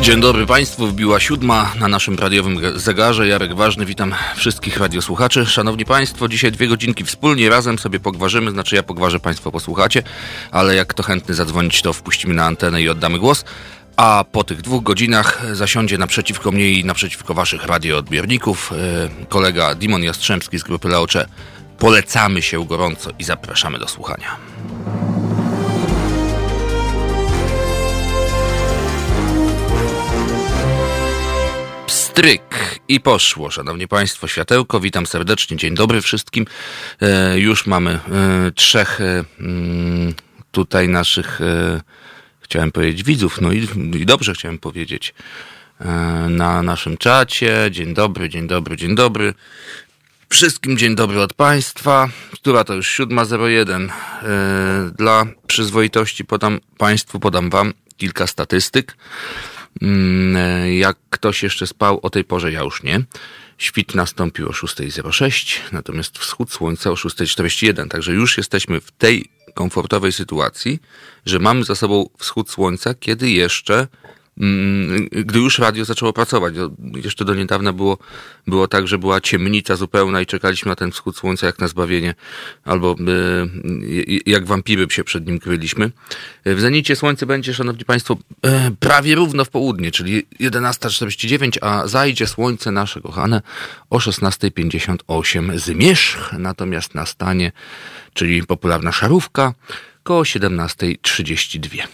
Dzień dobry Państwu, wbiła siódma na naszym radiowym zegarze. Jarek Ważny, witam wszystkich radiosłuchaczy. Szanowni Państwo, dzisiaj dwie godzinki wspólnie, razem sobie pogwarzymy, znaczy ja pogwarzę, Państwo posłuchacie, ale jak kto chętny zadzwonić, to wpuścimy na antenę i oddamy głos. A po tych dwóch godzinach zasiądzie naprzeciwko mnie i naprzeciwko Waszych radioodbiorników e, kolega Dimon Jastrzębski z grupy Leocze. Polecamy się gorąco i zapraszamy do słuchania. Stryk i poszło, szanowni państwo, światełko, witam serdecznie, dzień dobry wszystkim. E, już mamy e, trzech e, mm, tutaj naszych, e, chciałem powiedzieć widzów, no i, i dobrze chciałem powiedzieć, e, na naszym czacie. Dzień dobry, dzień dobry, dzień dobry. Wszystkim dzień dobry od Państwa, która to już 7.01. E, dla przyzwoitości podam Państwu, podam Wam kilka statystyk. Mm, jak ktoś jeszcze spał o tej porze, ja już nie. Świt nastąpił o 6.06, natomiast wschód słońca o 6.41. Także już jesteśmy w tej komfortowej sytuacji, że mamy za sobą wschód słońca, kiedy jeszcze gdy już radio zaczęło pracować. Jeszcze do niedawna było, było tak, że była ciemnica zupełna i czekaliśmy na ten wschód słońca jak na zbawienie, albo e, jak wampiry się przed nim kryliśmy. W zenicie słońce będzie, szanowni państwo, e, prawie równo w południe, czyli 11.49, a zajdzie słońce nasze kochane o 16.58 zmierzch, natomiast nastanie, czyli popularna szarówka, koło 17.32.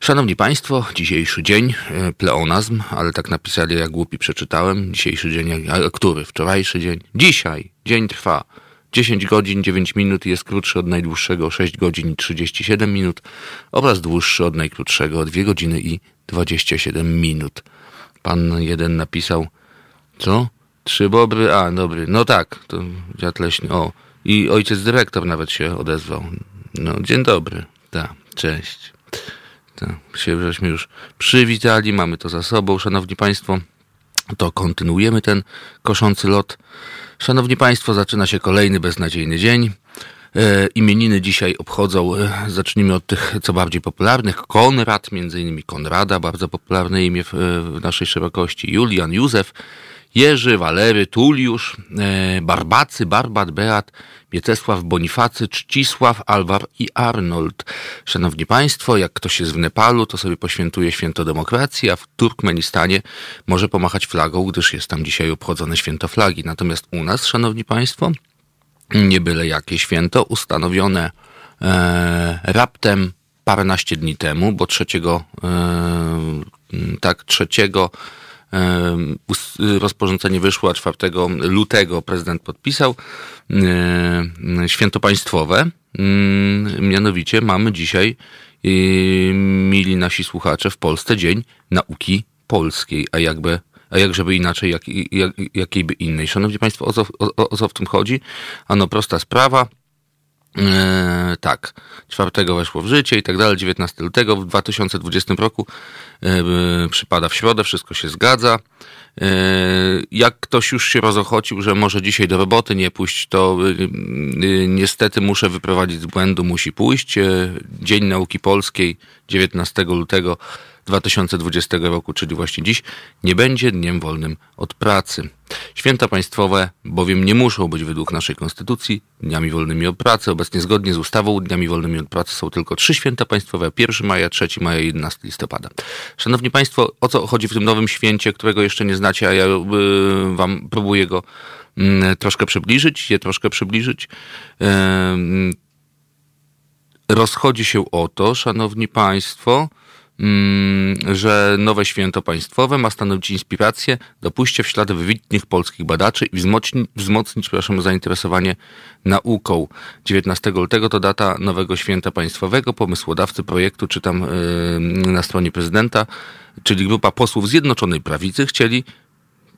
Szanowni Państwo, dzisiejszy dzień, e, pleonazm, ale tak napisali, jak głupi przeczytałem. Dzisiejszy dzień, a który? Wczorajszy dzień? Dzisiaj. Dzień trwa. 10 godzin 9 minut jest krótszy od najdłuższego 6 godzin i 37 minut oraz dłuższy od najkrótszego 2 godziny i 27 minut. Pan jeden napisał, co? Trzy bobry? A, dobry. No tak, to dziad leśny. O, i ojciec dyrektor nawet się odezwał. No, dzień dobry. Tak, cześć. Się żeśmy już przywitali, mamy to za sobą, szanowni państwo. To kontynuujemy ten koszący lot. Szanowni państwo, zaczyna się kolejny beznadziejny dzień. E, imieniny dzisiaj obchodzą, e, zacznijmy od tych co bardziej popularnych. Konrad, między innymi Konrada, bardzo popularne imię w, w naszej szerokości. Julian, Józef, Jerzy, Walery, Tuliusz, e, Barbacy, Barbat, Beat, Mieczysław, Bonifacy, Czcisław, Alwar i Arnold. Szanowni Państwo, jak ktoś jest w Nepalu, to sobie poświętuje święto demokracji, a w Turkmenistanie może pomachać flagą, gdyż jest tam dzisiaj obchodzone święto flagi. Natomiast u nas, Szanowni Państwo, nie byle jakie święto, ustanowione e, raptem paręnaście dni temu, bo trzeciego, e, tak, trzeciego rozporządzenie wyszło, a 4 lutego prezydent podpisał, święto państwowe. Mm, mianowicie mamy dzisiaj, mili nasi słuchacze, w Polsce Dzień Nauki Polskiej, a jakby a jak żeby inaczej, jak, jak, jakiejby innej. Szanowni Państwo, o co, o, o co w tym chodzi? Ano prosta sprawa. E, tak, czwartego weszło w życie i tak dalej, 19 lutego w 2020 roku e, przypada w środę, wszystko się zgadza. E, jak ktoś już się rozochocił, że może dzisiaj do roboty nie pójść, to niestety muszę wyprowadzić z błędu, musi pójść. Dzień Nauki Polskiej 19 lutego 2020 roku, czyli właśnie dziś, nie będzie dniem wolnym od pracy. Święta państwowe bowiem nie muszą być według naszej konstytucji dniami wolnymi od pracy. Obecnie zgodnie z ustawą dniami wolnymi od pracy są tylko trzy święta państwowe. 1 maja, 3 maja i 11 listopada. Szanowni Państwo, o co chodzi w tym nowym święcie, którego jeszcze nie znacie, a ja y, wam próbuję go y, troszkę przybliżyć, je troszkę przybliżyć. Rozchodzi się o to, szanowni państwo, Mm, że nowe święto państwowe ma stanowić inspirację do pójścia w ślady wybitnych polskich badaczy i wzmocnić, wzmocnić przepraszam, zainteresowanie nauką. 19 lutego to data nowego święta państwowego. Pomysłodawcy projektu, czytam yy, na stronie prezydenta, czyli grupa posłów Zjednoczonej Prawicy chcieli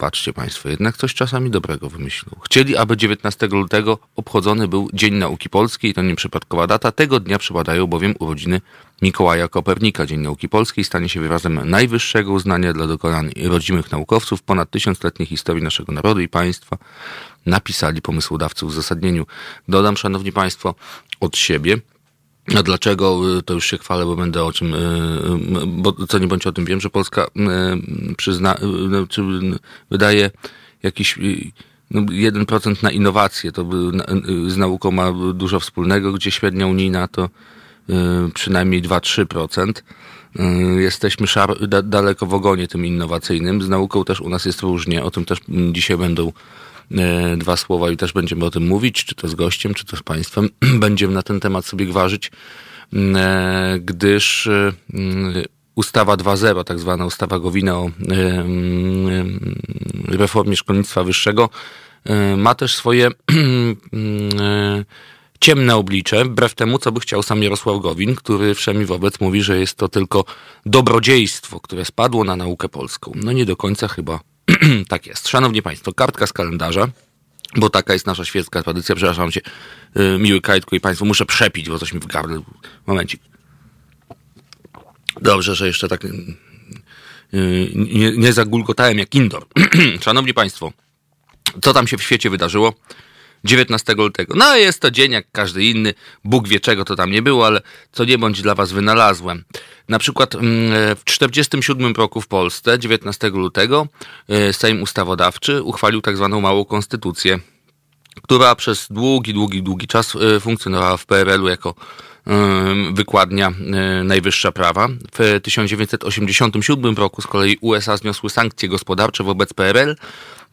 Patrzcie Państwo, jednak coś czasami dobrego wymyślił. Chcieli, aby 19 lutego obchodzony był Dzień Nauki Polskiej, to nieprzypadkowa data. Tego dnia przypadają bowiem urodziny Mikołaja Kopernika. Dzień Nauki Polskiej stanie się wyrazem najwyższego uznania dla dokonań rodzimych naukowców ponad tysiącletniej historii naszego narodu i państwa. Napisali pomysłodawcy w uzasadnieniu. Dodam, Szanowni Państwo, od siebie, A dlaczego? To już się chwalę, bo będę o czym, bo co nie bądź o tym wiem, że Polska przyzna, czy wydaje jakiś no, 1% na innowacje, to z nauką ma dużo wspólnego, gdzie średnia unijna to przynajmniej 2-3%. Jesteśmy szar, da, daleko w ogonie tym innowacyjnym. Z nauką też u nas jest różnie. O tym też dzisiaj będą dwa słowa i też będziemy o tym mówić, czy to z gościem, czy to z państwem. Będziemy na ten temat sobie gwarzyć, e, gdyż e, ustawa 2.0, tak zwana ustawa Gowina o reformie szkolnictwa wyższego, ma też swoje ciemne oblicze, wbrew temu, co by chciał sam Jarosław Gowin, który wszemi wobec mówi, że jest to tylko dobrodziejstwo, które spadło na naukę polską. No nie do końca chyba tak jest. Szanowni Państwo, kartka z kalendarza, bo taka jest nasza świecka tradycja. Przepraszam cię, y, miły Kajtku i Państwo, muszę przepić, bo coś mi w gardle. Momencik. Dobrze, że jeszcze tak y, y, nie, nie zagulgotałem jak indoor. Szanowni Państwo, co tam się w świecie wydarzyło? 19 lutego. No jest to dzień jak każdy inny. Bóg wie czego to tam nie było, ale co nie bądź dla was wynalazłem. Na przykład mm, w 1947 roku w Polsce, 19 lutego, e, Sejm Ustawodawczy uchwalił tak zwaną małą konstytucję, która przez długi, długi, długi czas e, funkcjonowała w PRL-u jako wykładnia najwyższa prawa. W 1987 roku z kolei USA zniosły sankcje gospodarcze wobec PRL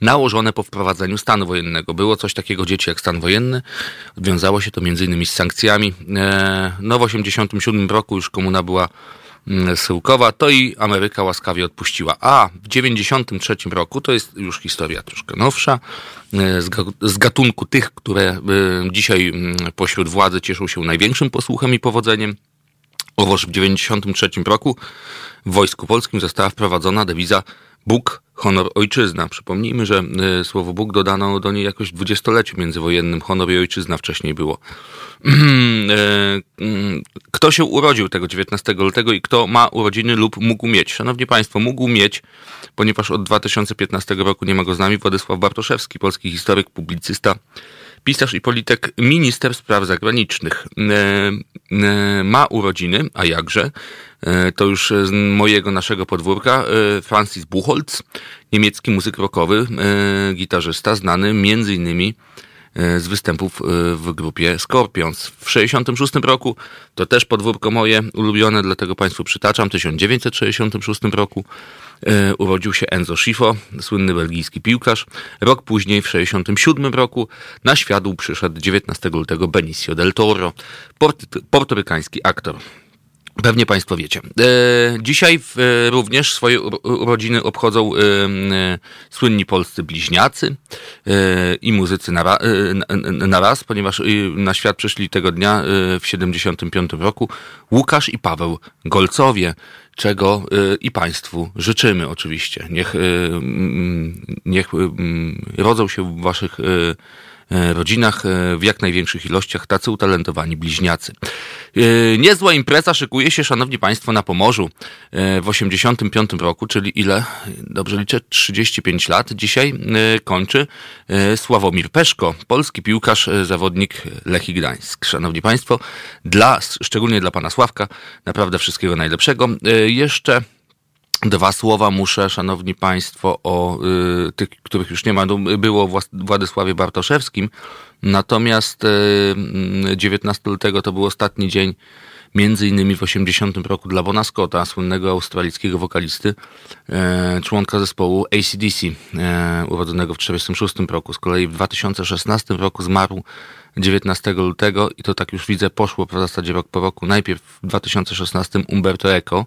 nałożone po wprowadzeniu stanu wojennego. Było coś takiego dzieci jak stan wojenny. Wiązało się to innymi z sankcjami. E, no w 1987 roku już komuna była mm, Syłkowa, to i Ameryka łaskawie odpuściła. A w 93 roku, to jest już historia troszkę nowsza, e, z gatunku tych, które e, dzisiaj mm, pośród władzy cieszą się największym posłuchem i powodzeniem, owoż w 93 roku w Wojsku Polskim została wprowadzona dewiza Bóg, honor, ojczyzna. Przypomnijmy, że y, słowo Bóg dodano do niej jakoś w dwudziestoleciu międzywojennym. Honor i ojczyzna wcześniej było. Y, y, kto się urodził tego 19 lutego i kto ma urodziny lub mógł mieć? Szanowni Państwo, mógł mieć, ponieważ od 2015 roku nie ma go z nami, Władysław Bartoszewski, polski historyk, publicysta, pisarz i polityk, minister spraw zagranicznych. Ma urodziny, a jakże? E, to już z mojego naszego podwórka, e, Francis Buchholz, niemiecki muzyk rockowy, e, gitarzysta, znany między innymi z występów w grupie Scorpions. W 1966 roku, to też podwórko moje ulubione, dlatego Państwu przytaczam, w 1966 roku urodził się Enzo Schifo, słynny belgijski piłkarz. Rok później, w 1967 roku, na świat przyszedł 19 lutego Benicio del Toro, portorykański aktor. Pewnie Państwo wiecie. E, dzisiaj e, również swoje urodziny obchodzą e, słynni polscy bliźniacy i muzycy na, na raz, ponieważ na świat przyszli tego dnia w 75 roku Łukasz i Paweł Golcowie, czego i Państwu życzymy oczywiście. Niech, niech rodzą się w Waszych rodzinach e, w jak największych ilościach tacy utalentowani bliźniacy. E, niezła impreza szykuje się, szanowni państwo, na Pomorzu w 85 roku, czyli ile? Dobrze liczę, 35 lat. Dzisiaj kończy Sławomir Peszko, polski piłkarz, zawodnik Lechii Gdańsk. Szanowni państwo, dla, szczególnie dla pana Sławka, naprawdę wszystkiego najlepszego. Jeszcze Dwa słowa muszę, szanowni państwo, o y, tych, których już nie ma. No, było o Władysławie Bartoszewskim, natomiast y, 19 lutego to był ostatni dzień, między innymi w 80 roku dla Bona Scotta, słynnego australijskiego wokalisty, y, członka zespołu ACDC, y, urodzonego w 1946 roku. Z kolei w 2016 roku zmarł 19 lutego i to tak już widzę, poszło w zasadzie rok po roku. Najpierw w 2016 Umberto Eco,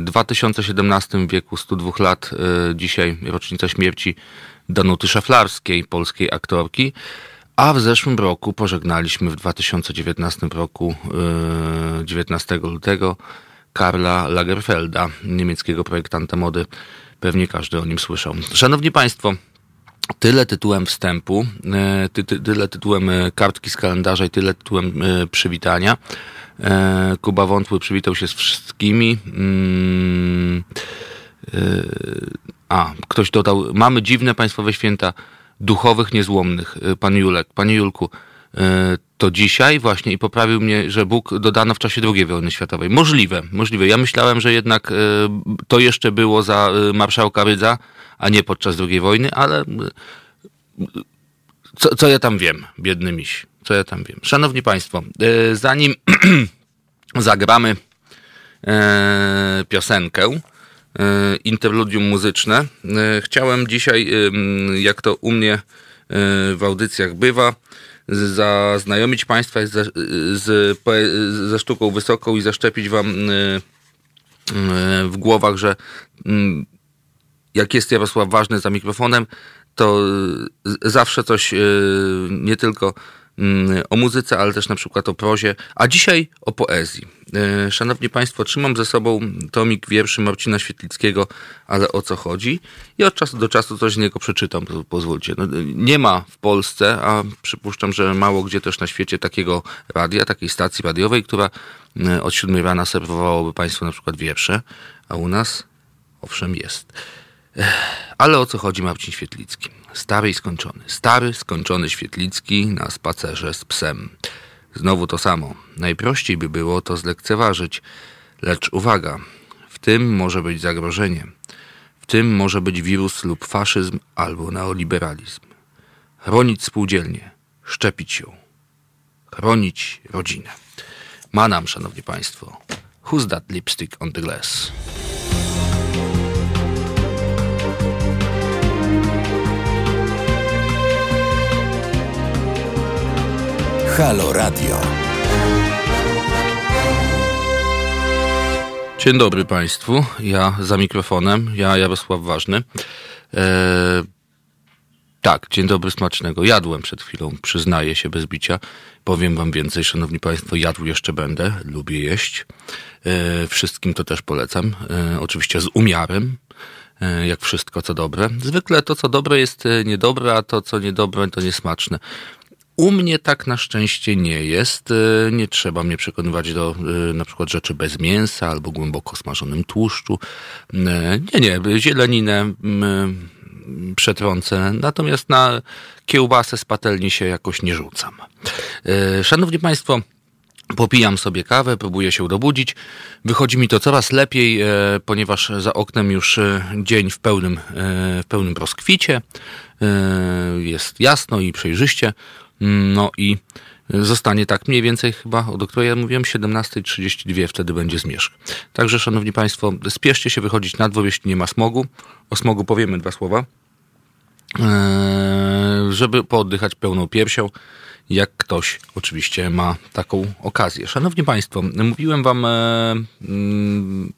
2017 wieku 102 lat, e, dzisiaj rocznica śmierci Danuty Szaflarskiej, polskiej aktorki, a w zeszłym roku pożegnaliśmy w 2019 roku 19 e, lutego Karla Lagerfelda, niemieckiego projektanta mody. Pewnie każdy o nim słyszał. Szanowni Państwo, tyle tytułem wstępu, e, ty, ty, tyle tytułem kartki z kalendarza i tyle tytułem przywitania. E, Kuba Wątły przywitał się z wszystkimi. Mm, e, a, ktoś dodał, mamy dziwne państwowe święta duchowych, niezłomnych. E, pan Julek, panie Julku, to dzisiaj właśnie i poprawił mnie, że Bóg dodano w czasie II wojny światowej. Możliwe, możliwe. Ja myślałem, że jednak to jeszcze było za marszałka Rydza, a nie podczas II wojny, ale co, co ja tam wiem, biedny miś, co ja tam wiem. Szanowni Państwo, zanim zagramy piosenkę, interludium muzyczne, chciałem dzisiaj, jak to u mnie w audycjach bywa, zaznajomić Państwa z, z, ze sztuką wysoką i zaszczepić Wam w głowach, że jak jest Jarosław ważny za mikrofonem, to zawsze coś nie tylko o muzyce, ale też na przykład o prozie, a dzisiaj o poezji. Szanowni Państwo, trzymam ze sobą tomik wierszy Marcina Świetlickiego, ale o co chodzi? I od czasu do czasu coś z niego przeczytam, pozwólcie. No, nie ma w Polsce, a przypuszczam, że mało gdzie też na świecie takiego radia, takiej stacji radiowej, która od siódmej rana serwowałoby Państwu na przykład wiersze, a u nas owszem jest. Ale o co chodzi Marcin Świetlicki? Stary i skończony. Stary, skończony Świetlicki na spacerze z psem. Znowu to samo. Najprościej by było to zlekceważyć. Lecz uwaga, w tym może być zagrożenie. W tym może być wirus lub faszyzm albo neoliberalizm. Chronić spółdzielnie, szczepić ją. Chronić rodzinę. Manam, szanowni państwo. Who's that lipstick on the glass? Halo Radio. Dzień dobry Państwu. Ja za mikrofonem, ja Jarosław Ważny. Eee, tak, dzień dobry smacznego. Jadłem przed chwilą, przyznaję się bez bicia. Powiem Wam więcej, Szanowni Państwo, jadł jeszcze będę, lubię jeść. Eee, wszystkim to też polecam. Eee, oczywiście z umiarem, jak wszystko co dobre. Zwykle to co dobre jest niedobre, a to co niedobre to niesmaczne. U mnie tak na szczęście nie jest. E, nie trzeba mnie przekonywać do e, na przykład rzeczy bez mięsa albo głęboko smażonym tłuszczu. E, nie, nie, zieleninę przetrącę, natomiast na kiełbasę z patelni się jakoś nie rzucam. Szanowni Państwo, Popijam sobie kawę, próbuję się dobudzić. Wychodzi mi to coraz lepiej, ponieważ za oknem już dzień w pełnym, w pełnym rozkwicie. Jest jasno i przejrzyście. No i zostanie tak mniej więcej chyba, o której ja mówiłem, 17.32 wtedy będzie zmierzch. Także, szanowni państwo, spieszcie się wychodzić na dwór, jeśli nie ma smogu. O smogu powiemy dwa słowa. Eee, żeby pooddychać pełną piersią, jak ktoś oczywiście ma taką okazję. Szanowni Państwo, mówiłem Wam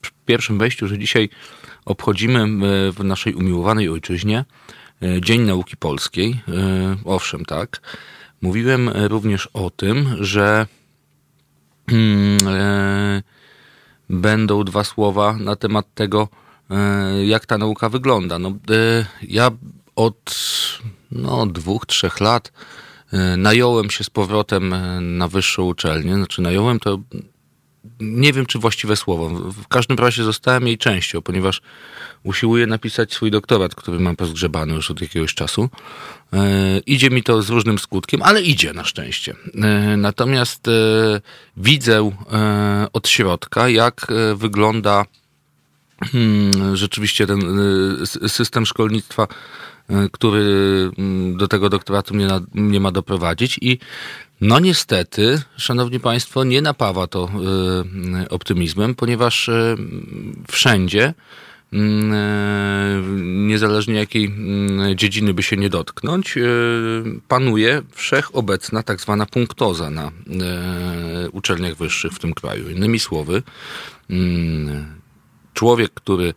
w pierwszym wejściu, że dzisiaj obchodzimy e, w naszej umiłowanej ojczyźnie e, Dzień Nauki Polskiej. Owszem, tak. Mówiłem również o tym, że hmm, e, będą dwa słowa na temat tego, e, jak ta nauka wygląda. No, e, ja od no, dwóch, trzech lat e, nająłem się z powrotem na wyższą uczelnię. Znaczy, nająłem to nie wiem, czy właściwe słowo. W każdym razie zostałem jej częścią, ponieważ usiłuję napisać swój doktorat, który mam pozgrzebany już od jakiegoś czasu. E, idzie mi to z różnym skutkiem, ale idzie na szczęście. E, natomiast e, widzę od środka, jak wygląda hmm, rzeczywiście ten system szkolnictwa który mm, do tego doktoratu mnie, mnie ma doprowadzić i no niestety, szanowni państwo, nie napawa to y, optymizmem, ponieważ y, wszędzie niezależnie jakiej dziedziny by się nie dotknąć, panuje wszechobecna tak zwana punktoza na uczelniach wyższych w tym kraju. Innymi słowy, człowiek, który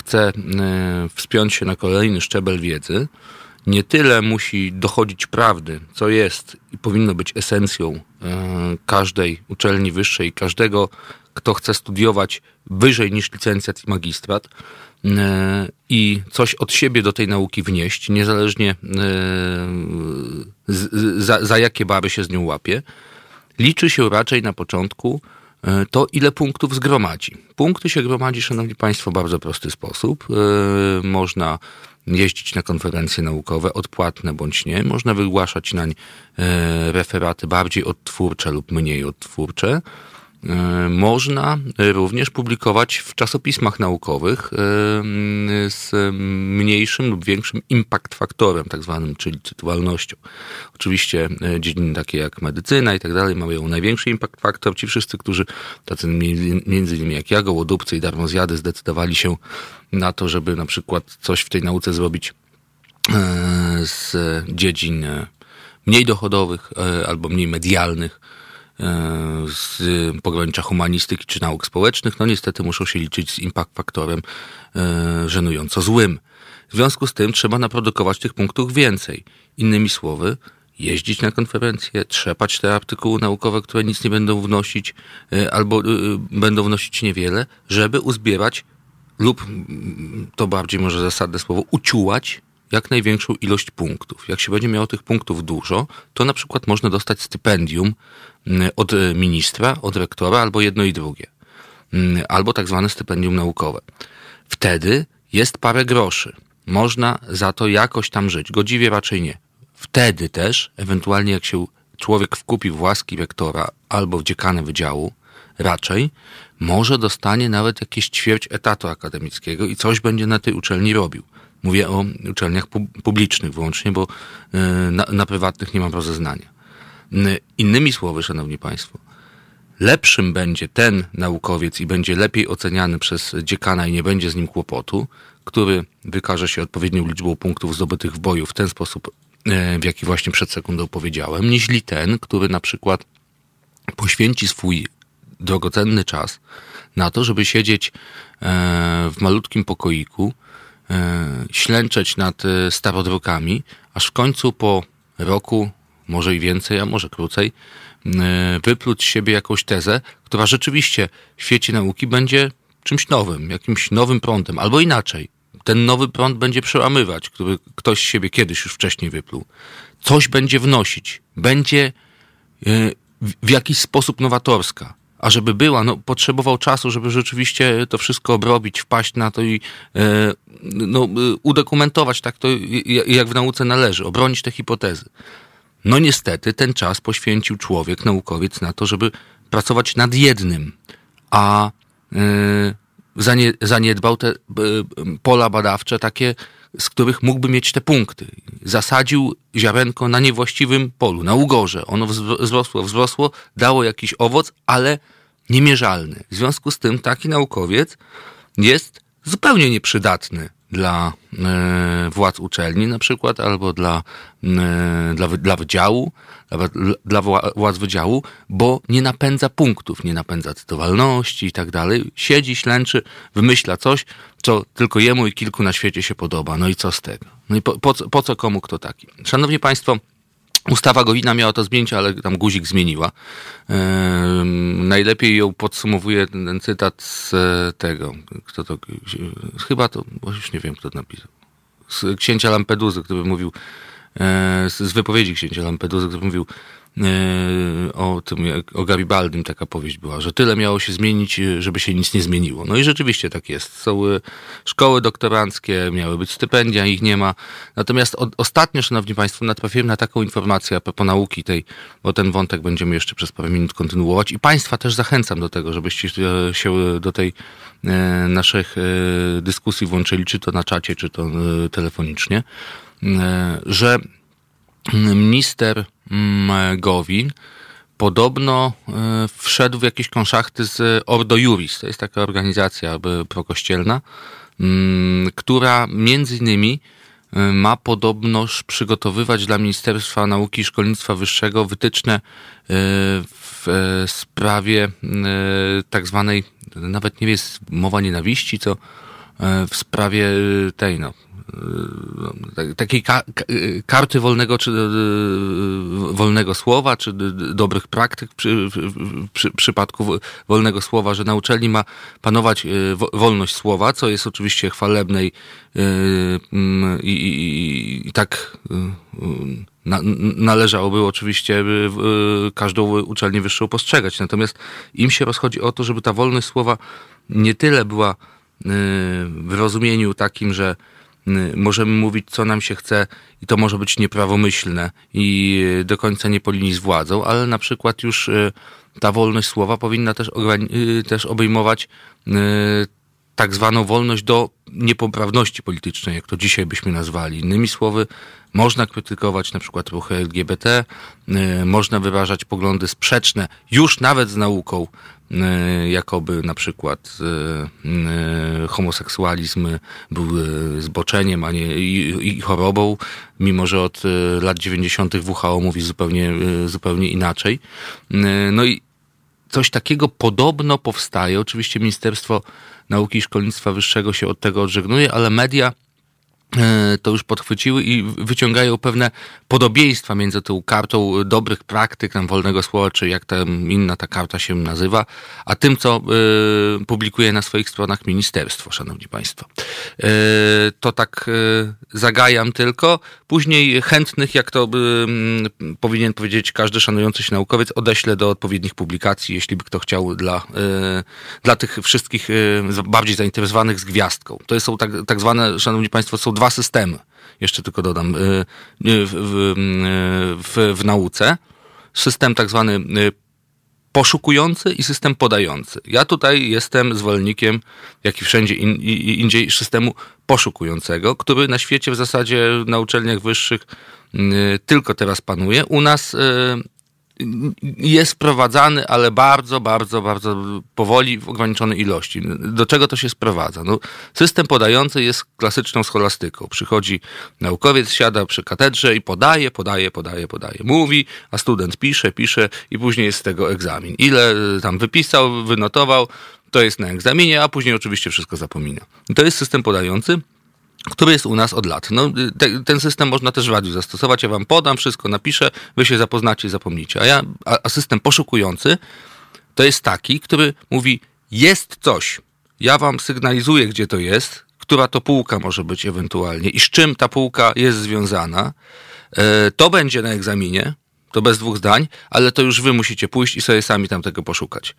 chce wspiąć się na kolejny szczebel wiedzy, nie tyle musi dochodzić prawdy, co jest i powinno być esencją e, każdej uczelni wyższej, każdego, kto chce studiować wyżej niż licencjat i magistrat e, i coś od siebie do tej nauki wnieść, niezależnie e, za, za jakie bary się z nią łapie, liczy się raczej na początku to ile punktów zgromadzi. Punkty się gromadzi, szanowni państwo, w bardzo prosty sposób. Można jeździć na konferencje naukowe, odpłatne bądź nie. Można wygłaszać nań referaty bardziej odtwórcze lub mniej odtwórcze. E, można również publikować w czasopismach naukowych e, z mniejszym lub większym impact faktorem, tak zwanym, czyli cytualnością. Oczywiście e, dziedziny takie jak medycyna i tak dalej mają największy impact faktor. Ci wszyscy, którzy, tacy między innymi jak ja, gołodupcy i darmozjady, zdecydowali się na to, żeby na przykład coś w tej nauce zrobić z dziedzin mniej dochodowych albo mniej medialnych, E, z pogranicza humanistyki czy nauk społecznych, no niestety muszą się liczyć z impact faktorem e, żenująco złym. W związku z tym trzeba naprodukować tych punktów więcej. Innymi słowy, jeździć na konferencje, trzepać te artykuły naukowe, które nic nie będą wnosić, e, albo będą wnosić niewiele, żeby uzbierać lub, to bardziej może zasadne słowo, uciułać jak największą ilość punktów. Jak się będzie miało tych punktów dużo, to na przykład można dostać stypendium od ministra, od rektora, albo jedno i drugie. Mm, albo tak zwane stypendium naukowe. Wtedy jest parę groszy. Można za to jakoś tam żyć. Godziwie raczej nie. Wtedy też, ewentualnie jak się człowiek wkupi w łaski rektora albo w dziekanę wydziału, raczej, może dostanie nawet jakieś ćwierć etatu akademickiego i coś będzie na tej uczelni robił. Mówię o uczelniach publicznych wyłącznie, bo e, na, na prywatnych nie mam rozeznania. Innymi słowy, szanowni państwo, lepszym będzie ten naukowiec i będzie lepiej oceniany przez dziekana i nie będzie z nim kłopotu, który wykaże się odpowiednią liczbą punktów zdobytych w boju w ten sposób, e, w jaki właśnie przed sekundą powiedziałem, niźli ten, który na przykład poświęci swój drogocenny czas na to, żeby siedzieć e, w malutkim pokoiku, E, ślęczeć nad starodrukami, aż w końcu po roku, może i więcej, a może krócej, e, wypluć z siebie jakąś tezę, która rzeczywiście w świecie nauki będzie czymś nowym, jakimś nowym prądem, albo inaczej. Ten nowy prąd będzie przełamywać, który ktoś z siebie kiedyś już wcześniej wypluł. Coś będzie wnosić, będzie w jakiś sposób nowatorska a żeby była, no potrzebował czasu, żeby rzeczywiście to wszystko obrobić, wpaść na to i e, no, e, udokumentować tak to, jak w nauce należy, obronić te hipotezy. No niestety ten czas poświęcił człowiek, naukowiec na to, żeby pracować nad jednym, a e, zaniedbał te pola badawcze takie, z których mógłby mieć te punkty. Zasadził ziarenko na niewłaściwym polu, na ugorze. Ono wzrosło, wzrosło, dało jakiś owoc, ale niemierzalny. W związku z tym taki naukowiec jest zupełnie nieprzydatny dla e, władz uczelni na przykład, albo dla, e, dla, dla wydziału, dla, dla władz wydziału, bo nie napędza punktów, nie napędza cytowalności i tak dalej. Siedzi, ślęczy, wymyśla coś, co tylko jemu i kilku na świecie się podoba. No i co z tego? No i po, po, po co komu kto taki? Szanowni Państwo, Ustawa Gowina miała to zmienić, ale tam guzik zmieniła. Yy, najlepiej ją podsumowuje ten, ten, cytat z tego, kto to, chyba to, bo już nie wiem, kto to napisał, z księcia Lampeduzy, który mówił, yy, z wypowiedzi księcia Lampeduzy, który mówił, E, o tym, o Garibaldim taka powieść była, że tyle miało się zmienić, żeby się nic nie zmieniło. No i rzeczywiście tak jest. Są e, szkoły doktoranckie, miały być stypendia, ich nie ma. Natomiast o, ostatnio, szanowni państwo, natrafiłem na taką informację a propos nauki tej, bo ten wątek będziemy jeszcze przez parę minut kontynuować i państwa też zachęcam do tego, żebyście się do tej e, naszych dyskusji włączyli, czy to na czacie, czy to telefonicznie, że minister Gowin podobno e, wszedł w jakieś konszachty z Ordo Juris. To jest taka organizacja prokościelna, mm, która między innymi e, ma podobnoż przygotowywać dla Ministerstwa Nauki i Szkolnictwa Wyższego wytyczne e, w sprawie tak zwanej, nawet nie jest mowa nienawiści, co w sprawie tej, no, takiej ka karty wolnego, czy wolnego słowa, czy dobrych praktyk przy, przy, przypadku wolnego słowa, że na uczelni ma panować wolność słowa, co jest oczywiście chwalebne i, i, i, i tak na, należałoby oczywiście każdą uczelnię wyższą postrzegać. Natomiast im się rozchodzi o to, żeby ta wolność słowa nie tyle była w rozumieniu takim, że możemy mówić, co nam się chce i to może być nieprawomyślne i do końca nie po linii z władzą, ale na przykład już ta wolność słowa powinna też, też obejmować tak zwaną wolność do niepoprawności politycznej, jak to dzisiaj byśmy nazwali. Innymi słowy, można krytykować na przykład ruchy LGBT, y, można wyrażać poglądy sprzeczne już nawet z nauką, y, jakoby na przykład y, homoseksualizm był zboczeniem, a nie i, chorobą, mimo że od lat 90. WHO mówi zupełnie, zupełnie inaczej. No i coś takiego podobno powstaje. Oczywiście Ministerstwo Nauki i Szkolnictwa Wyższego się od tego odżegnuje, ale media E, to już podchwyciły i wyciągają pewne podobieństwa między tą kartą dobrych praktyk tam wolnego słowa, czy jak tam inna ta karta się nazywa, a tym, co y, publikuje na swoich stronach ministerstwo, szanowni państwo. Y, to tak y, zagajam tylko. Później chętnych, jak to powinien powiedzieć każdy szanujący się naukowiec, odeślę do odpowiednich publikacji, jeśli by kto chciał dla, dla tych wszystkich bardziej zainteresowanych z gwiazdką. To są tak, tak zwane, szanowni państwo, są dwa systemy, jeszcze tylko dodam, y, y, w, w, w, nauce. System tak zwany y, poszukujący i system podający. Ja tutaj jestem zwolennikiem, jak i wszędzie in, indziej, systemu poszukującego, który na świecie w zasadzie na uczelniach wyższych tylko teraz panuje. U nas jest wprowadzany, ale bardzo, bardzo, bardzo powoli w ograniczonej ilości. Do czego to się sprowadza? No, system podający jest klasyczną scholastyką. Przychodzi naukowiec, siada przy katedrze i podaje, podaje, podaje, podaje. Mówi, a student pisze, pisze i później jest z tego egzamin. Ile tam wypisał, wynotował, to jest na egzaminie, a później oczywiście wszystko zapomina. to jest system podający który jest u nas od lat. No, te, ten system można też w radiu zastosować. Ja wam podam, wszystko napiszę, wy się zapoznacie i zapomnicie. A, ja, a, a system poszukujący to jest taki, który mówi, jest coś. Ja wam sygnalizuję, gdzie to jest, która to półka może być ewentualnie i z czym ta półka jest związana. E, to będzie na egzaminie, to bez dwóch zdań, ale to już wy musicie pójść i sobie sami tam tego poszukać.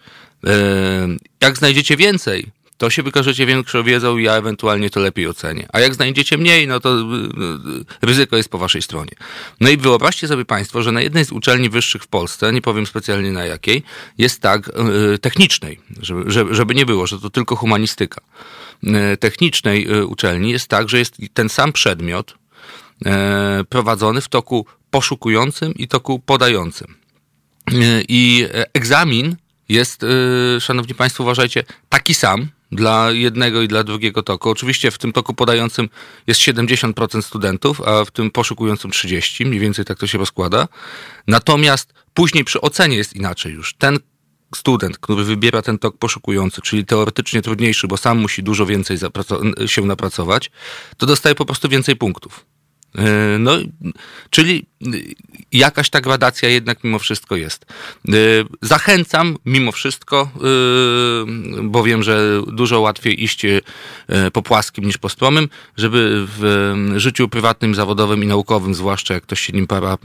E, jak znajdziecie więcej, to się wykażecie większą wiedzą i ja ewentualnie to lepiej ocenię. A jak znajdziecie mniej, no to y, y, ryzyko jest po waszej stronie. No i wyobraźcie sobie Państwo, że na jednej z uczelni wyższych w Polsce, nie powiem specjalnie na jakiej, jest tak yy, technicznej, żeby, żeby nie było, że to tylko humanistyka. Technicznej uczelni jest tak, że jest ten sam przedmiot prowadzony w toku poszukującym i toku podającym. I egzamin jest, szanowni państwo, uważajcie, taki sam, dla jednego i dla drugiego toku. Oczywiście w tym toku podającym jest 70% studentów, a w tym poszukującym 30%, mniej więcej tak to się rozkłada. Natomiast później przy ocenie jest inaczej już. Ten student, który wybiera ten tok poszukujący, czyli teoretycznie trudniejszy, bo sam musi dużo więcej się napracować, to dostaje po prostu więcej punktów. E, no, czyli jakaś ta gradacja jednak mimo wszystko jest. E, zachęcam mimo wszystko, e, bo wiem, że dużo łatwiej iść po płaskim niż po stromym, żeby w życiu prywatnym, zawodowym i naukowym, zwłaszcza jak ktoś się nim para,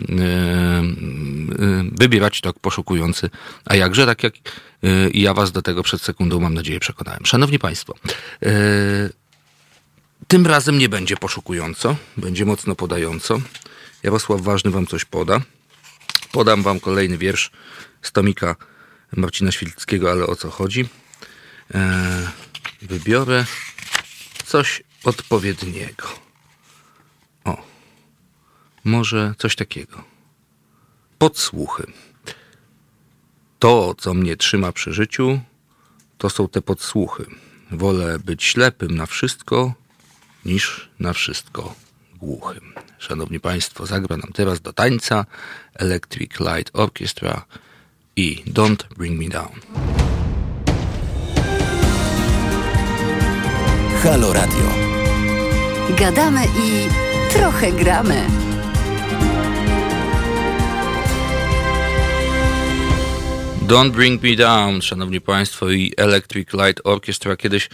wybierać tok poszukujący. A jakże, tak jak ja was do tego przed sekundą, mam nadzieję, przekonałem. Szanowni Państwo, tym razem nie będzie poszukująco, będzie mocno podająco. Jarosław Ważny wam coś poda. Podam wam kolejny wiersz z tomika Marcina Świdlickiego, ale o co chodzi? Eee, wybiorę coś odpowiedniego. O, może coś takiego. Podsłuchy. To, co mnie trzyma przy życiu, to są te podsłuchy. Wolę być ślepym na wszystko, niż na wszystko głuchym. Szanowni Państwo, zagra nam teraz do tańca Electric Light Orchestra i Don't Bring Me Down. Halo Radio. Gadamy i trochę gramy. Don't Bring Me Down, szanowni państwo, i Electric Light Orchestra kiedyś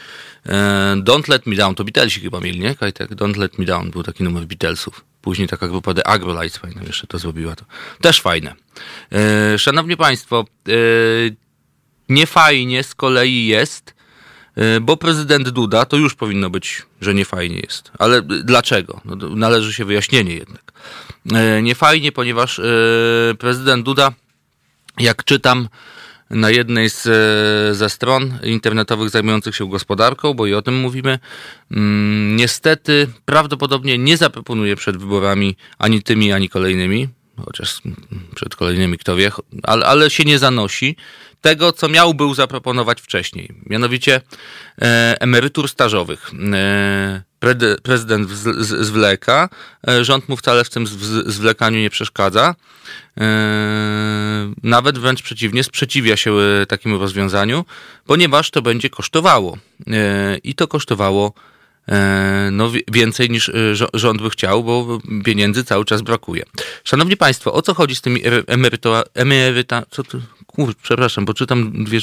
e, Don't Let Me Down, to Beatlesi chyba mieli, nie? Kajtek? Don't Let Me Down był taki numer Beatlesów. Później taka grupa The Agrolights, pamiętam, jeszcze to zrobiła. To też fajne. E, szanowni państwo, e, niefajnie z kolei jest, e, bo prezydent Duda, to już powinno być, że niefajnie jest. Ale dlaczego? No, należy się wyjaśnienie jednak. E, niefajnie, ponieważ e, prezydent Duda jak czytam na jednej z, e, ze stron internetowych zajmujących się gospodarką, bo i o tym mówimy, mm, niestety prawdopodobnie nie zaproponuje przed wyborami ani tymi, ani kolejnymi, chociaż przed kolejnymi kto wie, ale, ale się nie zanosi tego, co miał był zaproponować wcześniej, mianowicie e, emerytur stażowych. E, prezydent zwleka, e, rząd mu wcale w tym zwlekaniu nie przeszkadza. E, nawet wręcz przeciwnie, sprzeciwia się e, takiemu rozwiązaniu, ponieważ to będzie kosztowało. I to kosztowało no, więcej niż rząd by chciał, bo pieniędzy cały czas brakuje. Szanowni Państwo, o co chodzi z tymi emeryta, emeryta, co to, kur, przepraszam, bo czytam dwie,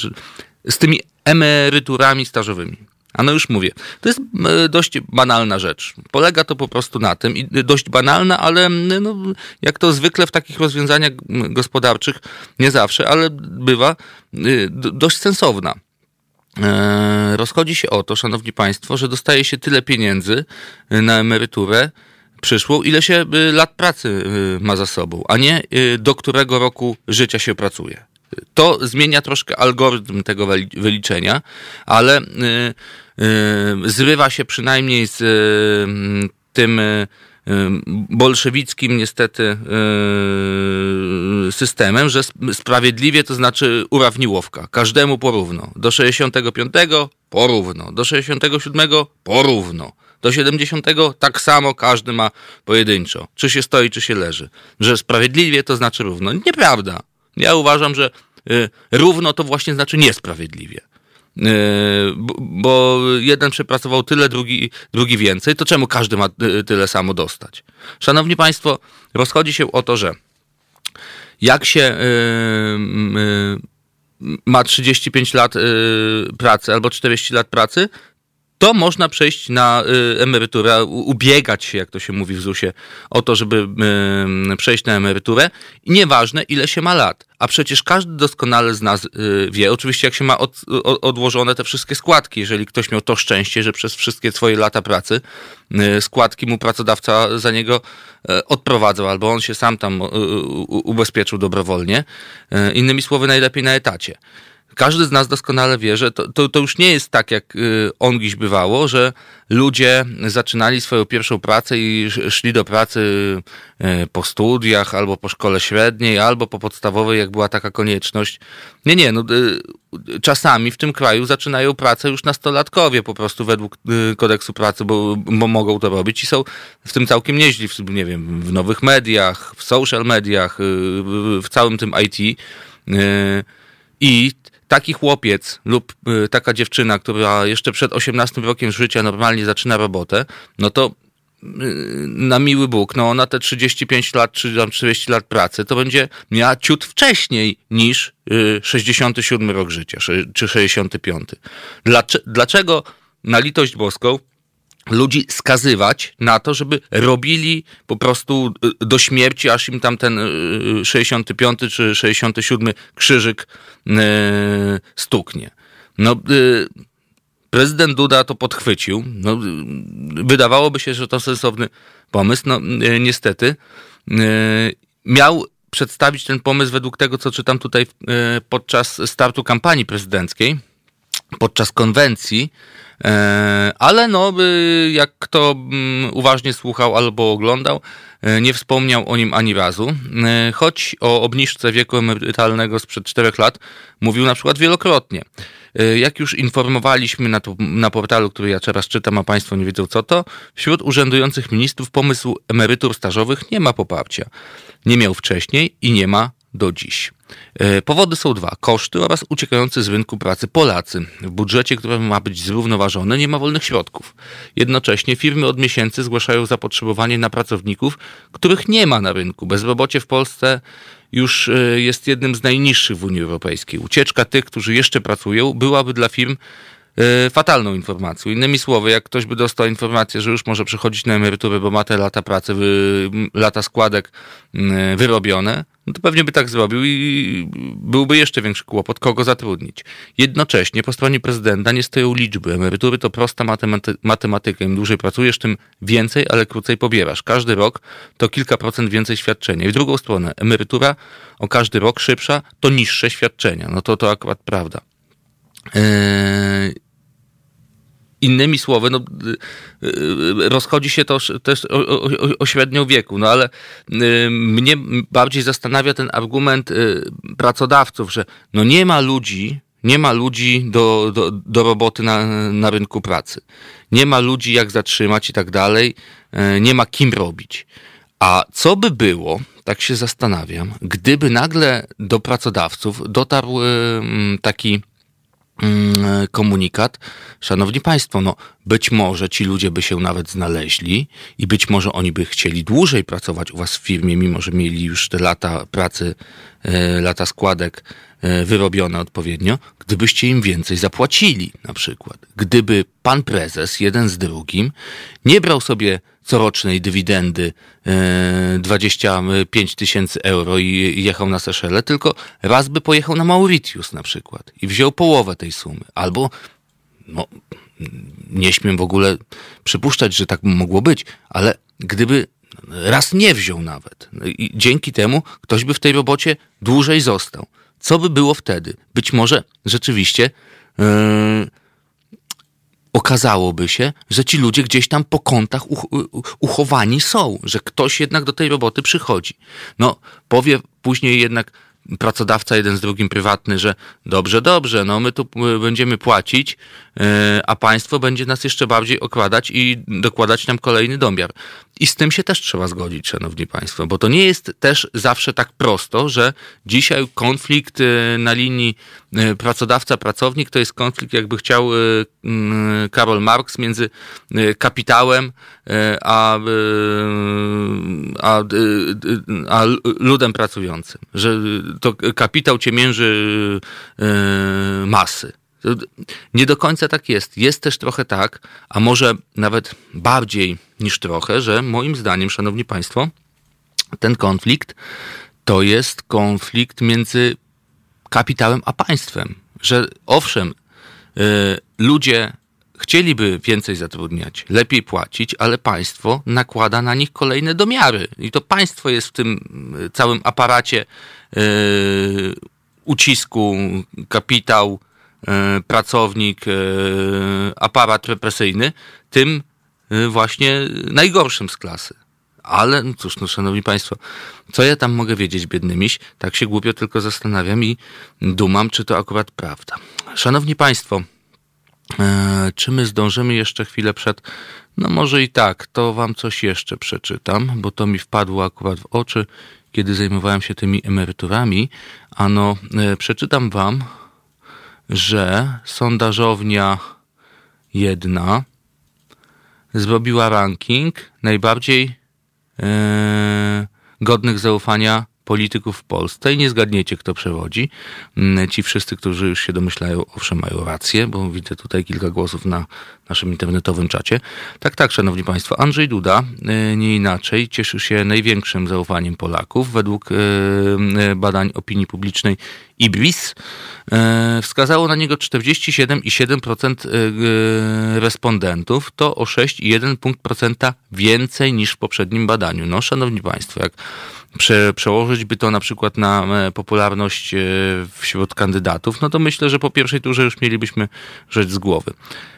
z tymi emeryturami stażowymi. A no już mówię, to jest e, dość banalna rzecz. Polega to po prostu na tym, i dość banalna, ale no, jak to zwykle w takich rozwiązaniach gospodarczych, nie zawsze, ale bywa y, dość sensowna. E, rozchodzi się o to, szanowni państwo, że dostaje się tyle pieniędzy na emeryturę przyszłą, ile się lat pracy ma za sobą, a nie do którego roku życia się pracuje. To zmienia troszkę algorytm tego wyliczenia, ale y, y, zrywa się przynajmniej z y, tym bolszewickim niestety systemem, że sprawiedliwie to znaczy urawniłowka. Każdemu porówno. Do 65 porówno. Do 67 porówno. Do 70 tak samo każdy ma pojedynczo. Czy się stoi, czy się leży. Że sprawiedliwie to znaczy równo. Nieprawda. Ja uważam, że y, równo to właśnie znaczy niesprawiedliwie. Y, bo jeden przepracował tyle, drugi, drugi więcej, to czemu każdy ma y, tyle samo dostać? Szanowni Państwo, rozchodzi się o to, że jak się ma 35 lat pracy albo 40 lat pracy, to można przejść na y, emeryturę, ubiegać się, jak to się mówi w ZUS-ie, o to, żeby y, przejść na emeryturę. Nieważne, ile się ma lat. A przecież każdy doskonale z nas y, wie, oczywiście jak się ma od, odłożone te wszystkie składki, jeżeli ktoś miał to szczęście, że przez wszystkie swoje lata pracy składki mu pracodawca za niego odprowadzał, albo on się sam tam ubezpieczył dobrowolnie. Innymi słowy, najlepiej na etacie każdy z nas doskonale wie, że to, to, to już nie jest tak, jak y, on dziś bywało, że ludzie zaczynali swoją pierwszą pracę i szli do pracy y, po studiach, albo po szkole średniej, albo po podstawowej, jak była taka konieczność. Nie, nie, no, y, czasami w tym kraju zaczynają pracę już nastolatkowie po prostu według kodeksu pracy, bo, bo mogą to robić i są w tym całkiem nieźli, w, nie wiem, w nowych mediach, w social mediach, w całym tym IT. I taki chłopiec lub y, taka dziewczyna, która jeszcze przed 18 rokiem życia normalnie zaczyna robotę, no to y, na miły Bóg, no ona te 35 lat czy tam 40 lat pracy, to będzie miała ciut wcześniej niż 67 y, rok życia, czy 65. Dlaczego na litość boską ludzi skazywać na to, żeby robili po prostu y, do śmierci, aż im tam ten 65 y, y, czy 67 krzyżyk stuknie. No, prezydent Duda to podchwycił. No, wydawałoby się, że to sensowny pomysł. No, niestety miał przedstawić ten pomysł według tego, co czytam tutaj podczas startu kampanii prezydenckiej, podczas konwencji, ale no, jak kto mm, uważnie słuchał albo oglądał, e, nie wspomniał o nim ani razu. E, choć o obniżce wieku emerytalnego sprzed czterech lat mówił na przykład wielokrotnie. Jak już informowaliśmy na, na portalu, który ja teraz czytam, a Państwo nie wiedzą co to, wśród urzędujących ministrów pomysł emerytur stażowych nie ma poparcia. Nie miał wcześniej i nie ma do dziś. E, powody są dwa. Koszty oraz uciekający z rynku pracy Polacy. W budżecie, który ma być zrównoważony, nie ma wolnych środków. Jednocześnie firmy od miesięcy zgłaszają zapotrzebowanie na pracowników, których nie ma na rynku. Bezrobocie w Polsce już e, jest jednym z najniższych w Unii Europejskiej. Ucieczka tych, którzy jeszcze pracują, byłaby dla firm E, fatalną informacją. Innymi słowy, jak ktoś by dostał informację, że już może przechodzić na emeryturę, bo ma te lata pracy, lata składek wyrobione, no to pewnie by tak zrobił i byłby jeszcze większy kłopot, kogo zatrudnić. Jednocześnie po stronie prezydenta nie stoją liczby. Emerytury to prosta matematy matematyka. Im dłużej pracujesz, tym więcej, ale krócej pobierasz. Każdy rok to kilka procent więcej świadczenia. I w drugą stronę, emerytura o każdy rok szybsza to niższe świadczenia. No to to akurat prawda. Yy, innymi słowy, no, yy, rozchodzi się to też o, o, o, średnią wieku, no ale mnie bardziej zastanawia ten argument pracodawców, że no nie ma ludzi, nie ma ludzi do, do, do roboty na, na rynku pracy. Nie ma ludzi jak zatrzymać i tak dalej. Nie ma kim robić. A co by było, tak się zastanawiam, gdyby nagle do pracodawców dotarł taki komunikat. Szanowni Państwo, no być może ci ludzie by się nawet znaleźli i być może oni by chcieli dłużej pracować u Was w firmie, mimo że mieli już te lata pracy, e, lata składek wyrobione odpowiednio, gdybyście im więcej zapłacili na przykład. Gdyby pan prezes, jeden z drugim, nie brał sobie corocznej dywidendy 25 e, tysięcy euro i jechał na Seszele, tylko raz by pojechał na Mauritius na przykład i wziął połowę tej sumy. Albo, no, nie śmiem w ogóle przypuszczać, że tak mogło być, ale gdyby raz nie wziął nawet i dzięki temu ktoś by w tej robocie dłużej został. Co by było wtedy? Być może rzeczywiście yy, okazałoby się, że ci ludzie gdzieś tam po kątach uchowani są, że ktoś jednak do tej roboty przychodzi. No, powie później jednak pracodawca jeden z drugim prywatny, że dobrze, dobrze, no my tu e, będziemy płacić, e, a państwo będzie nas jeszcze bardziej okładać i dokładać nam kolejny domiar. I z tym się też trzeba zgodzić, szanowni państwo, bo to nie jest też zawsze tak prosto, że dzisiaj konflikt e, na linii pracodawca-pracownik to jest konflikt, jakby chciał Karol Marx, między kapitałem a, a, a ludem pracującym. Że to kapitał ciemięży masy. Nie do końca tak jest. Jest też trochę tak, a może nawet bardziej niż trochę, że moim zdaniem, szanowni państwo, ten konflikt to jest konflikt między kapitałem a państwem. Że owszem, ludzie chcieliby więcej zatrudniać, lepiej płacić, ale państwo nakłada na nich kolejne domiary. I to państwo jest w tym y, całym aparacie yy, ucisku, kapitał, yy, pracownik, yy, aparat represyjny, tym właśnie najgorszym z klasy. Ale no cóż, no szanowni państwo, co ja tam mogę wiedzieć, biedny miś? Tak się głupio tylko zastanawiam i dumam, czy to akurat prawda. Szanowni państwo, czy my zdążymy jeszcze chwilę przed? No może i tak, to wam coś jeszcze przeczytam, bo to mi wpadło akurat w oczy, kiedy zajmowałem się tymi emeryturami. Ano, e, przeczytam wam, że sondażownia jedna zrobiła ranking najbardziej e, godnych zaufania polityków w Polsce i nie zgadniecie, kto przewodzi. Mm, ci wszyscy, którzy już się domyślają, owszem, mają rację, bo widzę tutaj kilka głosów na naszym internetowym czacie. Tak, tak, szanowni państwo, Andrzej Duda, e, nie inaczej, cieszy się największym zaufaniem Polaków. Według e, e, badań opinii publicznej IBRIS wskazało na niego 47,7% respondentów, to o 6,1 punkt procenta więcej niż w poprzednim badaniu. No, szanowni państwo, jak prze, przełożyć by to na przykład na e, popularność e, wśród kandydatów, no to myślę, że po pierwszej turze już mielibyśmy rzecz z głowy.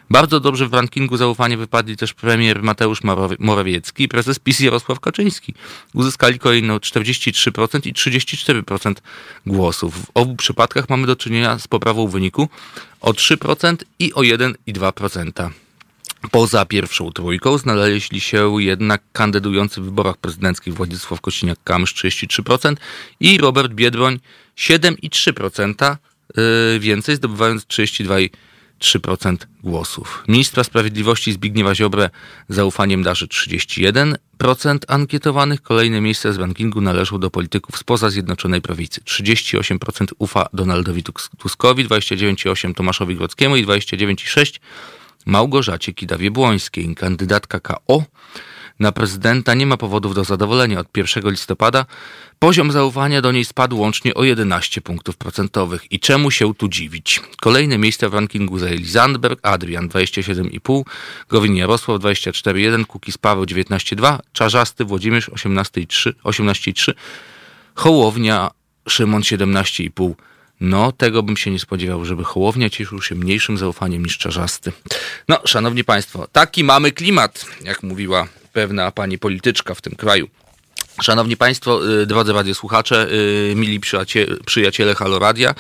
Bardzo dobrze w rankingu zaufania wypadli też premier Mateusz Morawiecki i prezes PiS Jarosław Kaczyński. Uzyskali kolejno 43% i 34% głosów. W obu przypadkach mamy do czynienia z poprawą wyniku o 3% i o 1,2%. Poza pierwszą trójką znaleźli się jednak kandydujący w wyborach prezydenckich Władysław Kosiniak-Kamysz 33% i Robert Biedroń 7,3% y, więcej, zdobywając 32,3% głosów. Ministra Sprawiedliwości Zbigniewa Ziobrę zaufaniem darzy 31% ankietowanych. Kolejne miejsce z rankingu należą do polityków spoza Zjednoczonej Prawicy. 38% ufa Donaldowi Tuskowi, 29,8% Tomaszowi Grodzkiemu i 29,6% Małgorzacie Kidawie-Błońskiej. Kandydatka KO na prezydenta nie ma powodów do zadowolenia. Od 1 listopada poziom zaufania do niej spadł łącznie o 11 punktów procentowych. I czemu się tu dziwić? Kolejne miejsca w rankingu zajęli Zandberg, Adrian 27,5, Gowin Jarosław 24,1, Kukiz Paweł 19,2, Czarzasty Włodzimierz 18,3, 18,3, Hołownia Szymon 17,5 no, tego bym się nie spodziewał, żeby Hołownia cieszył się mniejszym zaufaniem niż Czarzasty. No, szanowni państwo, taki mamy klimat, jak mówiła pewna pani polityczka w tym kraju. Szanowni Państwo, y, drodzy radiosłuchacze, y, mili przyjaciele Halo Radia,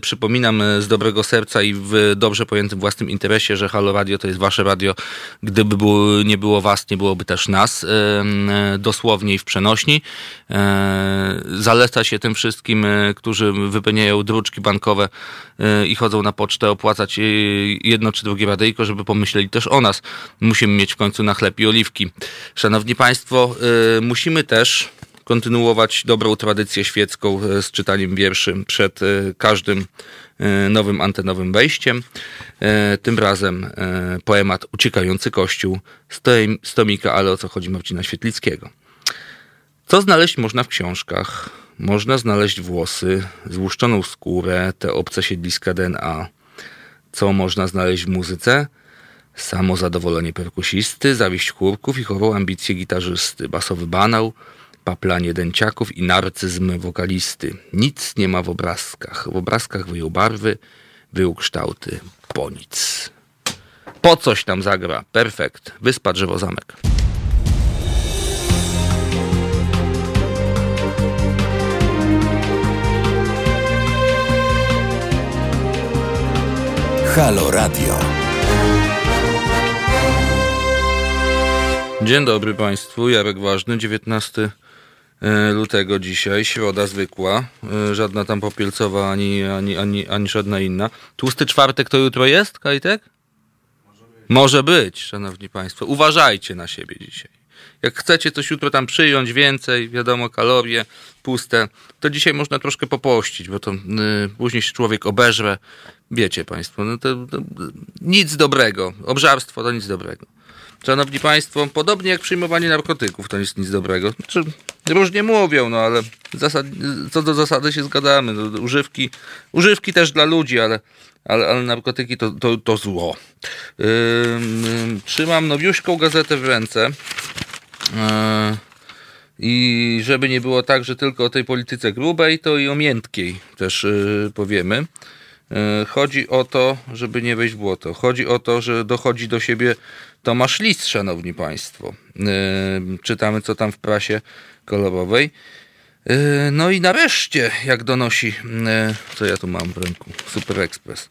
przypominam z dobrego serca i w dobrze pojętym własnym interesie, że Halo Radio to jest Wasze radio. Gdyby było, nie było Was, nie byłoby też nas, y, dosłownie i w przenośni. Zaleca się tym wszystkim, którzy wypełniają druczki bankowe i chodzą na pocztę opłacać jedno czy drugie radyjko, żeby pomyśleli też o nas. Musimy mieć w końcu na chleb i oliwki. Szanowni Państwo, musimy też kontynuować dobrą tradycję świecką e, z czytaniem wierszy przed e, każdym e, nowym antenowym wejściem. Tym razem poemat Uciekający Kościół z tomika Ale o co chodzi Marcina Świetlickiego. Co znaleźć można w książkach? Można znaleźć włosy, złuszczoną skórę, te obce siedliska DNA. Co można znaleźć w muzyce? Samo zadowolenie perkusisty, zawiść chórków i chorą ambicję gitarzysty, basowy banał, paplanie dęciaków i narcyzm wokalisty. Nic nie ma w obrazkach. W obrazkach wyjął barwy, wyjął kształty. Po nic. Po coś tam zagra. Perfekt. Wyspa drzewo zamek. Halo Radio. Dzień dobry Państwu, Jarek Ważny, 19 e, lutego dzisiaj, środa zwykła, e, żadna tam popielcowa ani, ani, ani, ani żadna inna. Tłusty czwartek to jutro jest, Kajtek? Może być. Może być, szanowni Państwo. Uważajcie na siebie dzisiaj. Jak chcecie coś jutro tam przyjąć więcej, wiadomo, kalorie puste, to dzisiaj można troszkę popościć, bo to y, później się człowiek obeżre. Wiecie Państwo, no to, to nic dobrego. Obżarstwo to nic dobrego. Szanowni Państwo, podobnie jak przyjmowanie narkotyków, to jest nic dobrego. Znaczy, różnie mówią, no ale zasad, co do zasady się zgadamy. No, używki, używki też dla ludzi, ale, ale, ale narkotyki to, to, to zło. Yy, trzymam nowiuszką gazetę w ręce. Yy, I żeby nie było tak, że tylko o tej polityce grubej, to i o miętkiej też yy, powiemy. Yy, chodzi o to, żeby nie wejść w błoto. Chodzi o to, że dochodzi do siebie Tomasz List, szanowni państwo. Yy, czytamy, co tam w prasie kolorowej. Yy, no i nareszcie, jak donosi, yy, co ja tu mam w ręku, Super Express.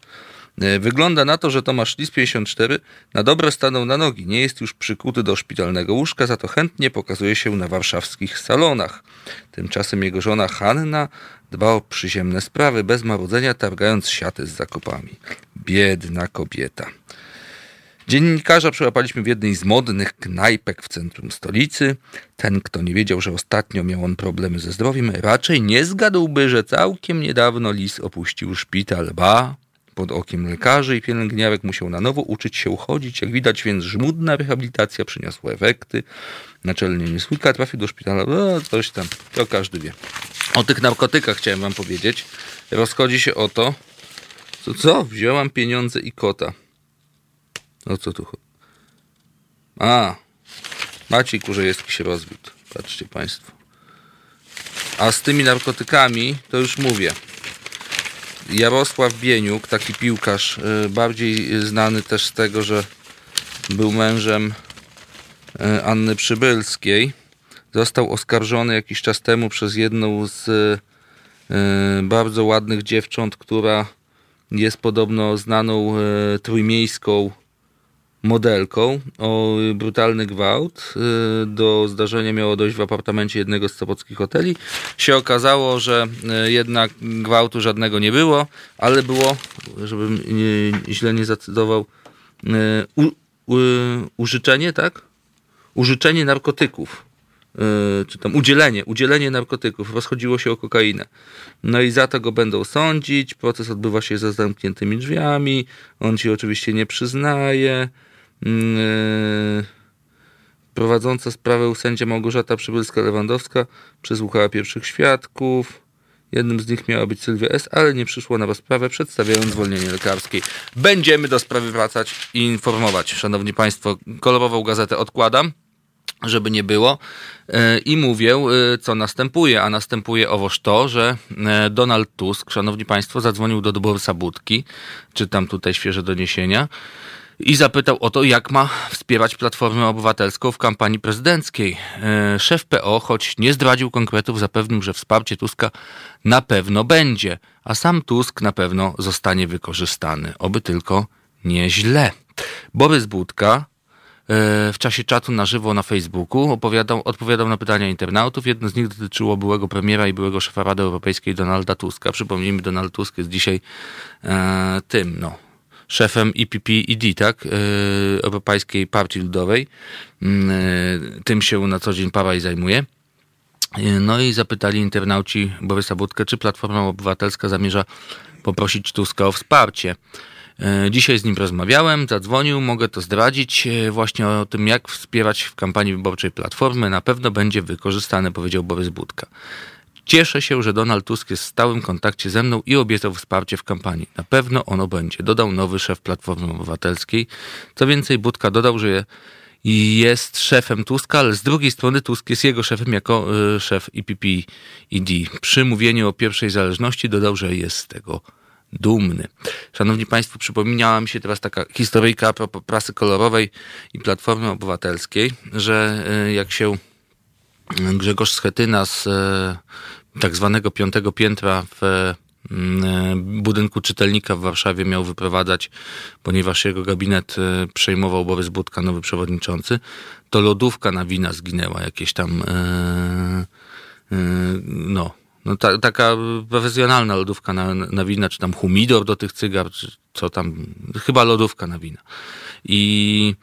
Wygląda na to, że Tomasz Lis 54 na dobre stanął na nogi. Nie jest już przykuty do szpitalnego łóżka, za to chętnie pokazuje się na warszawskich salonach. Tymczasem jego żona Hanna dba o przyziemne sprawy, bez marudzenia targając siaty z zakupami. Biedna kobieta. Dziennikarza przyłapaliśmy w jednej z modnych knajpek w centrum stolicy. Ten, kto nie wiedział, że ostatnio miał on problemy ze zdrowiem, raczej nie zgadłby, że całkiem niedawno lis opuścił szpital. Ba, pod okiem lekarzy i pielęgniarek musiał na nowo uczyć się chodzić. Jak widać, więc żmudna rehabilitacja przyniosła efekty. Naczelnie niesłówka trafił do szpitala. No, coś tam, to każdy wie. O tych narkotykach chciałem wam powiedzieć. Rozchodzi się o to, co, co? Pieniądze i kota. O co tu chodzi? A, Maciej Kurzejewski się rozwiódł. Patrzcie Państwo. A z tymi narkotykami, to już mówię. Jarosław Bieniuk, taki piłkarz, y, bardziej znany też z tego, że był mężem y, Anny Przybylskiej, został oskarżony jakiś czas temu przez jedną z y, bardzo ładnych dziewcząt, która jest podobno znaną trójmiejską modelką o brutalny gwałt. Y, do zdarzenia miało dojść w apartamencie jednego z sopockich hoteli. Się okazało, że y, jednak gwałtu żadnego nie było, ale było, żebym źle nie zacytował, y, u, u, użyczenie, tak? Użyczenie narkotyków czy tam udzielenie, udzielenie narkotyków, rozchodziło się o kokainę. No i za to go będą sądzić, proces odbywa się za zamkniętymi drzwiami, on się oczywiście nie przyznaje, prowadząca sprawę sędzia Małgorzata Przybylska-Lewandowska przesłuchała pierwszych świadków. Jednym z nich miała być Sylwia S., ale nie przyszło na rozprawę, przedstawiając zwolnienie lekarskie. Będziemy do sprawy wracać i informować. Szanowni Państwo, kolorową gazetę odkładam, żeby nie było. E, I mówię, e, co następuje. A następuje owoż to, że Donald Tusk, Szanowni Państwo, zadzwonił do Borysa Budki, czytam tutaj świeże doniesienia, i zapytał o to, jak ma wspierać Platformę Obywatelską w kampanii prezydenckiej. E, szef PO, choć nie zdradził konkretów, zapewnił, że wsparcie Tuska na pewno będzie, a sam Tusk na pewno zostanie wykorzystany. Oby tylko nieźle. Borys Budka e, w czasie czatu na żywo na Facebooku opowiadał, odpowiadał na pytania internautów. Jedno z nich dotyczyło byłego premiera i byłego szefa Rady Europejskiej Donalda Tuska. Przypomnijmy, Donald Tusk jest dzisiaj e, tym, no, szefem EPP-ID, tak, e, Europejskiej Partii Ludowej. Mm, e, tym się na co dzień Paweł zajmuje. E, no i zapytali internauci Borysa Budkę, czy Platforma Obywatelska zamierza poprosić Tuska o wsparcie. Dzisiaj z nim rozmawiałem, zadzwonił, mogę to zdradzić właśnie o tym, jak wspierać w kampanii wyborczej Platformy. Na pewno będzie wykorzystane, powiedział Borys Budka. Cieszę się, że Donald Tusk jest w stałym kontakcie ze mną i obiecał wsparcie w kampanii. Na pewno ono będzie, dodał nowy szef Platformy Obywatelskiej. Co więcej, Budka dodał, że jest szefem Tuska, ale z drugiej strony Tusk jest jego szefem jako y, szef EPP-ID. Przy mówieniu o pierwszej zależności dodał, że jest z tego dumny. Szanowni Państwo, przypomniała mi się teraz taka historyjka a propos prasy kolorowej i Platformy Obywatelskiej, że y, jak się Grzegorz Schetyna z tak zwanego piątego piętra w e, budynku czytelnika w Warszawie miał wyprowadzać, ponieważ jego gabinet e, przejmował Borys Budka, nowy przewodniczący, to lodówka na wina zginęła, jakieś tam no, no ta, taka profesjonalna lodówka na, na wina, czy tam humidor do tych cygar, czy co tam, chyba lodówka na wina. I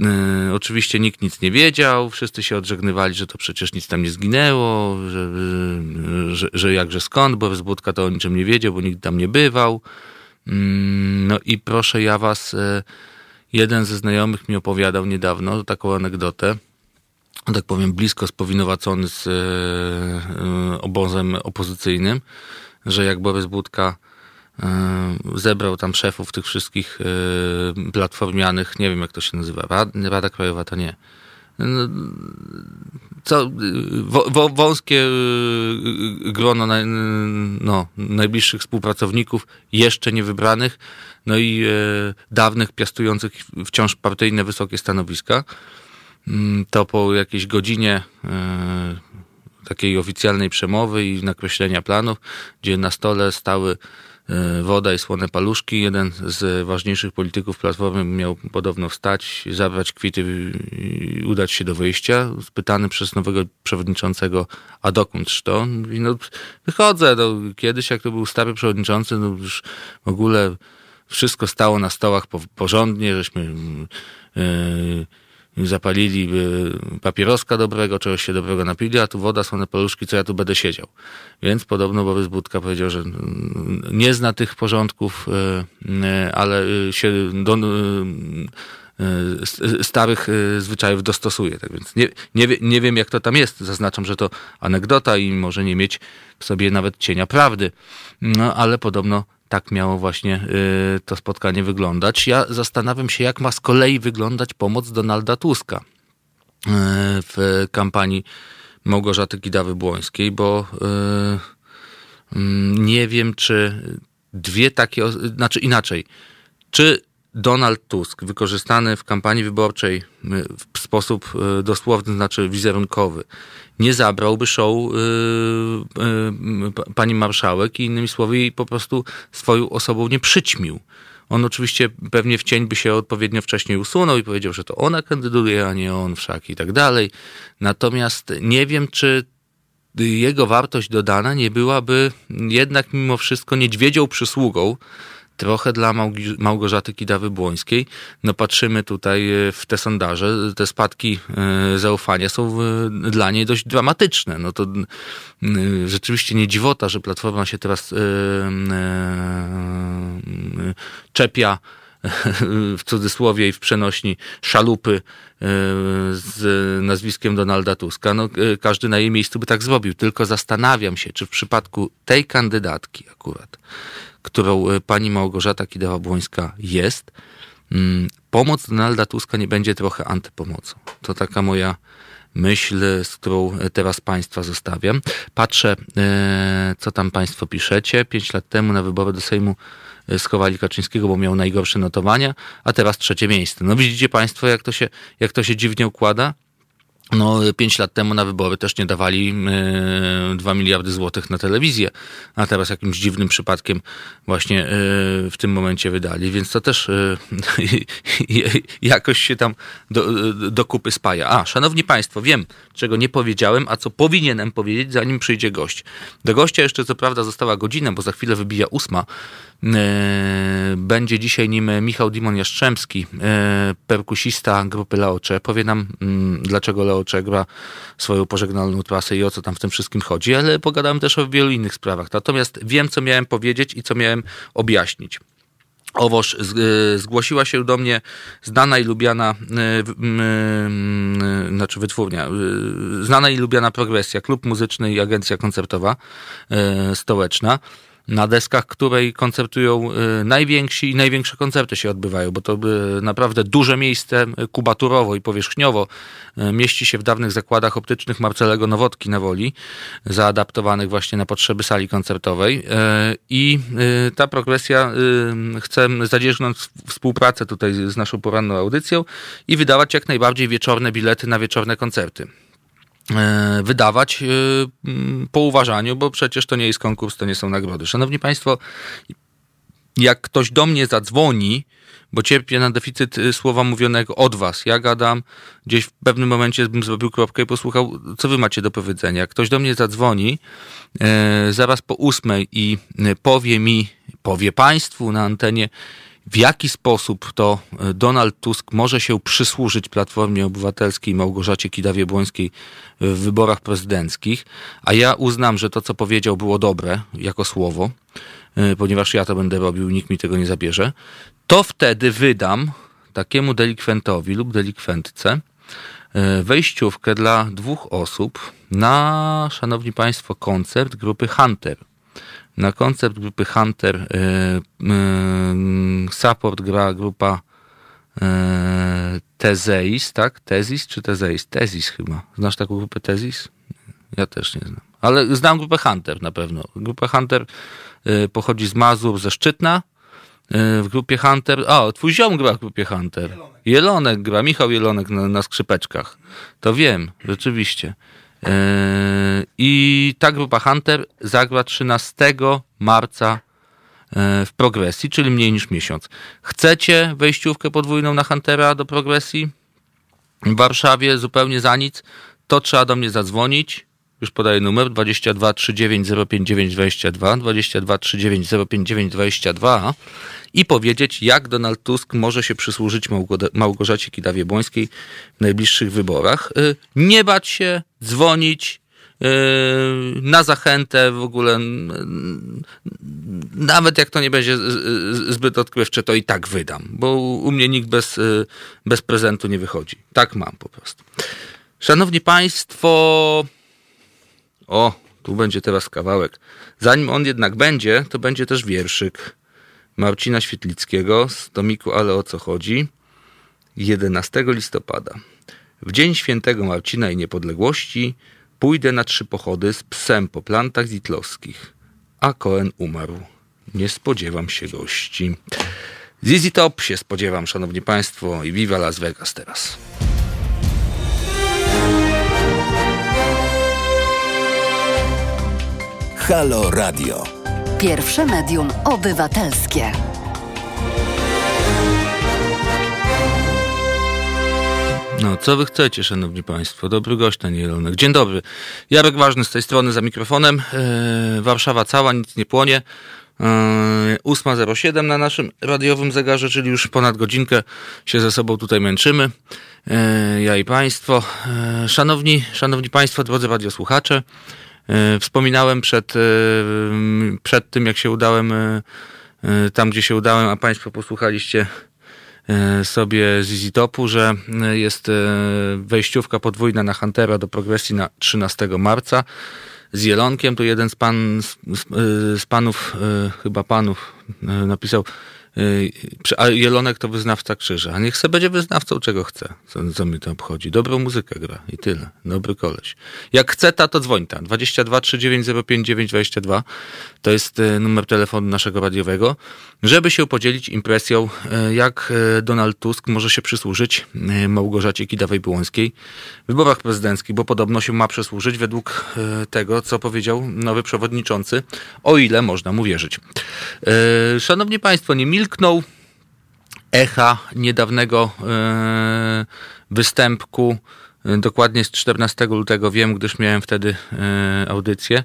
E, oczywiście nikt nic nie wiedział, wszyscy się odżegnywali, że to przecież nic tam nie zginęło, że, że, że jakże skąd, bo Budka to o niczym nie wiedział, bo nikt tam nie bywał. Mm, no i proszę ja was, e, jeden ze znajomych mi opowiadał niedawno taką anegdotę, tak powiem blisko spowinowacony z e, obozem opozycyjnym, że jak Borys Budka zebrał tam szefów tych wszystkich e, platformianych, nie wiem jak to się nazywa, Rada Krajowa to nie. No, co, wąskie e, grono no, najbliższych współpracowników, jeszcze nie wybranych, no i dawnych piastujących wciąż partyjne wysokie stanowiska. Mm, to po jakiejś godzinie takiej oficjalnej przemowy i nakreślenia planów, gdzie na stole stały E, woda i słone paluszki. Jeden z ważniejszych polityków Platformy miał podobno wstać, zabrać kwity i udać się do wyjścia. Spytany przez nowego przewodniczącego, a dokądż to? Mówi, no wychodzę, no, kiedyś jak to był stary przewodniczący, no już w ogóle wszystko stało na stołach porządnie, żeśmy yy, zapalili papieroska dobrego, czegoś się dobrego napili, a tu woda, słone paluszki, co ja tu będę siedział. Więc podobno Borys Budka powiedział, że nie zna tych porządków, e, e, ale się do starych zwyczajów dostosuje. Tak więc nie, nie, nie wiem, jak to tam jest. Zaznaczam, że to anegdota i może nie mieć w sobie nawet cienia prawdy. No, ale podobno tak miało właśnie y, to spotkanie wyglądać. Ja zastanawiam się, jak ma z kolei wyglądać pomoc Donalda Tuska y, w kampanii Małgorzaty Kidawy-Błońskiej, bo y, mm, nie wiem, czy dwie takie, znaczy inaczej, czy Donald Tusk, wykorzystany w kampanii wyborczej w sposób dosłowny, znaczy wizerunkowy, nie zabrałby show yy, yy, pani marszałek i innymi słowy jej po prostu swoją osobą nie przyćmił. On oczywiście pewnie w cień by się odpowiednio wcześniej usunął i powiedział, że to ona kandyduje, a nie on wszak i tak dalej. Natomiast nie wiem, czy jego wartość dodana nie byłaby jednak mimo wszystko niedźwiedzią przysługą trochę dla Małgorzaty Kidawy-Błońskiej. No patrzymy tutaj e, w te sondaże, te spadki e, zaufania są dla niej dość dramatyczne. No to rzeczywiście nie dziwota, że Platforma się teraz e, czepia w cudzysłowie i w przenośni szalupy z nazwiskiem Donalda Tuska. No, każdy na jej miejscu by tak zrobił. Tylko zastanawiam się, czy w przypadku tej kandydatki akurat którą e, pani Małgorzata Kidawa-Błońska jest, mm, pomoc Donalda Tuska nie będzie trochę antypomocą. To taka moja myśl, z którą e, teraz Państwa zostawiam. Patrzę, e, co tam Państwo piszecie. Pięć lat temu na wybory do Sejmu schowali Kaczyńskiego, bo miał najgorsze notowania, a teraz trzecie miejsce. No widzicie Państwo, jak to się, jak to się dziwnie układa? No, pięć lat temu na wybory też nie dawali e, 2 miliardy złotych na telewizję, a teraz jakimś dziwnym przypadkiem właśnie e, w tym momencie wydali, więc to też e, jakoś się tam do, do kupy spaja. A, szanowni państwo, wiem, czego nie powiedziałem, a co powinienem powiedzieć, zanim przyjdzie gość. Do gościa jeszcze co prawda została godzina, bo za chwilę wybija ósma, E, będzie dzisiaj nim Michał Dimon Jastrzębski, e, perkusista grupy Leocze. Powie nam, mm, dlaczego Leocze gra swoją pożegnalną trasę i o co tam w tym wszystkim chodzi, ale pogadałem też o wielu innych sprawach. Natomiast wiem, co miałem powiedzieć i co miałem objaśnić. Owoż e, zgłosiła się do mnie znana i lubiana, znaczy wytwórnia, znana i lubiana progresja, klub muzyczny i agencja koncertowa stołeczna na deskach której koncertują y, najwięksi i największe koncerty się odbywają, bo to naprawdę duże miejsce kubaturowo i powierzchniowo y, mieści się w dawnych zakładach optycznych Marcelego Nowotki na Woli, zaadaptowanych właśnie na potrzeby sali koncertowej y, i ta progresja chce zadzierżnąć współpracę tutaj z naszą poranną audycją i wydawać jak najbardziej wieczorne bilety na wieczorne koncerty. E, wydawać e, po uważaniu, bo przecież to nie jest konkurs, to nie są nagrody. Szanowni Państwo, jak ktoś do mnie zadzwoni, bo cierpię na deficyt e, słowa mówionego od was. Ja gadam, gdzieś w pewnym momencie bym zrobił kropkę i posłuchał, co wy macie do powiedzenia. Ktoś do mnie zadzwoni e, zaraz po ósmej i powie mi, powie państwu na antenie, w jaki sposób to e, Donald Tusk może się przysłużyć Platformie Obywatelskiej Małgorzacie Kidawie-Błońskiej w wyborach prezydenckich, a ja uznam, że to, co powiedział, było dobre jako słowo, e, ponieważ ja to będę robił, nikt mi tego nie zabierze, to wtedy wydam takiemu delikwentowi lub delikwentce e, wejściówkę dla dwóch osób na, szanowni państwo, koncert grupy Hunter – na koncert grupy Hunter y, support gra grupa y, Tezeis, tak? Tezis czy Tezeis? Tezis chyba. Znasz taką grupę Tezis? Ja też nie znam. Ale znam grupę Hunter na pewno. Grupa Hunter pochodzi z Mazur, ze Szczytna. W grupie Hunter. O, twój ziom gra w grupie Hunter. Jelonek, Jelonek gra, Michał Jelonek na, na skrzypeczkach. To wiem, rzeczywiście. Yy, I ta grupa Hunter zagra 13 marca yy, w progresji, czyli mniej niż miesiąc. Chcecie wejściówkę podwójną na Huntera do progresji w Warszawie zupełnie za nic, to trzeba do mnie zadzwonić. Już podaję numer 22 39 059 22 22 39 059 22 i powiedzieć, jak Donald Tusk może się przysłużyć Małgorzacie Kidawie-Błońskiej w najbliższych wyborach. Y, nie bać się, dzwonić, y, na zachętę w ogóle, nawet jak to nie będzie zbyt odkrywcze, to i tak wydam, bo u mnie nikt bez, y, bez prezentu nie wychodzi. Tak mam po prostu. Szanowni Państwo, o, tu będzie teraz kawałek. Zanim on jednak będzie, to będzie też wierszyk. Marcina Świetlickiego z tomiku Ale o co chodzi 11 listopada. W dzień świętego Marcina i Niepodległości pójdę na trzy pochody z psem po plantach zitlowskich, a Koen umarł. Nie spodziewam się gości. Zizi Top się spodziewam, szanowni państwo, i Viva Las Vegas teraz. Halo Radio. Pierwsze medium obywatelskie. No, co wy chcecie, szanowni państwo? Dobry gość, ten Jelonek. Dzień dobry. Jarek Ważny z tej strony za mikrofonem. Yy, Warszawa cała, nic nie płonie. E, 8.07 na naszym radiowym zegarze, czyli już ponad godzinkę się ze sobą tutaj męczymy. E, ja i Państwo. Szanowni, szanowni Państwo, drodzy radiosłuchacze, Yy, wspominałem przed, yy, przed tym, jak się udałem yy, tam, gdzie się udałem, a państwo posłuchaliście E, sobie z Easy Topu, że e, jest e, wejściówka podwójna na Huntera do progresji na 13 marca z Jelonkiem. Tu jeden z, pan, z, z panów, chyba panów, napisał a Jelonek to wyznawca krzyża. A niech se będzie wyznawcą czego chce. Co, co mi to obchodzi. Dobrą muzykę gra i tyle. Dobry koleś. Jak chce ta, to dzwoń ta. 22 3905 922 to jest e, numer telefonu naszego radiowego, żeby się podzielić impresją, e, jak e, Donald Tusk może się przysłużyć Małgorzacie Kidawej-Błońskiej w wyborach prezydenckich, bo podobno się ma przysłużyć według tego, co powiedział nowy przewodniczący, o ile można mu wierzyć. Szanowni Państwo, nie milknął echa niedawnego występku, dokładnie z 14 lutego. Wiem, gdyż miałem wtedy audycję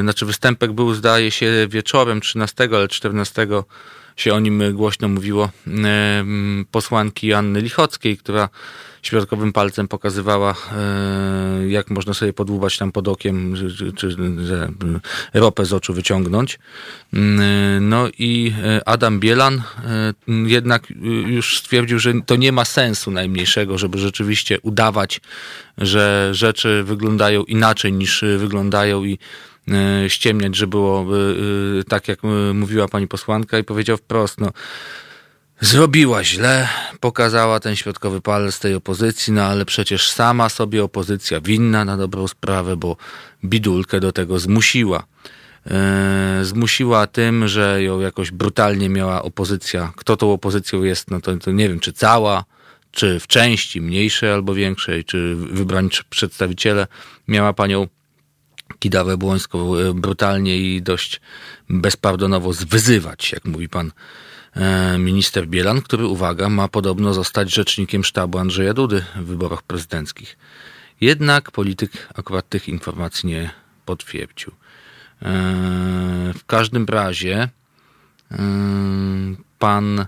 znaczy występek był zdaje się wieczorem 13, ale 14 się o nim głośno mówiło e, posłanki Anny Lichockiej, która środkowym palcem pokazywała, e, jak można sobie podłubać tam pod okiem, czy, czy ropę z oczu wyciągnąć. No i Adam Bielan jednak już stwierdził, że to nie ma sensu najmniejszego, żeby rzeczywiście udawać, że rzeczy wyglądają inaczej niż wyglądają i E, ściemniać, że było e, tak, jak e, mówiła pani posłanka i powiedział wprost, no zrobiła źle, pokazała ten środkowy palec tej opozycji, no ale przecież sama sobie opozycja winna na dobrą sprawę, bo bidulkę do tego zmusiła. zmusiła tym, że ją jakoś brutalnie miała opozycja. Kto tą opozycją jest, no to, to nie wiem, czy cała, czy w części mniejszej albo większej, czy wybrani przedstawiciele miała panią Kidawę Błońską e, brutalnie i dość bezpardonowo zwyzywać, jak mówi pan e, minister Bielan, który, uwaga, ma podobno zostać rzecznikiem sztabu Andrzeja Dudy w wyborach prezydenckich. Jednak polityk akurat tych informacji nie potwierdził. E, w każdym razie pan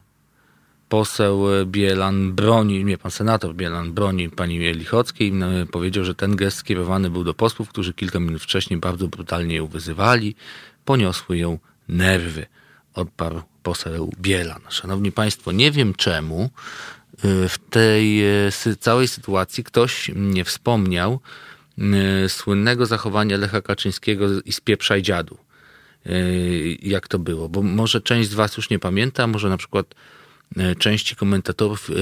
poseł Bielan broni, nie pan senator Bielan broni pani Lichockiej i powiedział, że ten gest skierowany był do posłów, którzy kilka minut wcześniej bardzo brutalnie ją wyzywali. Poniosły ją nerwy, odparł poseł Bielan. Szanowni Państwo, nie wiem czemu y, w tej y, całej sytuacji ktoś nie wspomniał y, słynnego zachowania Lecha Kaczyńskiego i spieprzaj dziadu. Jak to było? Bo może część z Was już nie pamięta, może na przykład części komentatorów e,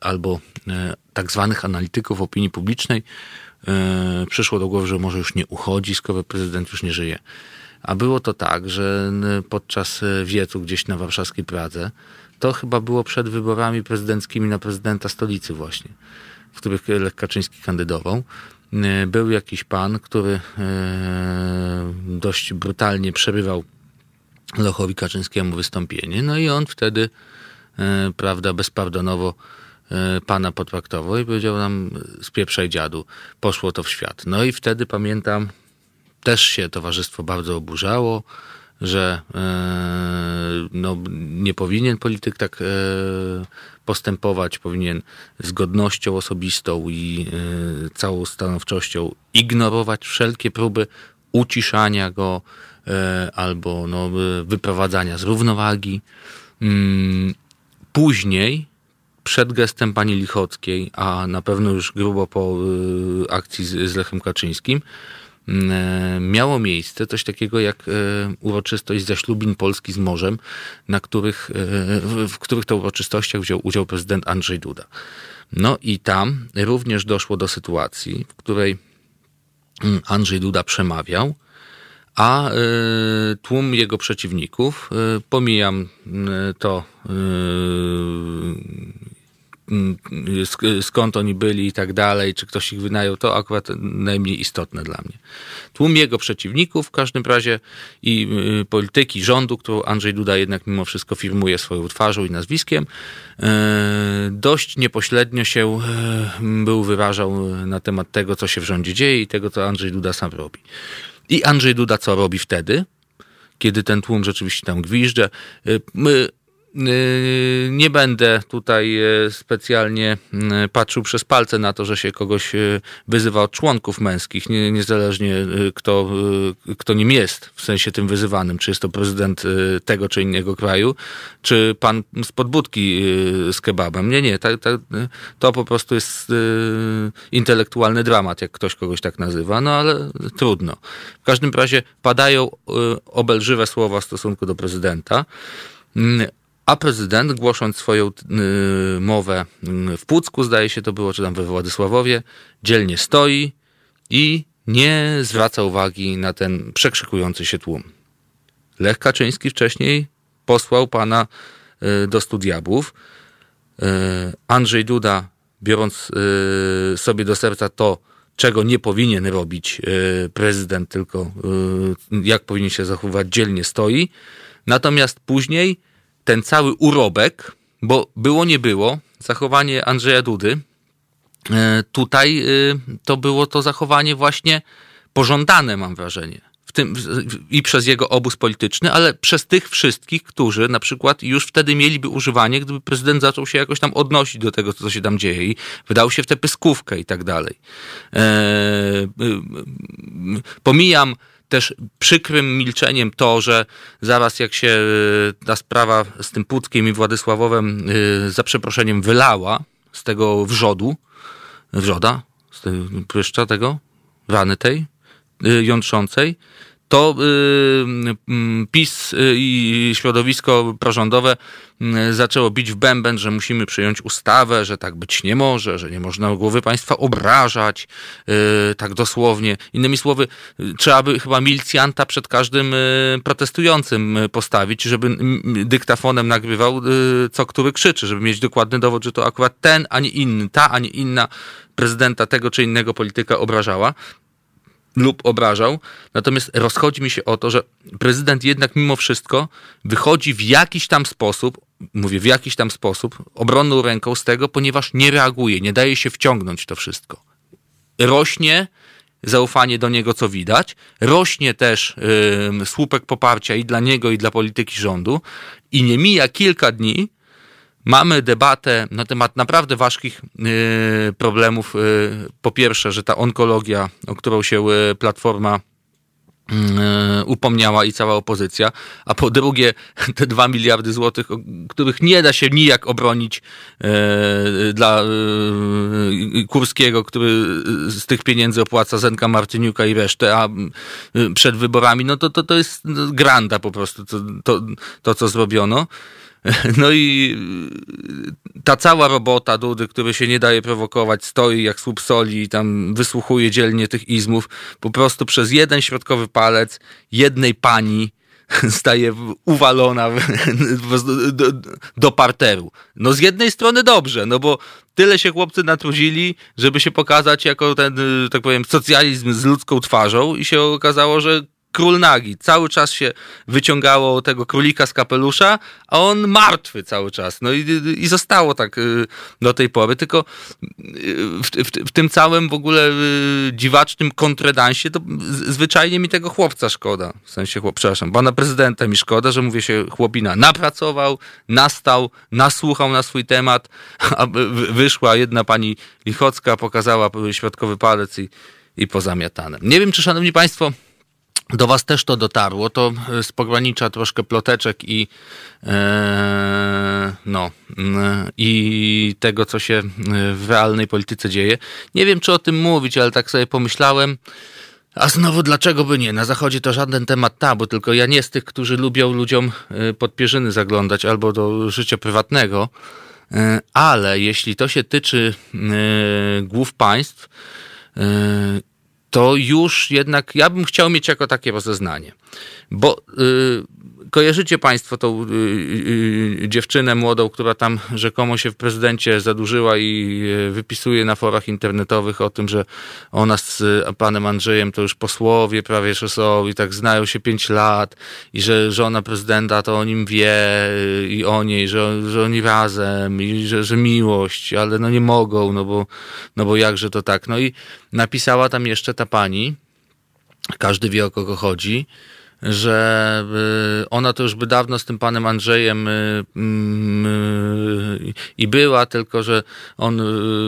albo e, tak zwanych analityków opinii publicznej przyszło do głowy, że może już nie uchodzi, skoro prezydent już nie żyje. A było to tak, że podczas wiecu gdzieś na warszawskiej Pradze, to chyba było przed wyborami prezydenckimi na prezydenta stolicy właśnie, w których Lech Kaczyński kandydował, był jakiś pan, który dość brutalnie przerywał Lechowi Kaczyńskiemu wystąpienie, no i on wtedy E, prawda, bezpardonowo e, pana potraktował i powiedział nam spieprzaj dziadu. Poszło to w świat. No i wtedy pamiętam, też się towarzystwo bardzo oburzało, że e, no, nie powinien polityk tak postępować, powinien z godnością osobistą i całą stanowczością ignorować wszelkie próby uciszania go albo no, wyprowadzania z równowagi. Mm, Później, przed gestem pani Lichockiej, a na pewno już grubo po y, akcji z, z Lechem Kaczyńskim, y, miało miejsce coś takiego jak y, uroczystość zaślubin Polski z morzem, na których, w których to uroczystościach wziął udział prezydent Andrzej Duda. No i tam również doszło do sytuacji, w której mm, Andrzej Duda przemawiał, a y, tłum jego przeciwników, y, pomijam y, to skąd oni byli i tak dalej, czy ktoś ich wynajął, to akurat najmniej istotne dla mnie. Tłum jego przeciwników w każdym razie i polityki rządu, którą Andrzej Duda jednak mimo wszystko firmuje swoją twarzą i nazwiskiem, dość niepośrednio się był wyrażał na temat tego, co się w rządzie dzieje i tego, co Andrzej Duda sam robi. I Andrzej Duda co robi wtedy? kiedy ten tłum rzeczywiście tam gwizdże. Y, my nie będę tutaj y, specjalnie patrzył przez palce na to, że się kogoś wyzywa od członków męskich, niezależnie kto, kto nim jest, w sensie tym wyzywanym, czy jest to prezydent tego czy innego kraju, czy pan z podbudki z kebabem. Nie, nie, to, to, to po prostu jest intelektualny dramat, jak ktoś kogoś tak nazywa, no ale trudno. W każdym razie padają obelżywe słowa w stosunku do prezydenta. A prezydent, głosząc swoją y, mowę y, w Pucku, zdaje się to było, czy tam we Władysławowie, dzielnie stoi i nie zwraca uwagi na ten przekrzykujący się tłum. Lech Kaczyński wcześniej posłał pana y, do studiabów. Andrzej Duda, biorąc sobie do serca to, czego nie powinien robić prezydent, tylko jak powinien się zachowywać, dzielnie stoi. Natomiast później ten cały urobek, bo było nie było, zachowanie Andrzeja Dudy, e, tutaj e, to było to zachowanie właśnie pożądane, mam wrażenie. W tym, I przez jego obóz polityczny, ale przez tych wszystkich, którzy na przykład już wtedy mieliby używanie, gdyby prezydent zaczął się jakoś tam odnosić do tego, co się tam dzieje i wydał się w tę pyskówkę i tak dalej. Eee, pomijam też przykrym milczeniem to, że zaraz jak się y, ta sprawa z tym Płóckiem i Władysławowem y, za przeproszeniem wylała z tego wrzodu, wrzoda, z tego pryszcza tego, rany tej y, jątrzącej, to y, mm, PiS y, i środowisko prorządowe y, zaczęło bić w bęben, że musimy przyjąć ustawę, że tak być nie może, że nie można głowy państwa obrażać, tak dosłownie. Innymi słowy, trzeba by chyba milicjanta przed każdym protestującym postawić, żeby dyktafonem nagrywał, co który krzyczy, żeby mieć dokładny dowód, że to akurat ten, a nie inny, ta, a nie inna prezydenta tego czy innego polityka obrażała lub obrażał. Natomiast rozchodzi mi się o to, że prezydent jednak mimo wszystko wychodzi w jakiś tam sposób, mówię w jakiś tam sposób, obronną ręką z tego, ponieważ nie reaguje, nie daje się wciągnąć to wszystko. Rośnie zaufanie do niego, co widać. Rośnie też yy, słupek poparcia i dla niego, i dla polityki rządu. I nie mija kilka dni, Mamy debatę na temat naprawdę ważkich y, problemów. Y, po pierwsze, że ta onkologia, o którą się y, Platforma upomniała i cała opozycja, a po drugie te dwa miliardy złotych, których nie da się nijak obronić dla Kurskiego, który z tych pieniędzy opłaca Zenka Martyniuka i resztę, a przed wyborami, no to, to, to jest granda po prostu, to, to, to co zrobiono. No i ta cała robota Dudy, który się nie daje prowokować, stoi jak słup soli i tam wysłuchuje dzielnie tych izmów, po prostu przez jeden środkowy palec jednej pani staje uwalona do, do parteru. No z jednej strony dobrze, no bo tyle się chłopcy natrudzili, żeby się pokazać jako ten, tak powiem, socjalizm z ludzką twarzą i się okazało, że król nagi. Cały czas się wyciągało tego królika z kapelusza, a on martwy cały czas. No i, i zostało tak y, do tej pory. Tylko y, w, w, w tym całym w ogóle y, dziwacznym kontredansie to zwyczajnie mi tego chłopca szkoda. W sensie, chłop, przepraszam, pana prezydenta mi szkoda, że mówię się chłopina napracował, nastał, nasłuchał na swój temat, a wyszła jedna pani Lichocka, pokazała środkowy palec i, i pozamiatane. Nie wiem, czy szanowni państwo do Was też to dotarło, to e, z pogranicza troszkę ploteczek i e, no i tego, co się e, w realnej polityce dzieje. Nie wiem, czy o tym mówić, ale tak sobie pomyślałem. A znowu, dlaczego by nie? Na zachodzie to żaden temat tabu, tylko ja nie z tych, którzy lubią ludziom e, pod pierzyny zaglądać albo do życia prywatnego, ale jeśli to się tyczy głów państw, to już jednak ja bym chciał mieć jako takie rozeznanie. Bo y, kojarzycie Państwo tą y, y, dziewczynę młodą, która tam rzekomo się w prezydencie zadłużyła i y, wypisuje na forach internetowych o tym, że ona z panem Andrzejem to już posłowie prawie że są i tak znają się pięć lat i że żona prezydenta to o nim wie i o niej, że, że oni razem i że, że miłość, ale no nie mogą, no bo, no bo jakże to tak. No i napisała tam jeszcze ta pani, każdy wie o kogo chodzi, że y, ona to już by dawno z tym panem Andrzejem y, y, i była, tylko że on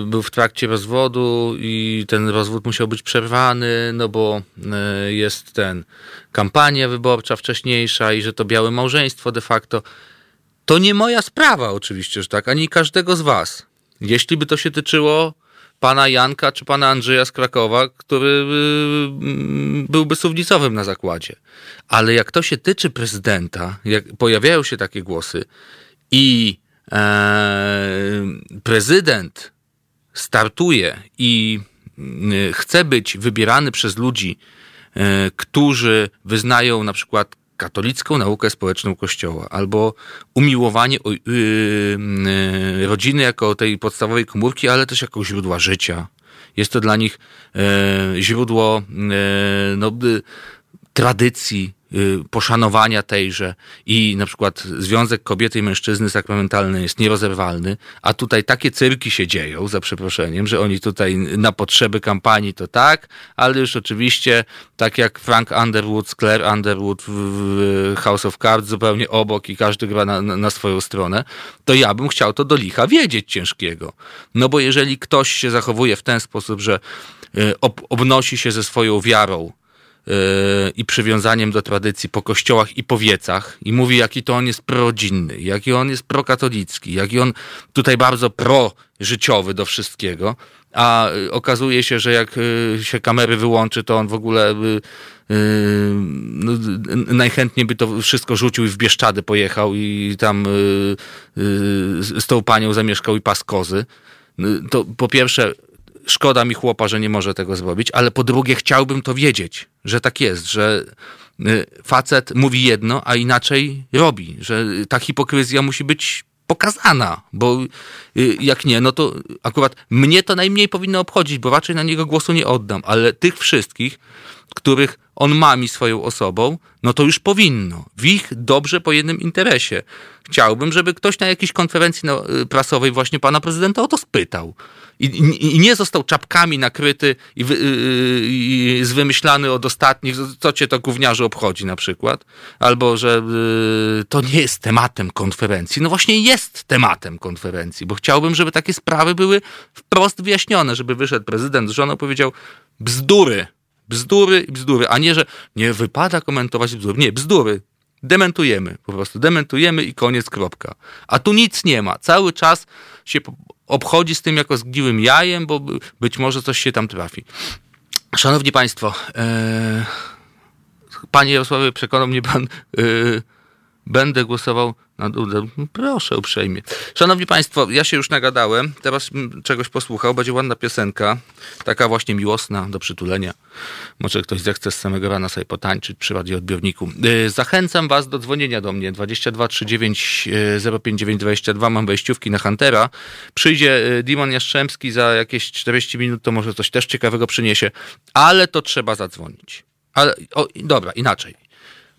był w trakcie rozwodu i ten rozwód musiał być przerwany, no bo jest ten kampania wyborcza wcześniejsza i że to białe małżeństwo de facto. To nie moja sprawa oczywiście, że tak, ani każdego z was. Jeśli by to się tyczyło pana Janka czy pana Andrzeja z Krakowa, który y, byłby suwnicowym na zakładzie. Ale jak to się tyczy prezydenta, jak pojawiają się takie głosy i e, prezydent startuje i y, chce być wybierany przez ludzi, e, którzy wyznają na przykład katolicką naukę społeczną Kościoła, albo umiłowanie yy, rodziny jako tej podstawowej komórki, ale też jako źródła życia. Jest to dla nich yy, źródło yy, no, tradycji, Y, poszanowania tejże i na przykład związek kobiety i mężczyzny sakramentalny jest nierozerwalny, a tutaj takie cyrki się dzieją, za przeproszeniem, że oni tutaj na potrzeby kampanii to tak, ale już oczywiście tak jak Frank Underwood, Claire Underwood w House of Cards zupełnie obok i każdy gra na, na swoją stronę, to ja bym chciał to do licha wiedzieć ciężkiego. No bo jeżeli ktoś się zachowuje w ten sposób, że y, ob obnosi się ze swoją wiarą, i przywiązaniem do tradycji po kościołach i po wiecach i mówi, jaki to on jest prorodzinny, jaki on jest prokatolicki, jaki on tutaj bardzo pro-życiowy do wszystkiego, a yy, okazuje się, że jak yy, się kamery wyłączy, to on w ogóle no, najchętniej by to wszystko rzucił i w Bieszczady pojechał i tam z tą panią zamieszkał i pas kozy. To po pierwsze szkoda mi chłopa, że nie może tego zrobić, ale po drugie chciałbym to wiedzieć, że tak jest, że y, facet mówi jedno, a inaczej robi, że ta hipokryzja musi być pokazana, bo y, jak nie, no to akurat mnie to najmniej powinno obchodzić, bo raczej na niego głosu nie oddam, ale tych wszystkich, których on mami swoją osobą, no to już powinno. W ich dobrze po jednym interesie. Chciałbym, żeby ktoś na jakiejś konferencji no, y, prasowej właśnie pana prezydenta o to spytał i, i nie został czapkami nakryty i, wy, i, zwymyślany od ostatnich, co cię to gówniarze obchodzi na przykład, albo że y, to nie jest tematem konferencji. No właśnie jest tematem konferencji, bo chciałbym, żeby takie sprawy były wprost wyjaśnione, żeby wyszedł prezydent z żoną powiedział bzdury, bzdury i bzdury, a nie, że nie wypada komentować bzdury. Nie, bzdury. Dementujemy, po prostu dementujemy i koniec, kropka. A tu nic nie ma. Cały czas się obchodzi z tym jako zgniłym jajem, bo być może coś się tam trafi. Szanowni Państwo, e, Panie Jarosławie, przekonał mnie Pan, e, będę głosował na Dudę. Proszę uprzejmie. Szanowni Państwo, ja się już nagadałem, teraz czegoś posłuchał, będzie ładna piosenka, taka właśnie miłosna do przytulenia. Może ktoś zechce z samego rana sobie potańczyć przy radioodbiorniku. Y, zachęcam Was do dzwonienia do mnie 22 39 059 22. Mam wejściówki na Huntera. Przyjdzie y, Dimon Jastrzębski za jakieś 40 minut, to może coś też ciekawego przyniesie, ale to trzeba zadzwonić. Ale, o, dobra, inaczej.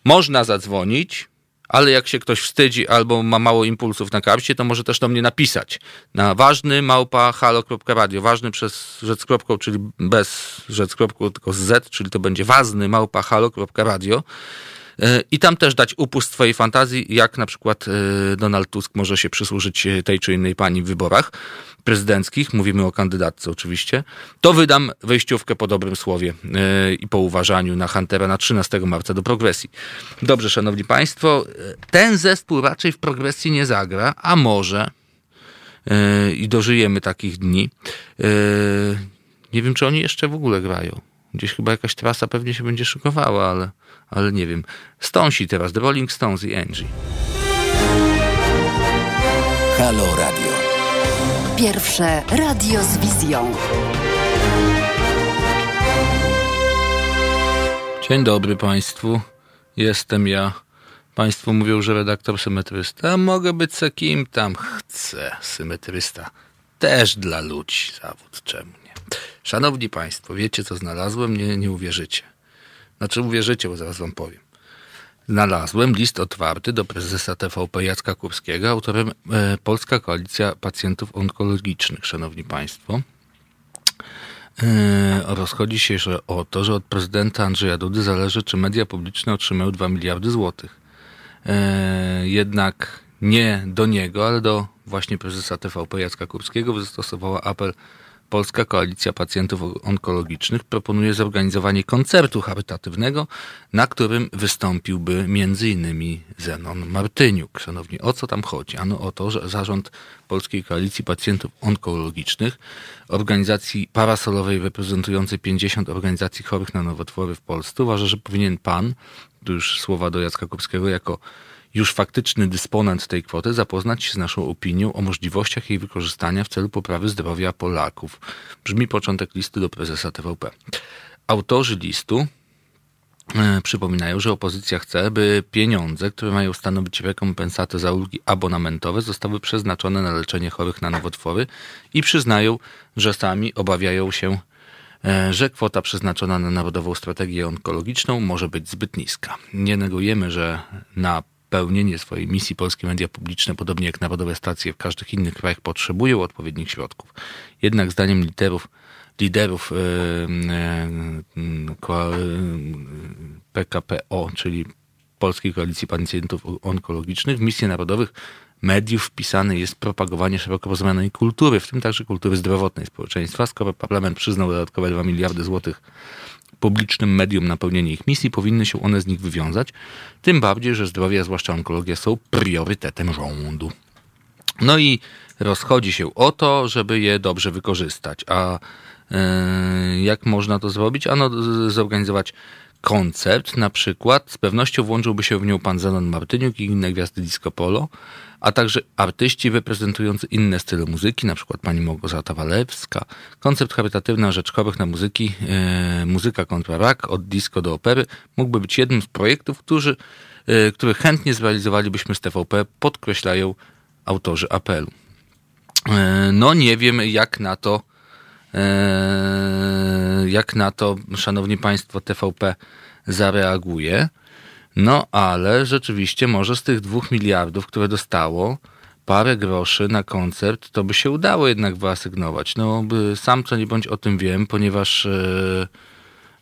Można zadzwonić, ale jak się ktoś wstydzi albo ma mało impulsów na karcie, to może też do mnie napisać na ważny małpa halo.radio, ważny przez rzecz kropką, czyli bez rzecz kropką, tylko z z, czyli to będzie ważny małpa halo.radio e, i tam też dać upust swojej fantazji, jak na przykład e, Donald Tusk może się przysłużyć e, tej czy innej pani w wyborach prezydenckich, mówimy o kandydatce oczywiście, to wydam wejściówkę po dobrym słowie yy, i po uważaniu na Huntera na 13 marca do progresji. Dobrze, szanowni państwo, ten zespół raczej w progresji nie zagra, a może yy, i dożyjemy takich dni. Nie wiem, czy oni jeszcze w ogóle grają. Gdzieś chyba jakaś trasa pewnie się będzie szykowała, ale, ale nie wiem. Stonsi teraz, The Rolling Stones i Angie. Halo Radio. Pierwsze radio z wizją. Dzień dobry Państwu. Jestem ja, Państwo mówią, że redaktor symetrysta. Mogę być se kim tam chcę. Symetrysta też dla ludzi zawód. Czemu nie? Szanowni Państwo, wiecie co znalazłem? Nie, nie uwierzycie. Znaczy uwierzycie, bo zaraz Wam powiem. Znalazłem list otwarty do prezesa TVP Jacka Kurskiego, autorem e, Polska Koalicja Pacjentów Onkologicznych, Szanowni Państwo. E, rozchodzi się że o to, że od prezydenta Andrzeja Dudy zależy, czy media publiczne otrzymają 2 miliardy złotych. E, jednak nie do niego, ale do właśnie prezesa TVP Jacka Kurskiego wystosowała apel Polska Koalicja Pacjentów Onkologicznych proponuje zorganizowanie koncertu charytatywnego, na którym wystąpiłby m.in. Zenon Martyniuk. Szanowni, o co tam chodzi? Ano o to, że zarząd Polskiej Koalicji Pacjentów Onkologicznych, organizacji parasolowej reprezentującej 50 organizacji chorych na nowotwory w Polsce, uważa, że powinien pan, tu już słowa do Jacka Kurskiego, jako już faktyczny dysponent tej kwoty zapoznać się z naszą opinią o możliwościach jej wykorzystania w celu poprawy zdrowia Polaków. Brzmi początek listu do prezesa TVP. Autorzy listu e, przypominają, że opozycja chce, by pieniądze, które mają stanowić rekompensatę za ulgi abonamentowe, zostały przeznaczone na leczenie chorych na nowotwory i przyznają, że sami obawiają się, e, że kwota przeznaczona na Narodową Strategię Onkologiczną może być zbyt niska. Nie negujemy, że na pełnienie swojej misji polskie media publiczne, podobnie jak narodowe stacje w każdych innych krajach, potrzebują odpowiednich środków. Jednak zdaniem liderów, liderów PKPO, czyli Polskiej Koalicji Pacjentów Onkologicznych, w misję narodowych mediów wpisane jest propagowanie szeroko rozumianej kultury, w tym także kultury zdrowotnej społeczeństwa. Skoro parlament przyznał dodatkowe 2 miliardy złotych publicznym medium na pełnienie ich misji, powinny się one z nich wywiązać. Tym bardziej, że zdrowie, a zwłaszcza onkologia, są priorytetem rządu. No i rozchodzi się o to, żeby je dobrze wykorzystać. A yy, jak można to zrobić? Ano, zorganizować koncert na przykład. Z pewnością włączyłby się w nią pan Zenon Martyniuk i inne gwiazdy disco polo a także artyści reprezentujący inne style muzyki, na przykład pani Małgorzata Walewska. Koncept charytatywny rzecz na muzyki, e, muzyka kontra rock, od disco do opery, mógłby być jednym z projektów, którzy, e, które chętnie zrealizowalibyśmy z TVP, podkreślają autorzy apelu. E, no nie wiem jak na to, jak na to, szanowni państwo, TVP zareaguje. No ale rzeczywiście może z tych dwóch miliardów, które dostało, parę groszy na koncert, to by się udało jednak wyasygnować. No sam co nie bądź o tym wiem, ponieważ e,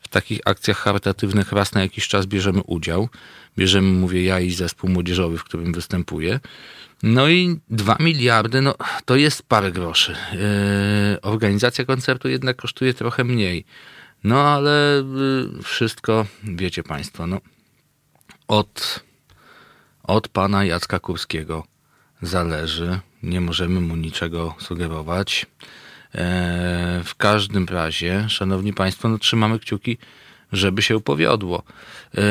w takich akcjach charytatywnych raz na jakiś czas bierzemy udział. Bierzemy, mówię ja i zespół młodzieżowy, w którym występuję. No i dwa miliardy, no to jest parę groszy. E, organizacja koncertu jednak kosztuje trochę mniej. No ale e, wszystko, wiecie Państwo, no od, od pana Jacka Kurskiego zależy. Nie możemy mu niczego sugerować. E, w każdym razie, szanowni państwo, no trzymamy kciuki, żeby się powiodło. E,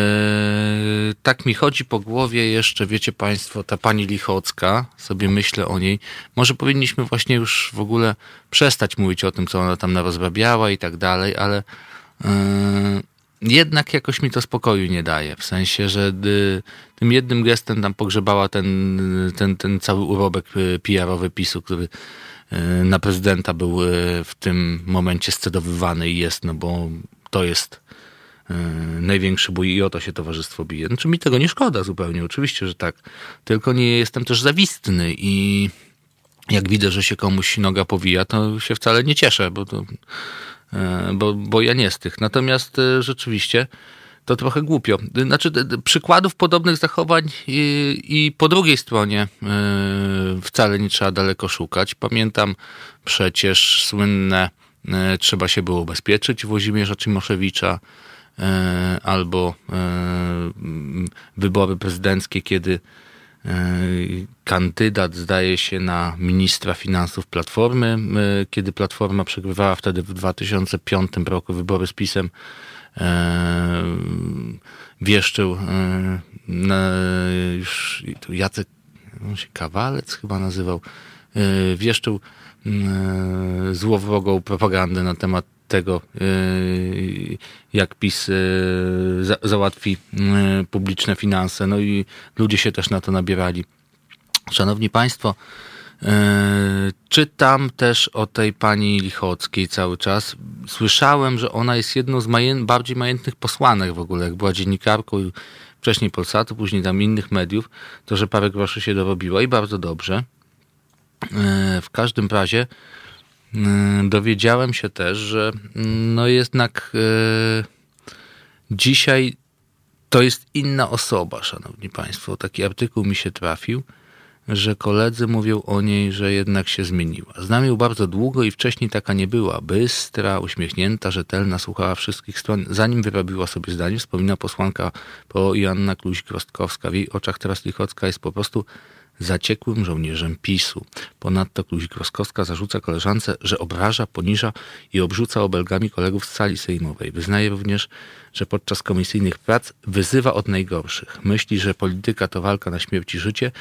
tak mi chodzi po głowie jeszcze, wiecie państwo, ta pani Lichocka, sobie myślę o niej. Może powinniśmy właśnie już w ogóle przestać mówić o tym, co ona tam narozrabiała i tak dalej, ale e, jednak jakoś mi to spokoju nie daje. W sensie, że y, tym jednym gestem tam pogrzebała ten, ten, ten cały urobek y, PR-owy PiSu, który y, na prezydenta był w tym momencie scedowywany i jest, no bo to jest największy bój i o to się towarzystwo bije. Znaczy mi tego nie szkoda zupełnie, oczywiście, że tak. Tylko nie jestem też zawistny i jak widzę, że się komuś noga powija, to się wcale nie cieszę, bo to bo, bo ja nie z tych. Natomiast e, rzeczywiście to trochę głupio. Znaczy, przykładów podobnych zachowań i, i, po drugiej stronie e, wcale nie trzeba daleko szukać. Pamiętam przecież słynne trzeba się było ubezpieczyć Włodzimierza Cimoszewicza albo wybory prezydenckie, kiedy kandydat, zdaje się, na ministra finansów Platformy, kiedy Platforma przegrywała wtedy w 2005 roku wybory z PiSem, e, wieszczył e, już Jacek on się Kawalec chyba nazywał, e, wieszczył złowrogą propagandę na temat tego, jak PiS załatwi publiczne finanse. No i ludzie się też na to nabierali. Szanowni Państwo, czytam też o tej pani Lichockiej cały czas. Słyszałem, że ona jest jedną z maję bardziej majętnych posłanek w ogóle, jak była dziennikarką wcześniej Polsatu, później tam innych mediów, to że parę groszy się dorobiła i bardzo dobrze. W każdym razie dowiedziałem się też, że mm, no jednak e, dzisiaj to jest inna osoba, szanowni państwo. Taki artykuł mi się trafił, że koledzy mówią o niej, że jednak się zmieniła. Znam ją bardzo długo i wcześniej taka nie była. Bystra, uśmiechnięta, rzetelna, słuchała wszystkich stron. Zanim wyrobiła sobie zdanie, wspomina posłanka po Joanna Kluzik-Rostkowska. W jej oczach teraz Lichocka jest po prostu zaciekłym żołnierzem PiSu. Ponadto Kluzik-Roskowska zarzuca koleżance, że obraża, poniża i obrzuca obelgami kolegów z sali sejmowej. Wyznaje również, że podczas komisyjnych prac wyzywa od najgorszych. Myśli, że polityka to walka na śmierć i życie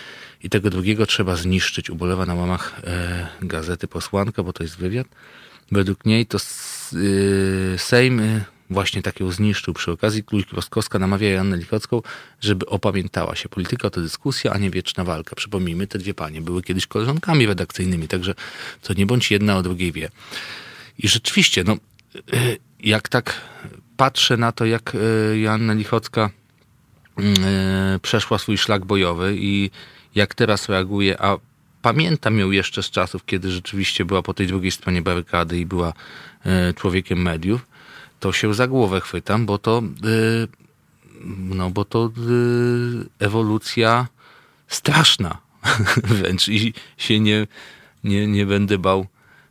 i tego drugiego trzeba zniszczyć. Ubolewa na łamach e, gazety posłanka, bo to jest wywiad. Według niej to e, Sejm e, właśnie takiego zniszczył. Przy okazji Kluź-Rostkowska namawia Joannę Lichocką, żeby opamiętała się. Polityka to dyskusja, a nie wieczna walka. Przypomnijmy, te dwie panie były kiedyś koleżankami redakcyjnymi, także to nie bądź jedna o drugiej wie. I rzeczywiście, no, jak tak patrzę na to, jak e, Joanna Lichocka e, przeszła swój szlak bojowy i jak teraz reaguje, a pamiętam ją jeszcze z czasów, kiedy rzeczywiście była po tej drugiej stronie barykady i była e, człowiekiem mediów, to się za głowę chwytam, bo to, y, no bo to y, ewolucja straszna wręcz i się nie, nie, nie będę bał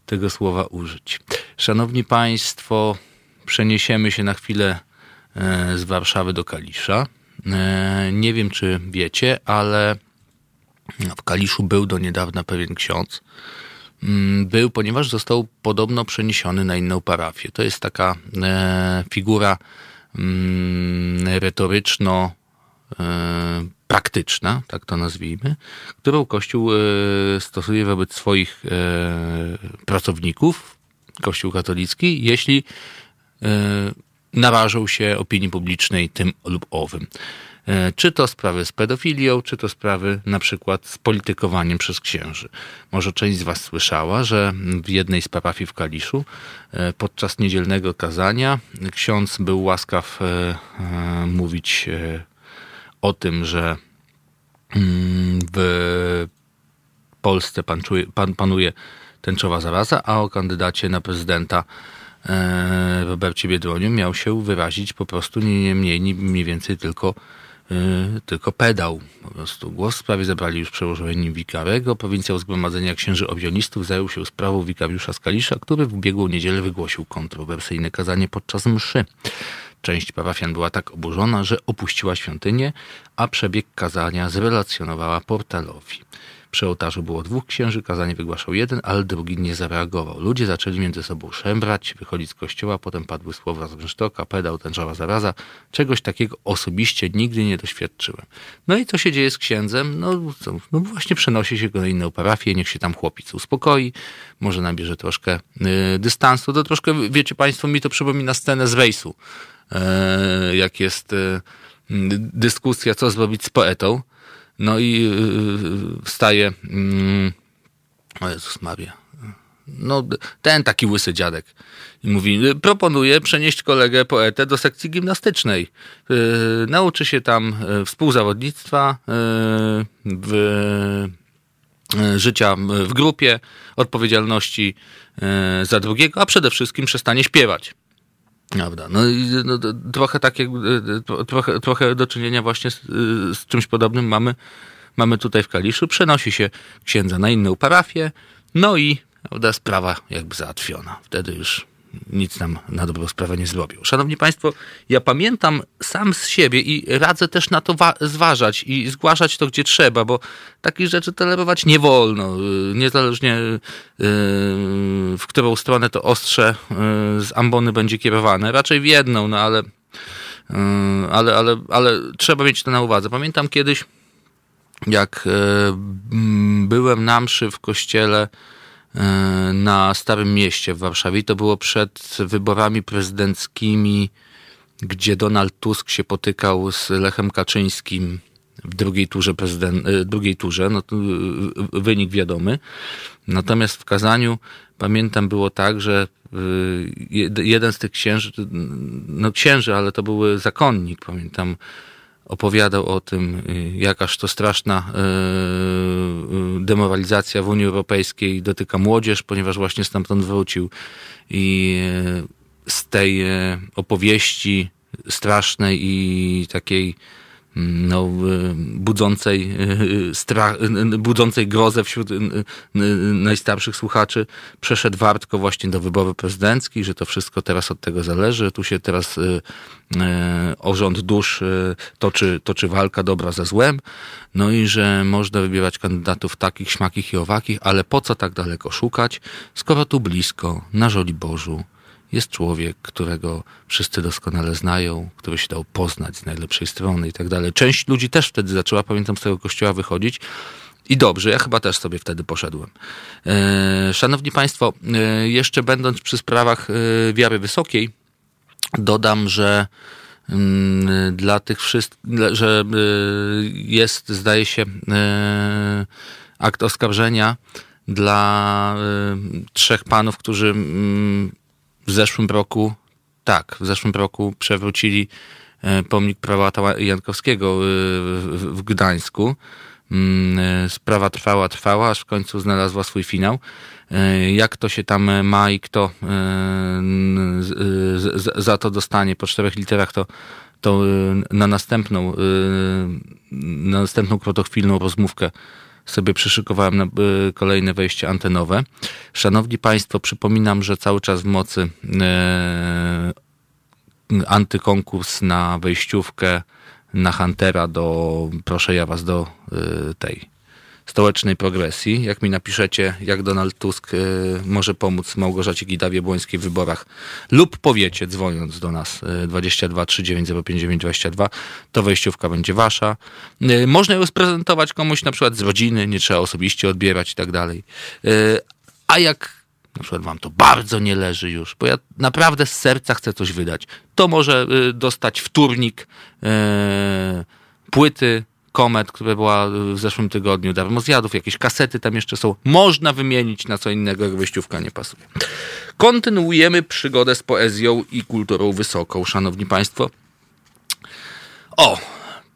tego słowa użyć. Szanowni Państwo, przeniesiemy się na chwilę e, z Warszawy do Kalisza. E, nie wiem, czy wiecie, ale w Kaliszu był do niedawna pewien ksiądz, był, ponieważ został podobno przeniesiony na inną parafię. To jest taka e, figura mm, retoryczno e, praktyczna, tak to nazwijmy, którą Kościół e, stosuje wobec swoich pracowników, Kościół katolicki, jeśli narażą się opinii publicznej tym lub owym. E, czy to sprawy z pedofilią, czy to sprawy na przykład z politykowaniem przez księży. Może część z Was słyszała, że w jednej z parafii w Kaliszu e, podczas niedzielnego kazania ksiądz był łaskaw e, mówić o tym, że mm, w Polsce panuje tęczowa zaraza, a o kandydacie na prezydenta Robercie Biedroniu miał się wyrazić po prostu nie mniej, nie mniej więcej tylko tylko pedał. Po prostu głos w sprawie zebrali już przełożeni wikarego. Prowincjał Zgromadzenia Księży Obionistów zajął się sprawą wikariusza Skalisza, który w ubiegłą niedzielę wygłosił kontrowersyjne kazanie podczas mszy. Część parafian była tak oburzona, że opuściła świątynię, a przebieg kazania zrelacjonowała portalowi. Przy ołtarzu było dwóch księży, kazanie wygłaszał jeden, ale drugi nie zareagował. Ludzie zaczęli między sobą szemrać, wychodzić z kościoła, potem padły słowa z rynsztoka, pedał, tęczowa zaraza. Czegoś takiego osobiście nigdy nie doświadczyłem. No i co się dzieje z księdzem? No, no właśnie przenosi się go na inną parafię, niech się tam chłopiec uspokoi, może nabierze troszkę y, dystansu. To troszkę, wiecie państwo, mi to przypomina scenę z rejsu, y, jak jest y, dyskusja, co zrobić z poetą no i yy, wstaje, yy, o Jezus Maria, no ten taki łysy dziadek i mówi, proponuję przenieść kolegę poetę do sekcji gimnastycznej. Yy, nauczy się tam współzawodnictwa, yy, w, yy, życia w grupie, odpowiedzialności za drugiego, a przede wszystkim przestanie śpiewać. Prawda. No i no, trochę tak jak, trochę, trochę do czynienia właśnie z, z, czymś podobnym mamy, mamy tutaj w Kaliszu. Przenosi się księdza na inną parafię, no i prawda, sprawa jakby załatwiona. Wtedy już nic nam na dobrą sprawę nie zrobił. Szanowni Państwo, ja pamiętam sam z siebie i radzę też na to zważać i zgłaszać to, gdzie trzeba, bo takich rzeczy tolerować nie wolno. Y, niezależnie y, w którą stronę to ostrze y, z ambony będzie kierowane. Raczej w jedną, no ale, ale, ale, ale trzeba mieć to na uwadze. Pamiętam kiedyś, jak byłem na mszy w kościele na Starym Mieście w Warszawie. I to było przed wyborami prezydenckimi, gdzie Donald Tusk się potykał z Lechem Kaczyńskim w drugiej turze, prezydent, e, drugiej turze, no e, wynik wiadomy. Natomiast w kazaniu pamiętam było tak, że e, jeden z tych księży, no księży, ale to był zakonnik, pamiętam, opowiadał o tym, jakaż to straszna demoralizacja w Unii Europejskiej dotyka młodzież, ponieważ właśnie stamtąd wrócił. I z tej opowieści strasznej i takiej no, budzącej, strach, budzącej grozę wśród najstarszych słuchaczy, przeszedł wartko właśnie do wyborów prezydenckich, że to wszystko teraz od tego zależy. Tu się teraz y, y, o rząd dusz y, toczy, toczy walka dobra ze złem, no i że można wybierać kandydatów takich, śmakich i owakich, ale po co tak daleko szukać, skoro tu blisko, na Żoliborzu, jest człowiek, którego wszyscy doskonale znają, który się dał poznać z najlepszej strony i tak dalej. Część ludzi też wtedy zaczęła, pamiętam, z tego kościoła wychodzić. I dobrze, ja chyba też sobie wtedy poszedłem. E, szanowni Państwo, e, jeszcze będąc przy sprawach e, wiary wysokiej, dodam, że mm, dla tych wszystkich, że jest, zdaje się, akt oskarżenia dla trzech panów, którzy mm, w zeszłym roku, tak, w zeszłym roku przewrócili e, pomnik prałata Jankowskiego e, w Gdańsku. Mm, e, sprawa trwała, trwała, aż w końcu znalazła swój finał. Jak to się tam ma i kto za to dostanie po czterech literach, to, to na następną, na następną krótkochwilną rozmówkę sobie przyszykowałem na y, kolejne wejście antenowe. Szanowni Państwo, przypominam, że cały czas w mocy e, antykonkurs na wejściówkę na Huntera do, proszę ja was do e, tej stołecznej progresji. Jak mi napiszecie, jak Donald Tusk y, może pomóc Małgorzacie Gidawie-Błońskiej w wyborach lub powiecie, dzwoniąc do nas y, 22 39 22, to wejściówka będzie wasza. Y, można ją sprezentować komuś na przykład z rodziny, nie trzeba osobiście odbierać i tak dalej. Y, a jak na przykład wam to bardzo nie leży już, bo ja naprawdę z serca chcę coś wydać, to może y, dostać wtórnik y, płyty Komet, która była w zeszłym tygodniu, darmo zjadów, jakieś kasety tam jeszcze są. Można wymienić na co innego, jak wyjściówka nie pasuje. Kontynuujemy przygodę z poezją i kulturą wysoką, szanowni państwo. O,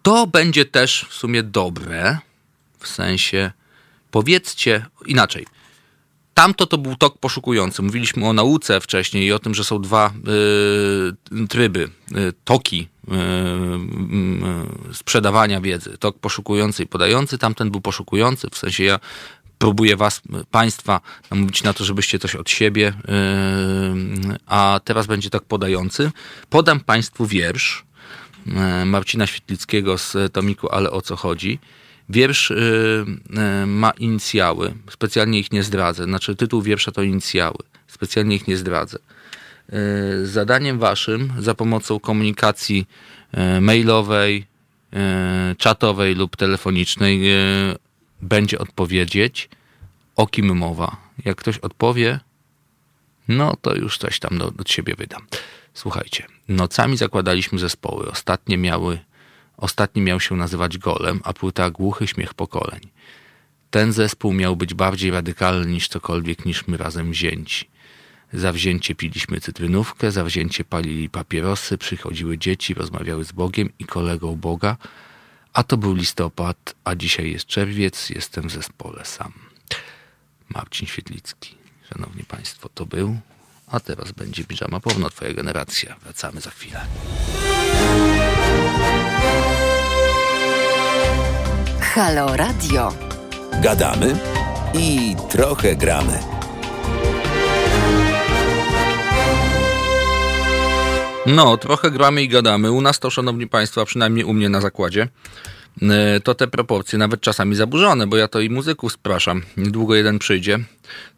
to będzie też w sumie dobre, w sensie powiedzcie inaczej – Tamto to był tok poszukujący. Mówiliśmy o nauce wcześniej i o tym, że są dwa y, tryby, y, toki y, y, sprzedawania wiedzy. Tok poszukujący i podający. Tamten był poszukujący, w sensie ja próbuję was, państwa namówić na to, żebyście coś od siebie, y, a teraz będzie tak podający. Podam państwu wiersz Marcina Świetlickiego z tomiku Ale o co chodzi. Wiersz ma inicjały, specjalnie ich nie zdradzę. Znaczy, tytuł wiersza to inicjały, specjalnie ich nie zdradzę. Y, zadaniem waszym za pomocą komunikacji mailowej, czatowej lub telefonicznej będzie odpowiedzieć, o kim mowa. Jak ktoś odpowie, no to już coś tam do siebie wydam. Słuchajcie, nocami zakładaliśmy zespoły. Ostatnie miały Ostatni miał się nazywać Golem, a płyta Głuchy Śmiech Pokoleń. Ten zespół miał być bardziej radykalny niż cokolwiek niż my razem wzięci. Zawzięcie piliśmy cytrynówkę, zawzięcie palili papierosy, przychodziły dzieci, rozmawiały z Bogiem i kolegą Boga, a to był listopad, a dzisiaj jest czerwiec, jestem w zespole sam. Marcin Świetlicki. Szanowni Państwo, to był, a teraz będzie piżama powno Twoja generacja. Wracamy za chwilę. Halo Radio. Gadamy i trochę gramy. No, trochę gramy i gadamy. U nas to, szanowni państwo, a przynajmniej u mnie na zakładzie, e, to te proporcje nawet czasami zaburzone, bo ja to i muzyków spraszam. Niedługo jeden przyjdzie,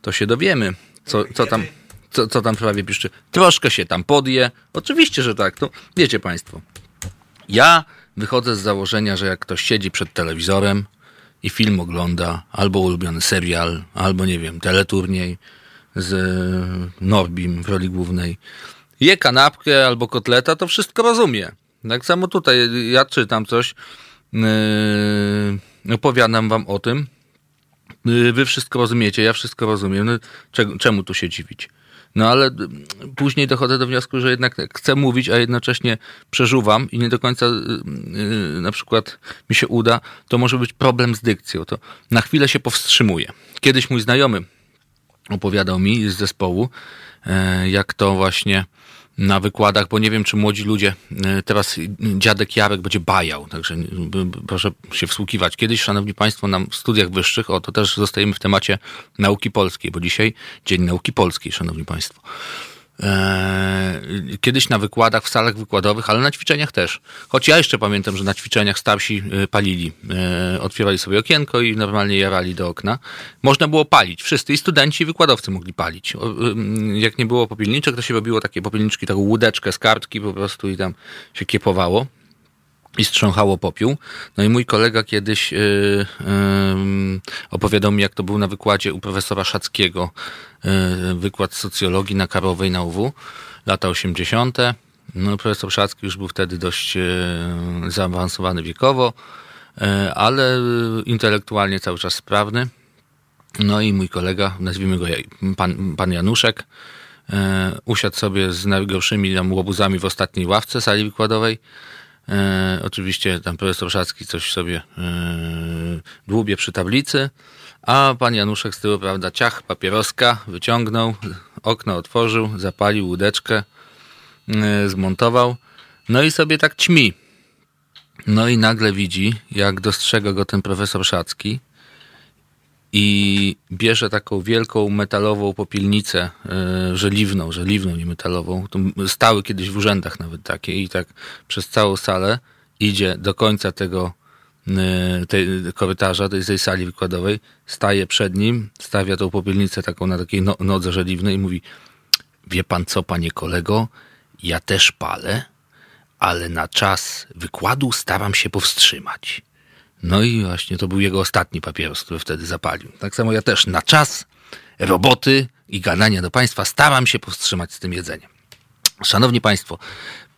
to się dowiemy, co, co tam... Co, co tam prawie piszczy? Troszkę się tam podje. Oczywiście, że tak. To wiecie Państwo. Ja wychodzę z założenia, że jak ktoś siedzi przed telewizorem, i film ogląda, albo ulubiony serial, albo nie wiem, teleturniej z Norbim w roli głównej, je kanapkę albo kotleta, to wszystko rozumie. Tak samo tutaj, ja czytam coś, yy, opowiadam wam o tym, yy, wy wszystko rozumiecie, ja wszystko rozumiem, no, czemu, czemu tu się dziwić? No ale później dochodzę do wniosku, że jednak chcę mówić, a jednocześnie przeżuwam i nie do końca yy, na przykład mi się uda, to może być problem z dykcją. To na chwilę się powstrzymuję. Kiedyś mój znajomy opowiadał mi z zespołu, yy, jak to właśnie na wykładach, bo nie wiem, czy młodzi ludzie, e, teraz dziadek Jarek będzie bajał, także proszę się wsłuchiwać. Kiedyś, szanowni państwo, na studiach wyższych, o to też zostajemy w temacie nauki polskiej, bo dzisiaj Dzień Nauki Polskiej, szanowni państwo. E, kiedyś na wykładach, w salach wykładowych, ale na ćwiczeniach też. Choć ja jeszcze pamiętam, że na ćwiczeniach starsi e, palili. E, otwierali sobie okienko i normalnie jarali do okna. Można było palić. Wszyscy, i studenci, i wykładowcy mogli palić. Jak nie było popielniczek, to się robiło takie popielniczki, taką łódeczkę z kartki po prostu i tam się kiepowało i strząchało popiół. No i mój kolega kiedyś yy, yy, opowiadał mi, jak to był na wykładzie u profesora Szackiego, yy, wykład socjologii na Karowej na UW, lata 80. No, profesor Szacki już był wtedy dość zaawansowany wiekowo, ale intelektualnie cały czas sprawny. No i mój kolega, nazwijmy go pan, pan Januszek, usiadł sobie z najgorszymi łobuzami w ostatniej ławce sali wykładowej, E, oczywiście tam profesor Szacki coś sobie e, dłubie przy tablicy, a pan Januszek z tyłu, prawda, ciach, papieroska, wyciągnął, okno otworzył, zapalił łódeczkę, e, zmontował, no i sobie tak ćmi. No i nagle widzi, jak dostrzega go ten profesor Szacki, i bierze taką wielką metalową popielnicę yy, żeliwną, żeliwną, nie metalową. Stały kiedyś w urzędach nawet takie i tak przez całą salę idzie do końca tego yy, tej korytarza, tej, tej sali wykładowej, staje przed nim, stawia tą popielnicę taką na takiej no, nodze żeliwnej i mówi wie pan co, panie kolego, ja też palę, ale na czas wykładu staram się powstrzymać. No i właśnie to był jego ostatni papieros, który wtedy zapalił. Tak samo ja też na czas roboty i gadania do Państwa staram się powstrzymać z tym jedzeniem. Szanowni Państwo,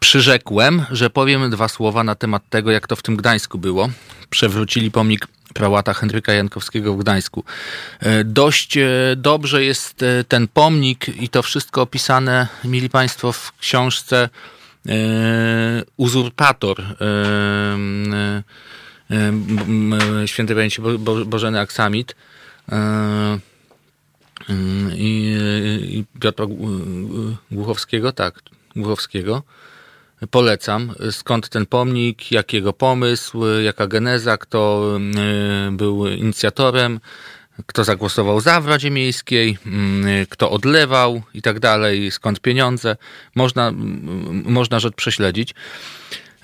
przyrzekłem, że powiem dwa słowa na temat tego, jak to w tym Gdańsku było. Przewrócili pomnik prałata Henryka Jankowskiego w Gdańsku. E, dość e, dobrze jest e, ten pomnik i to wszystko opisane, mili Państwo, w książce Uzurpator świętej pamięci Bo, Bożeny Aksamit i, i Piotra Głuchowskiego, tak, Głuchowskiego. Polecam. Skąd ten pomnik, jakiego pomysł, jaka geneza, kto był inicjatorem, kto zagłosował za w Radzie Miejskiej, kto odlewał i tak dalej, skąd pieniądze. Można, można rzecz prześledzić.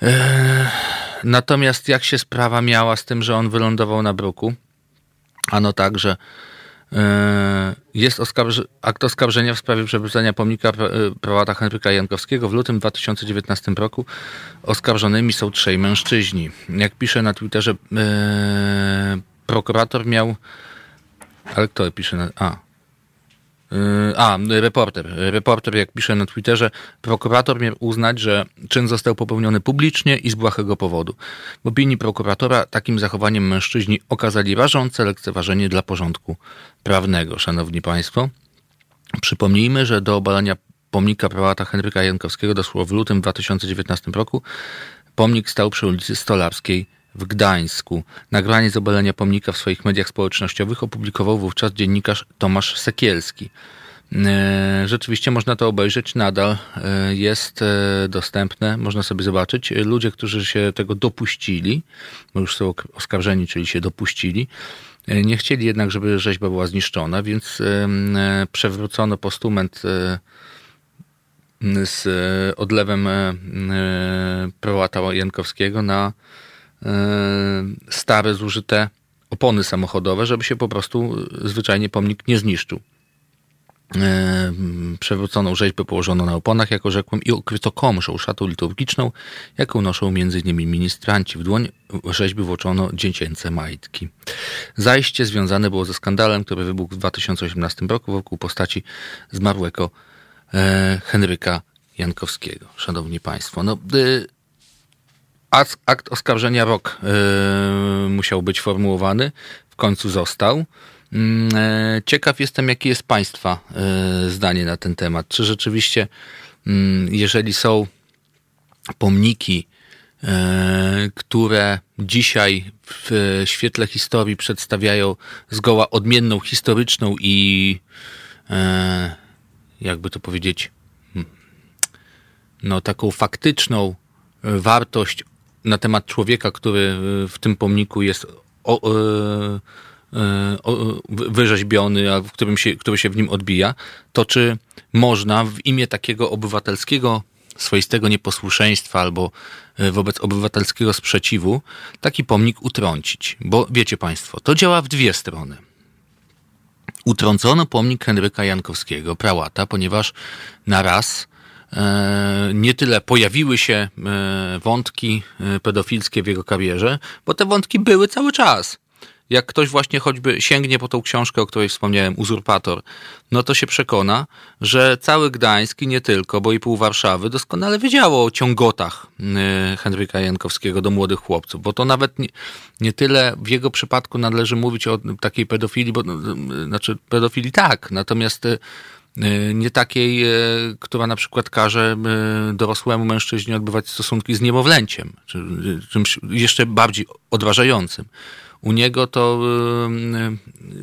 E, Natomiast jak się sprawa miała z tym, że on wylądował na bruku? Ano tak, że e, jest oskarż akt oskarżenia w sprawie przewrócenia pomnika e, prałata Henryka Jankowskiego. W lutym 2019 roku oskarżonymi są trzej mężczyźni. Jak pisze na Twitterze, e, prokurator miał. Ale kto pisze na. A, a, reporter. Reporter, jak pisze na Twitterze, prokurator miał uznać, że czyn został popełniony publicznie i z błahego powodu. W opinii prokuratora takim zachowaniem mężczyźni okazali rażące lekceważenie dla porządku prawnego. Szanowni Państwo, przypomnijmy, że do obalenia pomnika prałata Henryka Jankowskiego doszło w lutym 2019 roku. Pomnik stał przy ulicy Stolarskiej w Gdańsku. Nagranie z obalenia pomnika w swoich mediach społecznościowych opublikował wówczas dziennikarz Tomasz Sekielski. E, rzeczywiście można to obejrzeć, nadal e, jest e, dostępne, można sobie zobaczyć. Ludzie, którzy się tego dopuścili, bo już są oskarżeni, czyli się dopuścili, nie chcieli jednak, żeby rzeźba była zniszczona, więc przewrócono postument z odlewem prałata Jankowskiego na stare, zużyte opony samochodowe, żeby się po prostu zwyczajnie pomnik nie zniszczył. E, przewróconą rzeźbę położono na oponach, jako rzekłem, i okryto komszą, szatą liturgiczną, jaką noszą m.in. ministranci. W dłoń rzeźby włoczono dziecięce majtki. Zajście związane było ze skandalem, który wybuchł w 2018 roku wokół postaci zmarłego e, Henryka Jankowskiego. Szanowni Państwo, no, e, akt oskarżenia rok e, musiał być formułowany, w końcu został. Mm, e, ciekaw jestem, jakie jest Państwa e, zdanie na ten temat. Czy rzeczywiście, mm, jeżeli są pomniki, e, które dzisiaj w świetle historii przedstawiają zgoła odmienną historyczną i jakby to powiedzieć, hmm, no taką faktyczną wartość na temat człowieka, który w tym pomniku jest o, E, wyrzeźbiony, a w którym się, który się w nim odbija, to czy można w imię takiego obywatelskiego swoistego nieposłuszeństwa albo e, wobec obywatelskiego sprzeciwu taki pomnik utrącić. Bo wiecie Państwo, to działa w dwie strony. Utrącono pomnik Henryka Jankowskiego, prałata, ponieważ na raz e, nie tyle pojawiły się wątki pedofilskie w jego karierze, bo te wątki były cały czas. Jak ktoś właśnie choćby sięgnie po tą książkę, o której wspomniałem, Uzurpator, no to się przekona, że cały Gdańsk i nie tylko, bo i pół Warszawy doskonale wiedziało o ciągotach Henryka Jankowskiego do młodych chłopców, bo to nawet nie, nie tyle w jego przypadku należy mówić o takiej pedofilii, bo y, znaczy pedofilii tak, natomiast nie takiej, która na przykład każe dorosłemu mężczyźnie odbywać stosunki z niemowlęciem, czy czymś jeszcze bardziej odważającym. U niego to,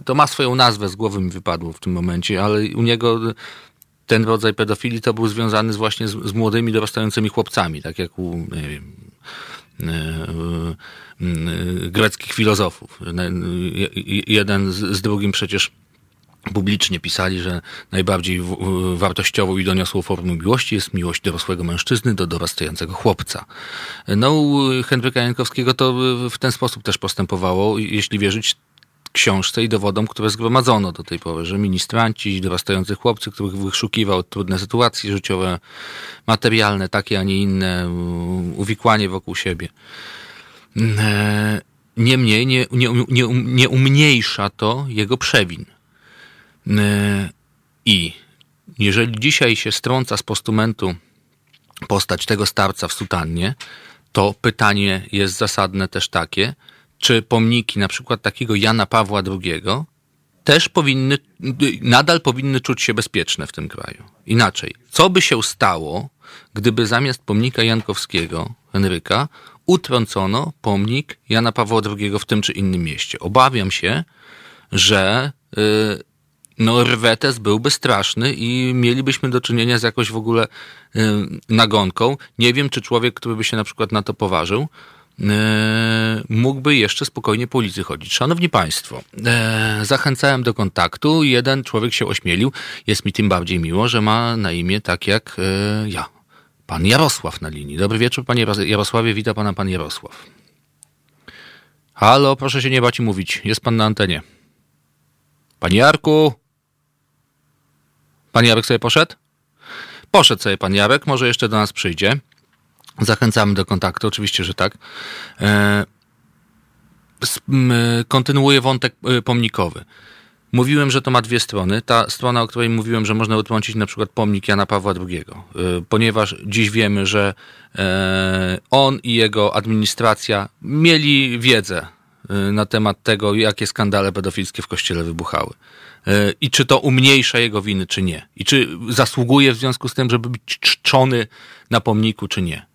to ma swoją nazwę, z głowy mi wypadło w tym momencie, ale u niego ten rodzaj pedofilii to był związany z, właśnie z, z młodymi, dorastającymi chłopcami, tak jak u wiem, e, e, greckich filozofów. Jeden z drugim przecież publicznie pisali, że najbardziej wartościową i doniosłą formą miłości jest miłość dorosłego mężczyzny do dorastającego chłopca. No, u Henryka Jankowskiego to w ten sposób też postępowało, jeśli wierzyć książce i dowodom, które zgromadzono do tej pory, że ministranci, dorastający chłopcy, których wyszukiwał trudne sytuacje życiowe, materialne, takie, a nie inne, uwikłanie wokół siebie. E, niemniej nie, nie, nie, nie umniejsza to jego przewin. E, I jeżeli dzisiaj się strąca z postumentu postać tego starca w sutannie, to pytanie jest zasadne też takie, czy pomniki na przykład takiego Jana Pawła II też powinny, nadal powinny czuć się bezpieczne w tym kraju. Inaczej, co by się stało, gdyby zamiast pomnika Jankowskiego, Henryka, utrącono pomnik Jana Pawła II w tym czy innym mieście? Obawiam się, że y, no rwetes byłby straszny i mielibyśmy do czynienia z jakąś w ogóle y, nagonką. Nie wiem, czy człowiek, który by się na przykład na to poważył, y, mógłby jeszcze spokojnie po ulicy chodzić. Szanowni Państwo, y, zachęcałem do kontaktu. Jeden człowiek się ośmielił. Jest mi tym bardziej miło, że ma na imię tak jak ja. Pan Jarosław na linii. Dobry wieczór, panie Jarosławie. Wita pana pan Jarosław. Halo, proszę się nie bać i mówić. Jest pan na antenie. Panie Jarku! Pan Jarek sobie poszedł? Poszedł sobie pan Jarek, może jeszcze do nas przyjdzie. Zachęcamy do kontaktu, oczywiście, że tak. E, kontynuuję wątek e, pomnikowy. Mówiłem, że to ma dwie strony. Ta strona, o której mówiłem, że można utrącić na przykład pomnik Jana Pawła II, e, ponieważ dziś wiemy, że on i jego administracja mieli wiedzę na temat tego, jakie skandale pedofilskie w kościele wybuchały. E, i czy to umniejsza jego winy, czy nie. I czy zasługuje w związku z tym, żeby być czczony na pomniku, czy nie.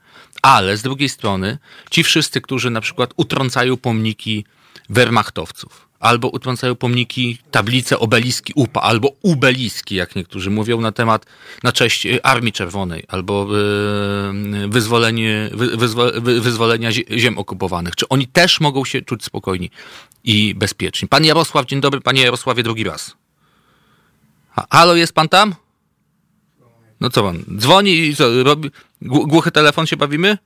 Ale z drugiej strony, ci wszyscy, którzy na przykład utrącają pomniki Wehrmachtowców, albo utrącają pomniki, tablice, obeliski UPA, albo ubeliski, jak niektórzy mówią na temat, na cześć e, Armii Czerwonej, albo e, wyzwolenie, wyzwo, wyzwolenia ziem okupowanych. Czy oni też mogą się czuć spokojni i bezpieczni? Pan Jarosław, dzień dobry, panie Jarosławie, drugi raz. Halo, jest pan tam? No co pan? Dzwoni i co? Robi... Głuchy telefon się bawimy?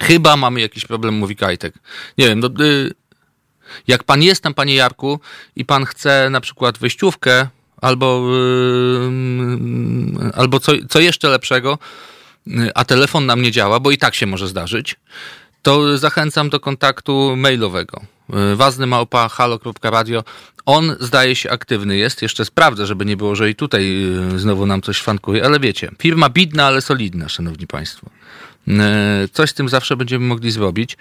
Chyba mamy jakiś problem, mówi Kajtek. Nie wiem, no, y... jak pan jest tam, panie Jarku, i pan chce na przykład wejściówkę albo, yy, albo co, co jeszcze lepszego, yy, a telefon nam nie działa, bo i tak się może zdarzyć, to zachęcam do kontaktu mailowego. Ważny małpa halo.radio. On zdaje się aktywny jest. Jeszcze sprawdzę, żeby nie było, że i tutaj yy, znowu nam coś fankuje, ale wiecie, firma bidna, ale solidna, szanowni państwo. Yy, Coś z tym zawsze będziemy mogli zrobić.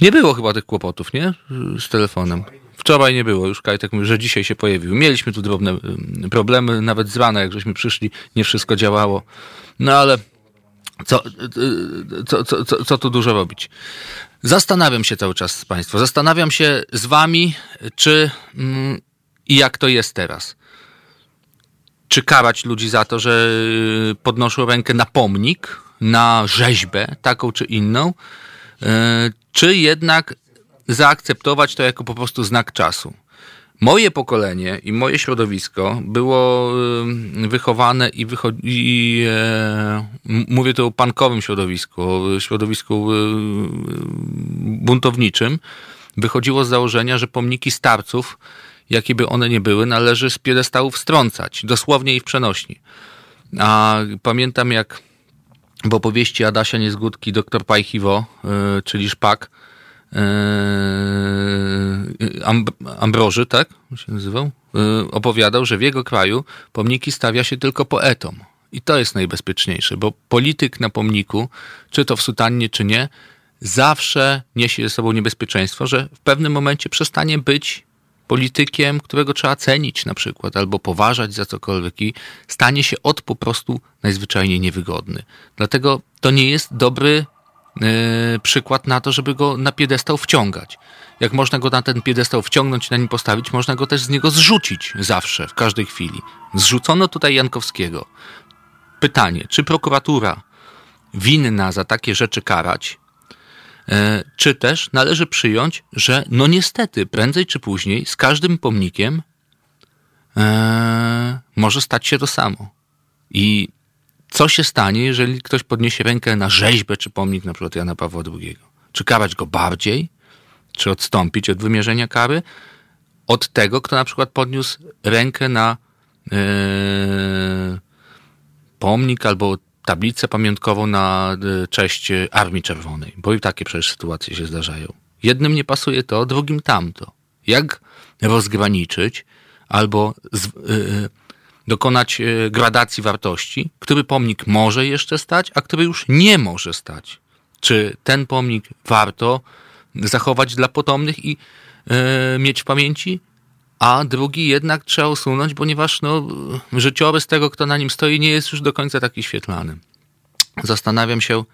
Nie było chyba tych kłopotów, nie? Z telefonem. Wczoraj nie było, już Kajtek mówi, że dzisiaj się pojawił. Mieliśmy tu drobne y, problemy, nawet z rana, jak żeśmy przyszli, nie wszystko działało. No ale co, y, y, co, co, co, co tu dużo robić? Zastanawiam się cały czas Państwo, zastanawiam się z Wami, czy mm, i jak to jest teraz. Czy karać ludzi za to, że y, podnoszą rękę na pomnik, na rzeźbę, taką czy inną, y, czy jednak zaakceptować to jako po prostu znak czasu. Moje pokolenie i moje środowisko było wychowane i, wycho- i e, mówię tu o pankowym środowisku, środowisku buntowniczym, wychodziło z założenia, że pomniki starców, jakie by one nie były, należy z piedestałów strącać, dosłownie i w przenośni. A pamiętam jak w opowieści Adasia Niezgódki dr Pajchiwo, y, czyli Szpak, Ambroży, tak? Się nazywał? Yy, opowiadał, że w jego kraju pomniki stawia się tylko poetom. I to jest najbezpieczniejsze, bo polityk na pomniku, czy to w sutannie, czy nie, zawsze niesie ze sobą niebezpieczeństwo, że w pewnym momencie przestanie być politykiem, którego trzeba cenić na przykład, albo poważać za cokolwiek i stanie się od po prostu najzwyczajniej niewygodny. Dlatego to nie jest dobry yy, przykład na to, żeby go na piedestał wciągać. Jak można go na ten piedestał wciągnąć i na nim postawić, można go też z niego zrzucić zawsze, w każdej chwili. Zrzucono tutaj Jankowskiego. Pytanie, czy prokuratura winna za takie rzeczy karać, E, czy też należy przyjąć, że no niestety, prędzej czy później z każdym pomnikiem e, może stać się to samo. I co się stanie, jeżeli ktoś podniesie rękę na rzeźbę czy pomnik na przykład Jana Pawła II? Czy karać go bardziej? Czy odstąpić od wymierzenia kary? Od tego, kto na przykład podniósł rękę na e, pomnik albo tablicę pamiątkową na y, cześć Armii Czerwonej, bo i takie przecież sytuacje się zdarzają. Jednym nie pasuje to, drugim tamto. Jak rozgraniczyć albo z, y, y, dokonać y, gradacji wartości, który pomnik może jeszcze stać, a który już nie może stać? Czy ten pomnik warto zachować dla potomnych i y, mieć w pamięci, a drugi jednak trzeba usunąć, ponieważ no, życiorys tego, kto na nim stoi, nie jest już do końca taki świetlany. Zastanawiam się, e,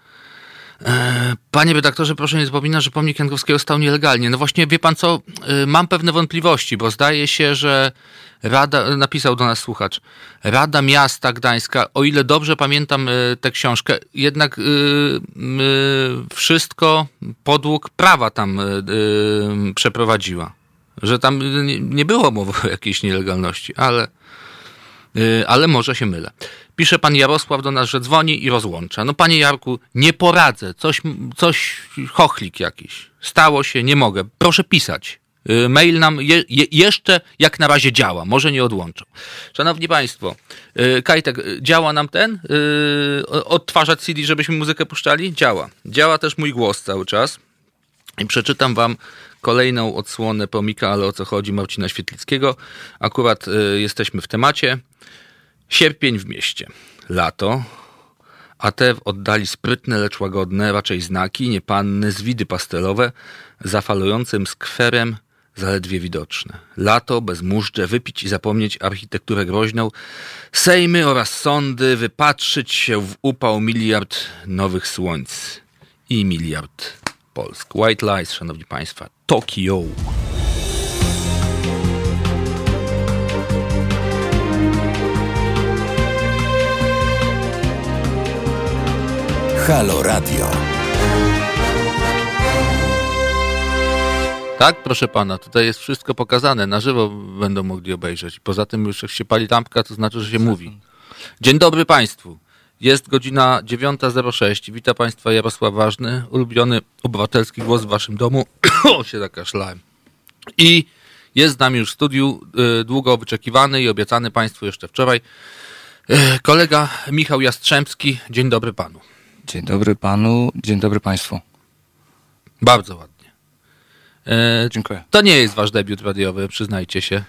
Panie redaktorze, proszę nie zapominać, że pomnik Jankowskiego stał nielegalnie. No właśnie, wie pan co, e, mam pewne wątpliwości, bo zdaje się, że Rada, napisał do nas słuchacz, Rada Miasta Gdańska, o ile dobrze pamiętam e, tę książkę, jednak wszystko podług prawa tam przeprowadziła że tam nie było mowy o jakiejś nielegalności, ale, ale może się mylę. Pisze pan Jarosław do nas, że dzwoni i rozłącza. No panie Jarku, nie poradzę, coś, coś chochlik jakiś. Stało się, nie mogę. Proszę pisać. Mail nam je, je, jeszcze jak na razie działa, może nie odłączą. Szanowni Państwo, Kajtek, działa nam ten odtwarzać CD, żebyśmy muzykę puszczali? Działa. Działa też mój głos cały czas. I przeczytam wam kolejną odsłonę pomika, ale o co chodzi Marcina Świetlickiego. Akurat y, jesteśmy w temacie. Sierpień w mieście. Lato. A te w oddali sprytne, lecz łagodne, raczej znaki, niepanny, zwidy pastelowe, zafalującym skwerem zaledwie widoczne. Lato, bezmużdże, wypić i zapomnieć architekturę groźną, sejmy oraz sądy, wypatrzyć się w upał miliard nowych słońc i miliard Polsk. White Lies, szanowni państwo. Tokio. Halo Radio. Tak, proszę pana, tutaj jest wszystko pokazane. Na żywo będą mogli obejrzeć. Poza tym już jak się pali lampka, to znaczy, że się mówi. Dzień dobry państwu. Jest godzina 9.06. Witam Państwa Jarosław Ważny, ulubiony obywatelski głos w Waszym domu. o, się zakaszlałem. I Jest z nami już w studiu, y, długo wyczekiwany i obiecany Państwu jeszcze wczoraj. Y, Kolega Michał Jastrzębski. Dzień dobry Panu. Dzień dobry panu, dzień dobry państwu. Bardzo ładnie. Y, Dziękuję. To nie jest Wasz debiut radiowy, przyznajcie się.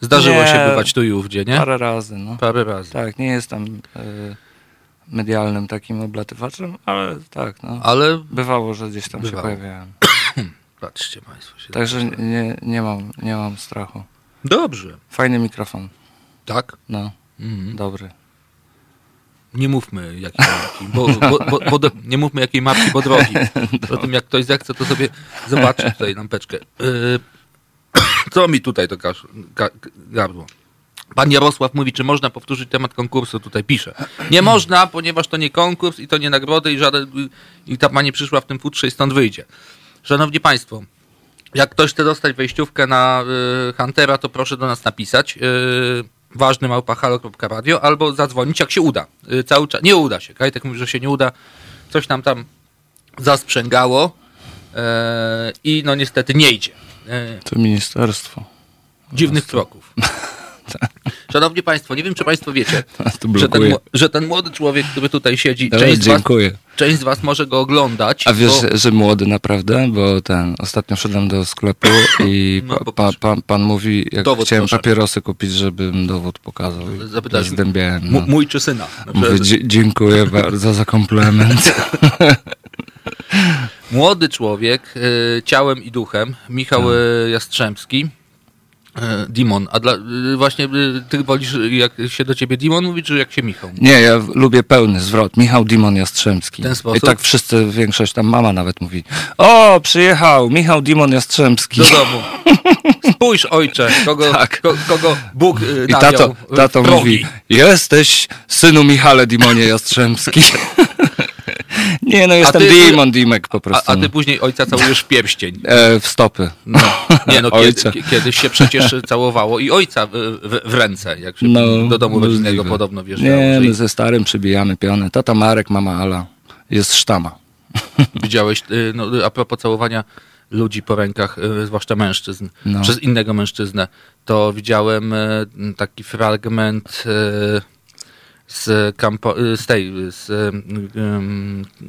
Zdarzyło Nie. się bywać tu i ówdzie, nie? Parę razy, no. Parę razy. Tak, nie jestem e, medialnym takim oblatywaczem, ale tak, no. Ale Bywało, że gdzieś tam Bywało. się pojawiałem. patrzcie Państwo. Się Także nie, nie, mam, nie mam strachu. Dobrze. Fajny mikrofon, Tak? no, Mhm. dobry. Nie mówmy jakiej marki, bo, bo, bo, do, nie mówmy jakiej marki, bo drogi. Tym jak ktoś zechce, to sobie zobaczy tutaj lampeczkę. Yy, co mi tutaj to kasz, ka, gardło? Pan Jarosław mówi, czy można powtórzyć temat konkursu, tutaj pisze. Nie można, ponieważ to nie konkurs i to nie nagrody i żaden, i ta pani przyszła w tym futrze i stąd wyjdzie. Szanowni Państwo, jak ktoś chce dostać wejściówkę na y, Huntera, to proszę do nas napisać. Y, ważny małpahalo.radio albo zadzwonić, jak się uda. Y, cały czas. Nie uda się. Kajtek mówi, że się nie uda. Coś nam tam zasprzęgało y, i no niestety nie idzie. Y, To ministerstwo. dziwnych kroków. Szanowni Państwo, nie wiem, czy Państwo wiecie, że ten, że ten młody człowiek, który tutaj siedzi, część z, was, część z Was może go oglądać. A wiesz, bo- że, młody naprawdę, bo ten, ostatnio szedłem do sklepu i No, pa, pa, proszę. pan, mówi, jak Dowód chciałem proszę. papierosy kupić, żebym dowód pokazał. Zapytałeś, zdębiałem. No. mój czy syna? Mówię, dziękuję bardzo za komplement. Młody człowiek, y, ciałem i duchem, Michał y, Jastrzębski, Dimon. A dla, y, właśnie y, ty wolisz, jak się do ciebie Dimon mówi, czy jak się Michał? Nie, ja lubię pełny zwrot. Michał Dimon Jastrzębski. W ten I sposób? tak wszyscy, większość tam mama nawet mówi. O, przyjechał Michał Dimon Jastrzębski. Do domu. Spójrz, ojcze, kogo, Tak. ko, kogo Bóg y, I tato, tato mówi, jesteś synu Michale Dimonie Jastrzębski. Nie, no jestem Dimon Dimek po A, prostu. a ty później ojca całujesz w pierścień. e, w stopy. No, nie no, kiedy, kiedyś się przecież całowało i ojca w, w, w ręce, jak się No, do domu rodzinnego możliwe. podobno wjeżdżało. Nie, my i- ze starym przybijamy piony. Tata Marek, mama Ala. Jest sztama. Widziałeś, y, no, a propos całowania ludzi po rękach, y, zwłaszcza mężczyzn, No. przez innego mężczyznę, to widziałem y, taki fragment z, kampo, z tej, z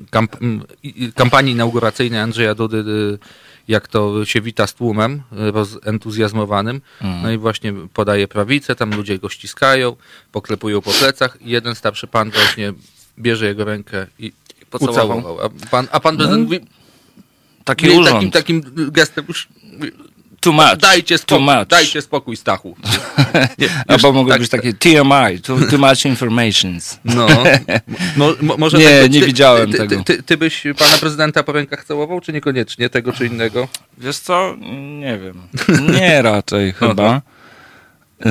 kamp, kampanii inauguracyjnej Andrzeja Dudy, y, jak to się wita z tłumem y, rozentuzjazmowanym. No i właśnie podaje prawicę, tam ludzie go ściskają, poklepują po plecach i jeden starszy pan właśnie bierze jego rękę i Pocałował. A pan, a pan prezydent mówi, Taki urząd. takim, takim gestem już Too much. dajcie Too spokój, much. dajcie spokój Stachu. Nie, Albo mogło tak- być takie TMI, too, too much informations. No, mo, mo, może Nie, tego, nie widziałem ty, tego. Ty, ty, ty byś pana prezydenta po rękach całował, czy niekoniecznie tego czy innego? Wiesz co? Nie wiem. Nie raczej chyba. Y,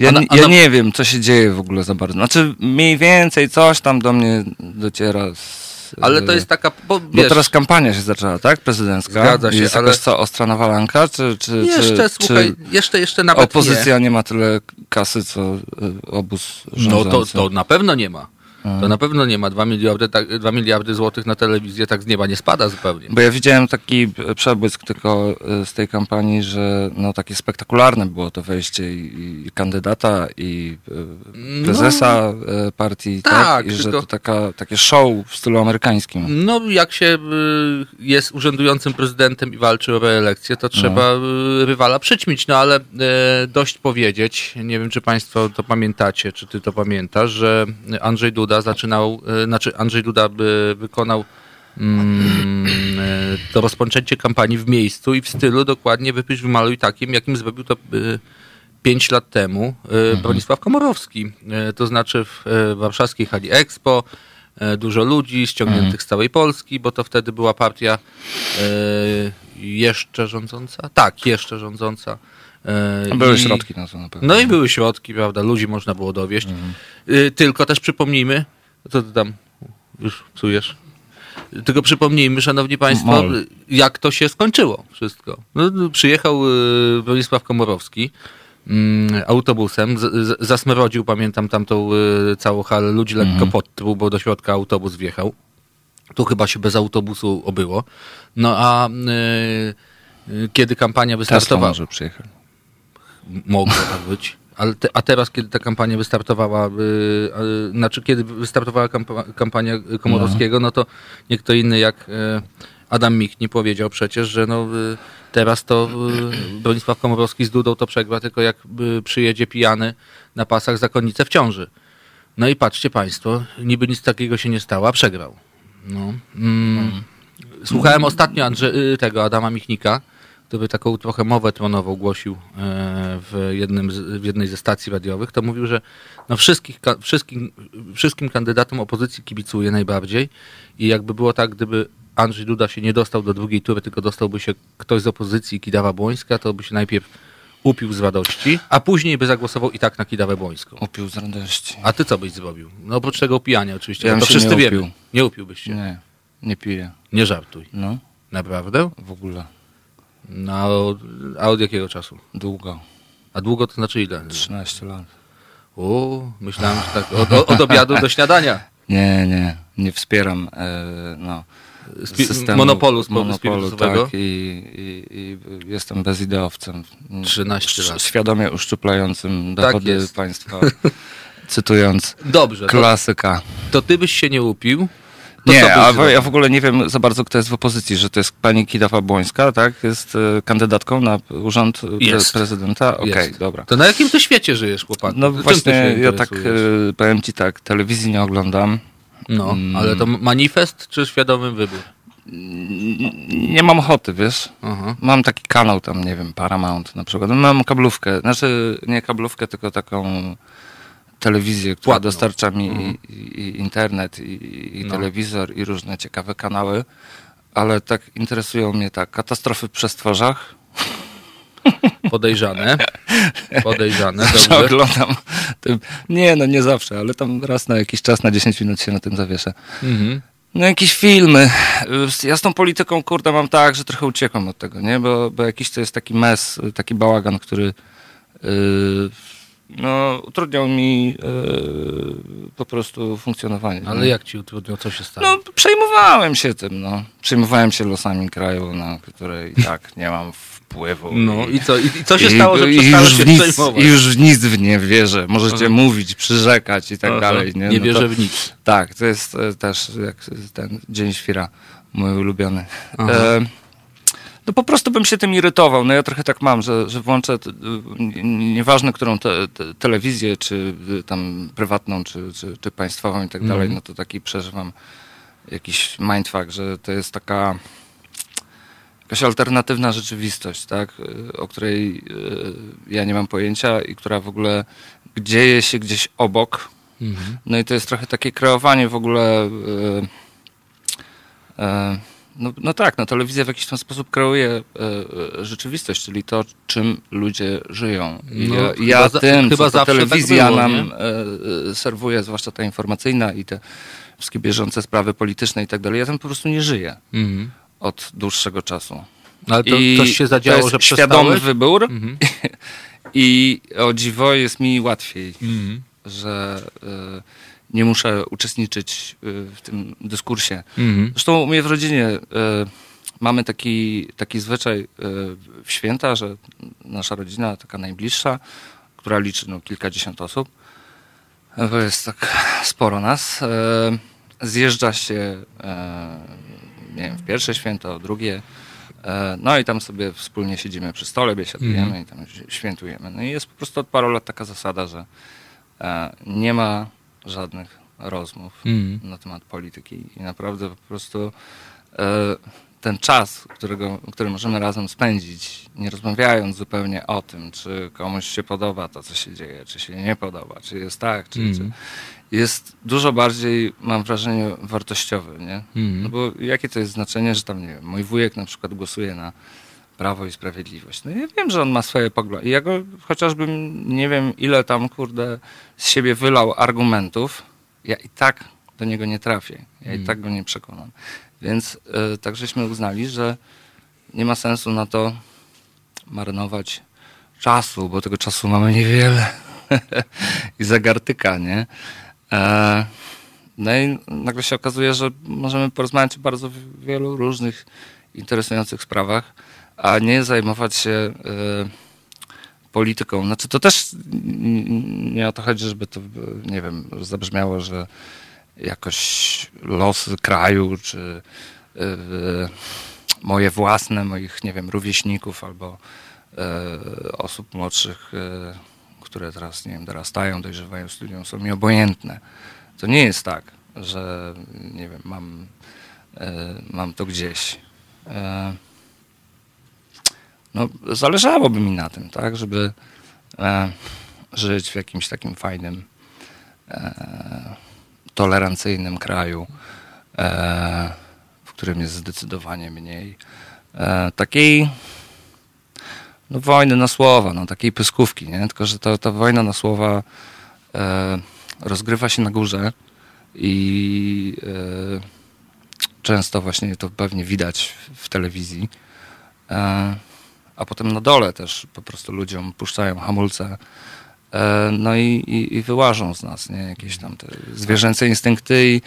ja, A na- a ja nie wiem, co się dzieje w ogóle za bardzo. Znaczy, mniej więcej coś tam do mnie dociera. Z, Ale to jest taka, bo Bo wiesz, teraz kampania się zaczęła, tak? Prezydencka. Zgadza się, Jest ale- jakaś co, ostra nawalanka? Czy, czy, jeszcze, czy, słuchaj, czy jeszcze, jeszcze nawet opozycja nie. ma tyle kasy, co y, obóz nie. No rządzący? to, to na pewno nie ma. To na pewno nie ma. 2 miliardy, tak, 2 miliardy złotych na telewizję tak z nieba nie spada zupełnie. Bo ja widziałem taki przebłysk tylko y, z tej kampanii, że no takie spektakularne było to wejście i, i kandydata i y, prezesa y, partii, tak? tak, I że tylko- to taka, takie show w stylu amerykańskim. No, jak się jest urzędującym prezydentem i walczy o reelekcję, to trzeba y, rywala przyćmić. No ale dość powiedzieć, nie wiem czy Państwo to pamiętacie, czy Ty to pamiętasz, że Andrzej Duda zaczynał, y, znaczy Andrzej Duda by wykonał mm, y, to rozpoczęcie kampanii w miejscu i w stylu dokładnie wypisz, wymaluj takim, jakim zrobił to y, pięć lat temu y, Bronisław Komorowski. To znaczy w warszawskiej hali Expo, dużo ludzi ściągniętych z całej Polski, bo to wtedy była partia jeszcze rządząca? Tak, jeszcze rządząca. Y, Były i- środki na to na pewno. no i były środki, prawda, ludzi można było dowieść. Y, Tylko też przypomnijmy, co ty tam już psujesz? Tylko przypomnijmy, szanowni państwo, Mol. y, jak to się skończyło wszystko. No, no, przyjechał y, Bronisław Komorowski mm, autobusem, z, z, zasmrodził, pamiętam, tamtą y, całą halę, ludzi lekko podtruł, bo do środka autobus wjechał. Tu chyba się bez autobusu obyło. No a y, y, kiedy kampania Tesla wystartowała. może przyjechać. Mogło tak być. Ale te, a teraz, kiedy ta kampania wystartowała, y, y, znaczy kiedy wystartowała kampa, kampania Komorowskiego, no to nie kto inny jak y, Adam Mik nie powiedział przecież, że no, y, teraz to y, Bronisław Komorowski z Dudą to przegra, tylko jak y, przyjedzie pijany na pasach zakonnicę w ciąży. No i patrzcie państwo, niby nic takiego się nie stało, a przegrał. No. Mm. Słuchałem ostatnio Andrze- tego Adama Michnika, który taką trochę mowę tronową głosił e, w, jednym z, w jednej ze stacji radiowych, to mówił, że no wszystkich, wszystkim, wszystkim kandydatom opozycji kibicuje najbardziej i jakby było tak, gdyby Andrzej Duda się nie dostał do drugiej tury, tylko dostałby się ktoś z opozycji Kidawa Błońska, to by się najpierw upił z radości, a później by zagłosował i tak na Kidawę Błońską. Upił z radości. A ty co byś zrobił? No oprócz tego upijania oczywiście, Ja to wszyscy nie wiemy. upił. Nie upiłbyś się. Nie, Nie, nie piję. żartuj. No, Naprawdę? w ogóle. No, a od, jakiego czasu? Długo. A długo to znaczy ile? 13 lat. O, myślałem, że tak od, od obiadu do śniadania. Nie, nie, nie wspieram e, no, Spi- systemu monopolu monopolu tak, i, i, i jestem bezideowcem. 13 lat. Świadomie uszczuplającym Tak dochody jest. państwa, cytując Dobrze, to, klasyka. to ty byś się nie upił. To Nie, a w, ja w ogóle nie wiem za bardzo, kto jest w opozycji, że to jest pani Kidawa Błońska, tak? Jest e, kandydatką na urząd pre, prezydenta? Okej, Jest. dobra. To na jakim ty świecie żyjesz, chłopak? No Czym właśnie, ja tak e, powiem ci tak, telewizji nie oglądam. No, mm. ale to manifest czy świadomy wybór? Nie mam ochoty, wiesz? Aha. Mam taki kanał tam, nie wiem, Paramount na przykład. Mam kablówkę, znaczy nie kablówkę, tylko taką telewizję, która Płatną. dostarcza mi i, i, i internet, i, i No. telewizor, i różne ciekawe kanały, ale tak interesują mnie tak katastrofy w przestworzach, Podejrzane. Podejrzane, dobrze. oglądam. Nie, no nie zawsze, ale tam raz na jakiś czas, na 10 minut się na tym zawieszę. Mhm. No jakieś filmy. Ja z tą polityką, kurde, mam tak, że trochę uciekam od tego, nie? Bo, bo jakiś to jest taki mes, taki bałagan, który yy, no, utrudniał mi yy, po prostu funkcjonowanie. Ale jak ci utrudniał, co się stało? No, przejmowałem się tym, no. Przejmowałem się losami kraju, na które i tak nie mam wpływu. No i, i co, i, i co się i- stało, że i już się nic, przejmować? Już w nic w nie wierzę. Możecie Aha. mówić, przyrzekać i tak Aha. dalej. Nie, Nie No wierzę to- w nic. tak, to jest e, też jak ten Dzień Świra, mój ulubiony. E, no po prostu bym się tym irytował. No ja trochę tak mam, że, że włączę, t- nieważne którą te, te, telewizję, czy y, tam prywatną, czy, czy, czy państwową i tak Mhm. dalej, no to taki przeżywam jakiś mindfuck, że to jest taka jakaś alternatywna rzeczywistość, tak, y, o której y, ja nie mam pojęcia i która w ogóle dzieje się gdzieś obok, Mhm. no i to jest trochę takie kreowanie w ogóle. e, e, no, no tak, no telewizja w jakiś tam sposób kreuje e, rzeczywistość, czyli to, czym ludzie żyją. I No, ja, chyba ja za- tym, chyba co tak telewizja było, nam e, serwuje, zwłaszcza ta informacyjna i te wszystkie bieżące sprawy polityczne i tak dalej, ja tam po prostu nie żyję Mhm. od dłuższego czasu. Ale to I coś się zadziało, to jest że świadomy przestałeś? wybór Mhm. i o dziwo jest mi łatwiej Mhm. że y, nie muszę uczestniczyć y, w tym dyskursie. Mhm. Zresztą u mnie w rodzinie y, mamy taki, taki zwyczaj y, w święta, że nasza rodzina, taka najbliższa, która liczy no, kilkadziesiąt osób, bo jest tak sporo nas, zjeżdża się nie wiem, w pierwsze święto, drugie, No i tam sobie wspólnie siedzimy przy stole, biesiadujemy Mhm. i tam świętujemy. No i jest po prostu od paru lat taka zasada, że nie ma żadnych rozmów Mhm. na temat polityki i naprawdę po prostu e, ten czas, którego, który możemy razem spędzić, nie rozmawiając zupełnie o tym, czy komuś się podoba to, co się dzieje, czy się nie podoba, czy jest tak, czy, Mhm. czy jest dużo bardziej, mam wrażenie, wartościowy, nie? Mhm. No bo jakie to jest znaczenie, że tam, nie wiem, mój wujek na przykład głosuje na Prawo i Sprawiedliwość. No ja wiem, że on ma swoje poglądy. Ja go chociażbym nie wiem, ile tam, kurde, z siebie wylał argumentów, ja i tak do niego nie trafię. Ja i tak go nie przekonam. Więc y, tak żeśmy uznali, że nie ma sensu na to marnować czasu, bo tego czasu mamy niewiele. I zagartyka, nie? E, no i nagle się okazuje, że możemy porozmawiać o bardzo wielu różnych interesujących sprawach, a nie zajmować się y, polityką. Znaczy to też nie o to chodzi, żeby to, y, nie wiem, zabrzmiało, że jakoś losy kraju, czy y, moje własne, moich, nie wiem, rówieśników albo y, osób młodszych, y, które teraz, nie wiem, dorastają, dojrzewają, studiują, są mi obojętne. To nie jest tak, że, nie wiem, mam, y, mam to gdzieś. No, zależałoby mi na tym, tak, żeby e, żyć w jakimś takim fajnym, e, tolerancyjnym kraju, e, w którym jest zdecydowanie mniej e, takiej no, wojny na słowa, no, takiej pyskówki, nie? Tylko, że ta, ta wojna na słowa e, rozgrywa się na górze i e, często właśnie to pewnie widać w telewizji. E, a potem na dole też po prostu ludziom puszczają hamulce, e, no i, i, i wyłażą z nas, nie? Jakieś tam te zwierzęce instynkty i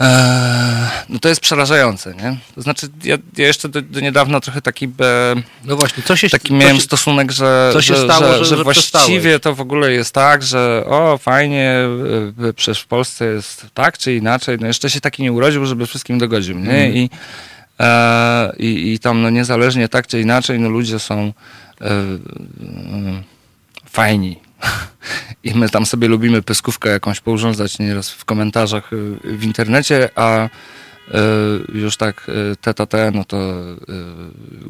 e, no to jest przerażające, nie? To znaczy, ja, ja jeszcze do, do niedawna trochę taki, e, No właśnie, co się taki co miałem się, stosunek, że, co się że, stało, że, że- że że właściwie to w ogóle jest tak, że o, fajnie, y, przecież w Polsce jest tak czy inaczej, no jeszcze się taki nie urodził, żeby wszystkim dogodził, nie? Mhm. I, e, i, I tam no niezależnie tak czy inaczej, no ludzie są e, e, fajni. I my tam sobie lubimy pyskówkę jakąś pourządzać nieraz w komentarzach w internecie, a już tak te, no to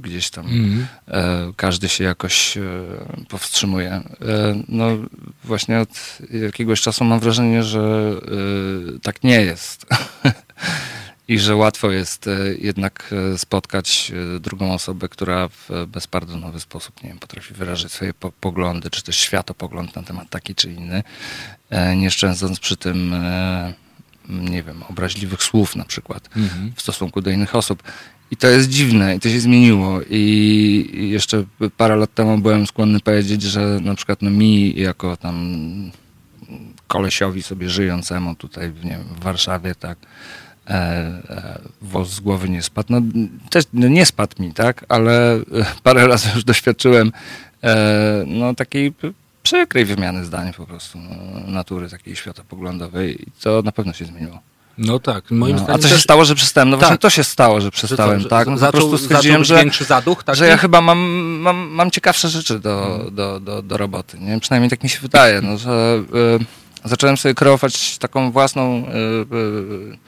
gdzieś tam e, każdy się jakoś e, powstrzymuje. E, No właśnie od jakiegoś czasu mam wrażenie, że e, tak nie jest. I że łatwo jest e, jednak e, spotkać e, drugą osobę, która w bezpardonowy sposób, nie wiem, potrafi wyrazić swoje po poglądy, czy też światopogląd na temat taki czy inny, nie szczędząc przy tym, nie wiem, obraźliwych słów na przykład Mhm. w stosunku do innych osób. I to jest dziwne i to się zmieniło. I jeszcze parę lat temu byłem skłonny powiedzieć, że na przykład no mi jako tam kolesiowi sobie żyjącemu tutaj nie wiem, w Warszawie, tak, włos z głowy nie spadł. No, też no, nie spadł mi, tak, ale e, parę razy już doświadczyłem e, no, takiej przykrej wymiany zdań po prostu, no, natury takiej światopoglądowej i to na pewno się zmieniło. No tak, moim No, a zdaniem co się też- stało, że przestałem? No właśnie Tak. to się stało, że przestałem, że tak? No, zaczął, po prostu stwierdziłem, że, większy zaduch, tak? że ja chyba mam, mam, mam ciekawsze rzeczy do, do, do, do roboty, nie? Przynajmniej tak mi się wydaje, no, że y, zacząłem sobie kreować taką własną y, y,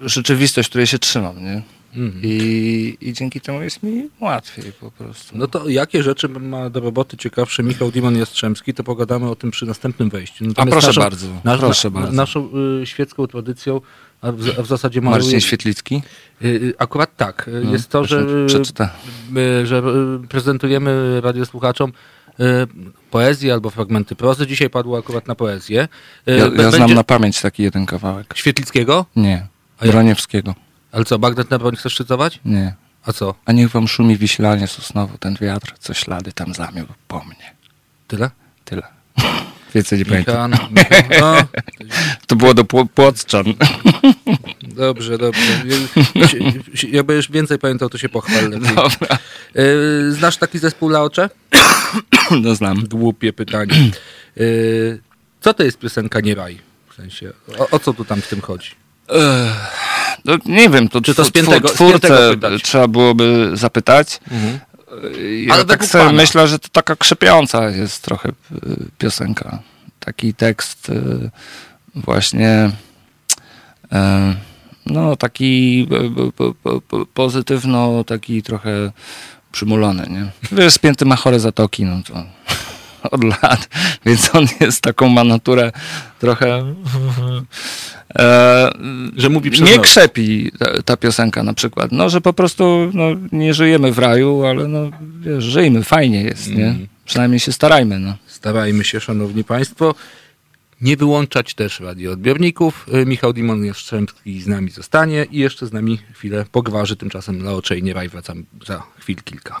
rzeczywistość, której się trzymam, nie? Mhm. I, I dzięki temu jest mi łatwiej po prostu. No to jakie rzeczy ma do roboty ciekawsze Michał Dimon Jastrzębski, to pogadamy o tym przy następnym wejściu. a Natomiast proszę naszą, bardzo, nasz- proszę na, bardzo. Naszą y, świecką tradycją, a w, a w zasadzie. Marcin Świetlicki? y, y, akurat tak, y, No, jest to, że, że prezentujemy radiosłuchaczom poezję albo fragmenty prozy. Dzisiaj padło akurat na poezję. Ja, ja znam na pamięć taki jeden kawałek. Świetlickiego? Nie. Ja- Broniewskiego. Ale co, Bagdad na broń chcesz szczycować? Nie. A co? A niech wam szumi wiślanie sosnowo ten wiatr, co ślady tam zamiógł po mnie. Tyle? Tyle. Więcej nie pamiętam. Michał, no, To było do Pło- Płocczan. Dobrze, dobrze. Jak- Jak będziesz więcej pamiętał, to się pochwal lepiej. Dobra. Y, Znasz taki zespół Laocze? No znam. Głupie pytanie. Y, Co to jest piosenka Nie raj? W sensie, o, o co tu tam w tym chodzi? No, nie wiem, to, Czy to spiętego- tw- twórcę trzeba byłoby zapytać. Ja Ale tak sobie pana. myślę, że to taka krzepiąca jest trochę y, piosenka. Taki tekst y, właśnie y, no taki y, po- po- po- pozytywno, taki trochę przymulony, nie? Wiesz, spięty ma chore zatoki, no to od lat, więc on jest taką ma naturę trochę e, Że mówi przez nie nos. krzepi ta, ta piosenka na przykład, no, że po prostu no, nie żyjemy w raju, ale no, wiesz, żyjmy, fajnie jest, nie? Mm. Przynajmniej się starajmy, no. Starajmy się, szanowni państwo, nie wyłączać też radioodbiorników. Y, Michał Dimon Jastrzębski z nami zostanie i jeszcze z nami chwilę pogwarzy. Tymczasem Nie raj wracam za chwil kilka.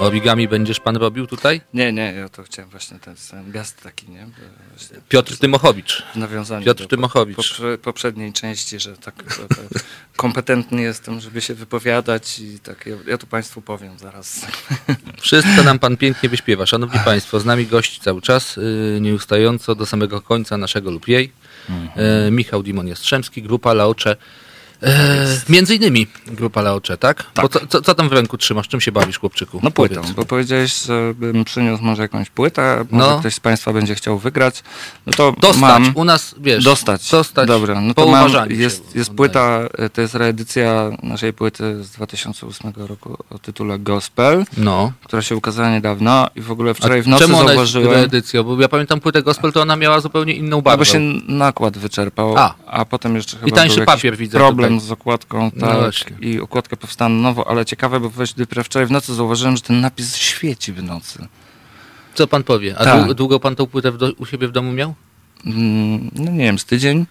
Origami będziesz pan robił tutaj? Nie, nie, ja to chciałem właśnie ten sam gest taki, nie? Właśnie Piotr Tymochowicz. W nawiązaniu Piotr do Tymochowicz. poprze- poprzedniej części, że tak e, e, kompetentny jestem, żeby się wypowiadać i tak, ja, ja tu Państwu powiem zaraz. Wszystko nam pan pięknie wyśpiewa. Szanowni Państwo, z nami gości cały czas, yy, nieustająco do samego końca naszego lub jej. Yy, Michał Dimon Jastrzębski, grupa Laocze. Yy, między innymi grupa Laocze, tak? Bo co, co, co tam w ręku trzymasz? Czym się bawisz, chłopczyku? No płytą, Powiedz. bo powiedziałeś, żebym przyniósł może jakąś płytę, może No. ktoś z Państwa będzie chciał wygrać. No to Dostać, mam. u nas, wiesz, Dostać. dostać Dobra, no to mam, jest, jest płyta, e, to jest reedycja naszej płyty z 2008 roku o tytule Gospel, No. która się ukazała niedawno i w ogóle A wczoraj w nocy czemu ona jest zauważyłem, reedycją? Bo ja pamiętam płytę gospel, to ona miała zupełnie inną no barwę. bo się nakład wyczerpał, A. a, potem jeszcze chyba tańszy był jakiś papier widzę problem tutaj. z okładką, No tak, i okładka powstała na nowo, ale ciekawe, bo dopiero wczoraj w nocy zauważyłem, że ten napis świeci w nocy. Co pan powie? A Tak. dłu- długo pan tą płytę do, u siebie w domu miał? Mm, no nie wiem, z tydzień.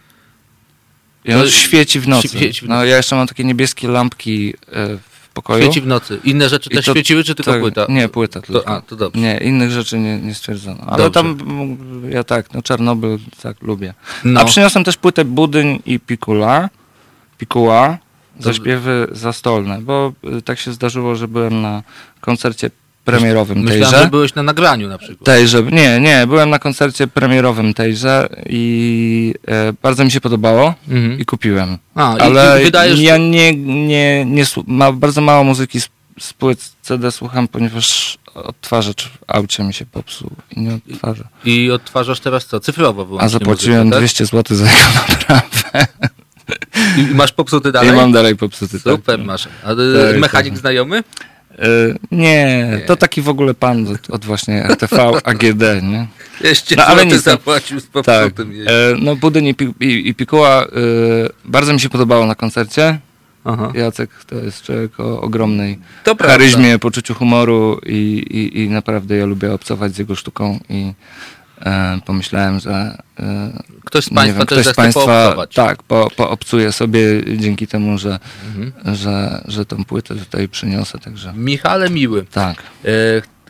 I on świeci w nocy. świeci w No nocy. ja jeszcze mam takie niebieskie lampki e, w pokoju. Świeci w nocy. Inne rzeczy też to- świeciły, czy tylko tak, płyta? Nie, płyta tylko. To, a, to dobrze. Nie, innych rzeczy nie, nie stwierdzono. Ale Dobrze. tam ja tak, no Czarnobyl tak lubię. No. A przyniosłem też płytę Budyń i Pikula. Pikuła. To- Zaśpiewy zastolne, bo y, tak się zdarzyło, że byłem na koncercie premierowym Myślałem, tejże. że byłeś na nagraniu na przykład. Tejże, nie, nie, byłem na koncercie premierowym tejże i e, bardzo mi się podobało Mhm. i kupiłem. A, i- Ale i wydajesz... ja nie, nie, nie ma bardzo mało muzyki z, z płyt CD słucham, ponieważ odtwarzacz w aucie mi się popsuł i nie odtwarza. I odtwarzasz teraz co? Cyfrowo wyłącznie A zapłaciłem muzykę, tak? 200 zł za jego naprawę I i masz popsuty dalej? mam dalej popsuty. tak. Super masz. A y, Tak, mechanik tak. znajomy? E, nie, to taki w ogóle pan od, od właśnie RTV AGD, nie? Jeszcze No, ale nic, no. zapłacił z Tak. popsutym. jej. E, no Budyń i, i, i Pikuła e, bardzo mi się podobało na koncercie. Aha. Jacek to jest człowiek o ogromnej To prawda. charyzmie, poczuciu humoru i, i, i naprawdę ja lubię obcować z jego sztuką i pomyślałem, że e, Ktoś z Państwa wiem, też ktoś z Państwa tak, po, poobcuje sobie dzięki temu, że, Mhm. że, że tą płytę tutaj przyniosę, także Michale Miły, tak. e,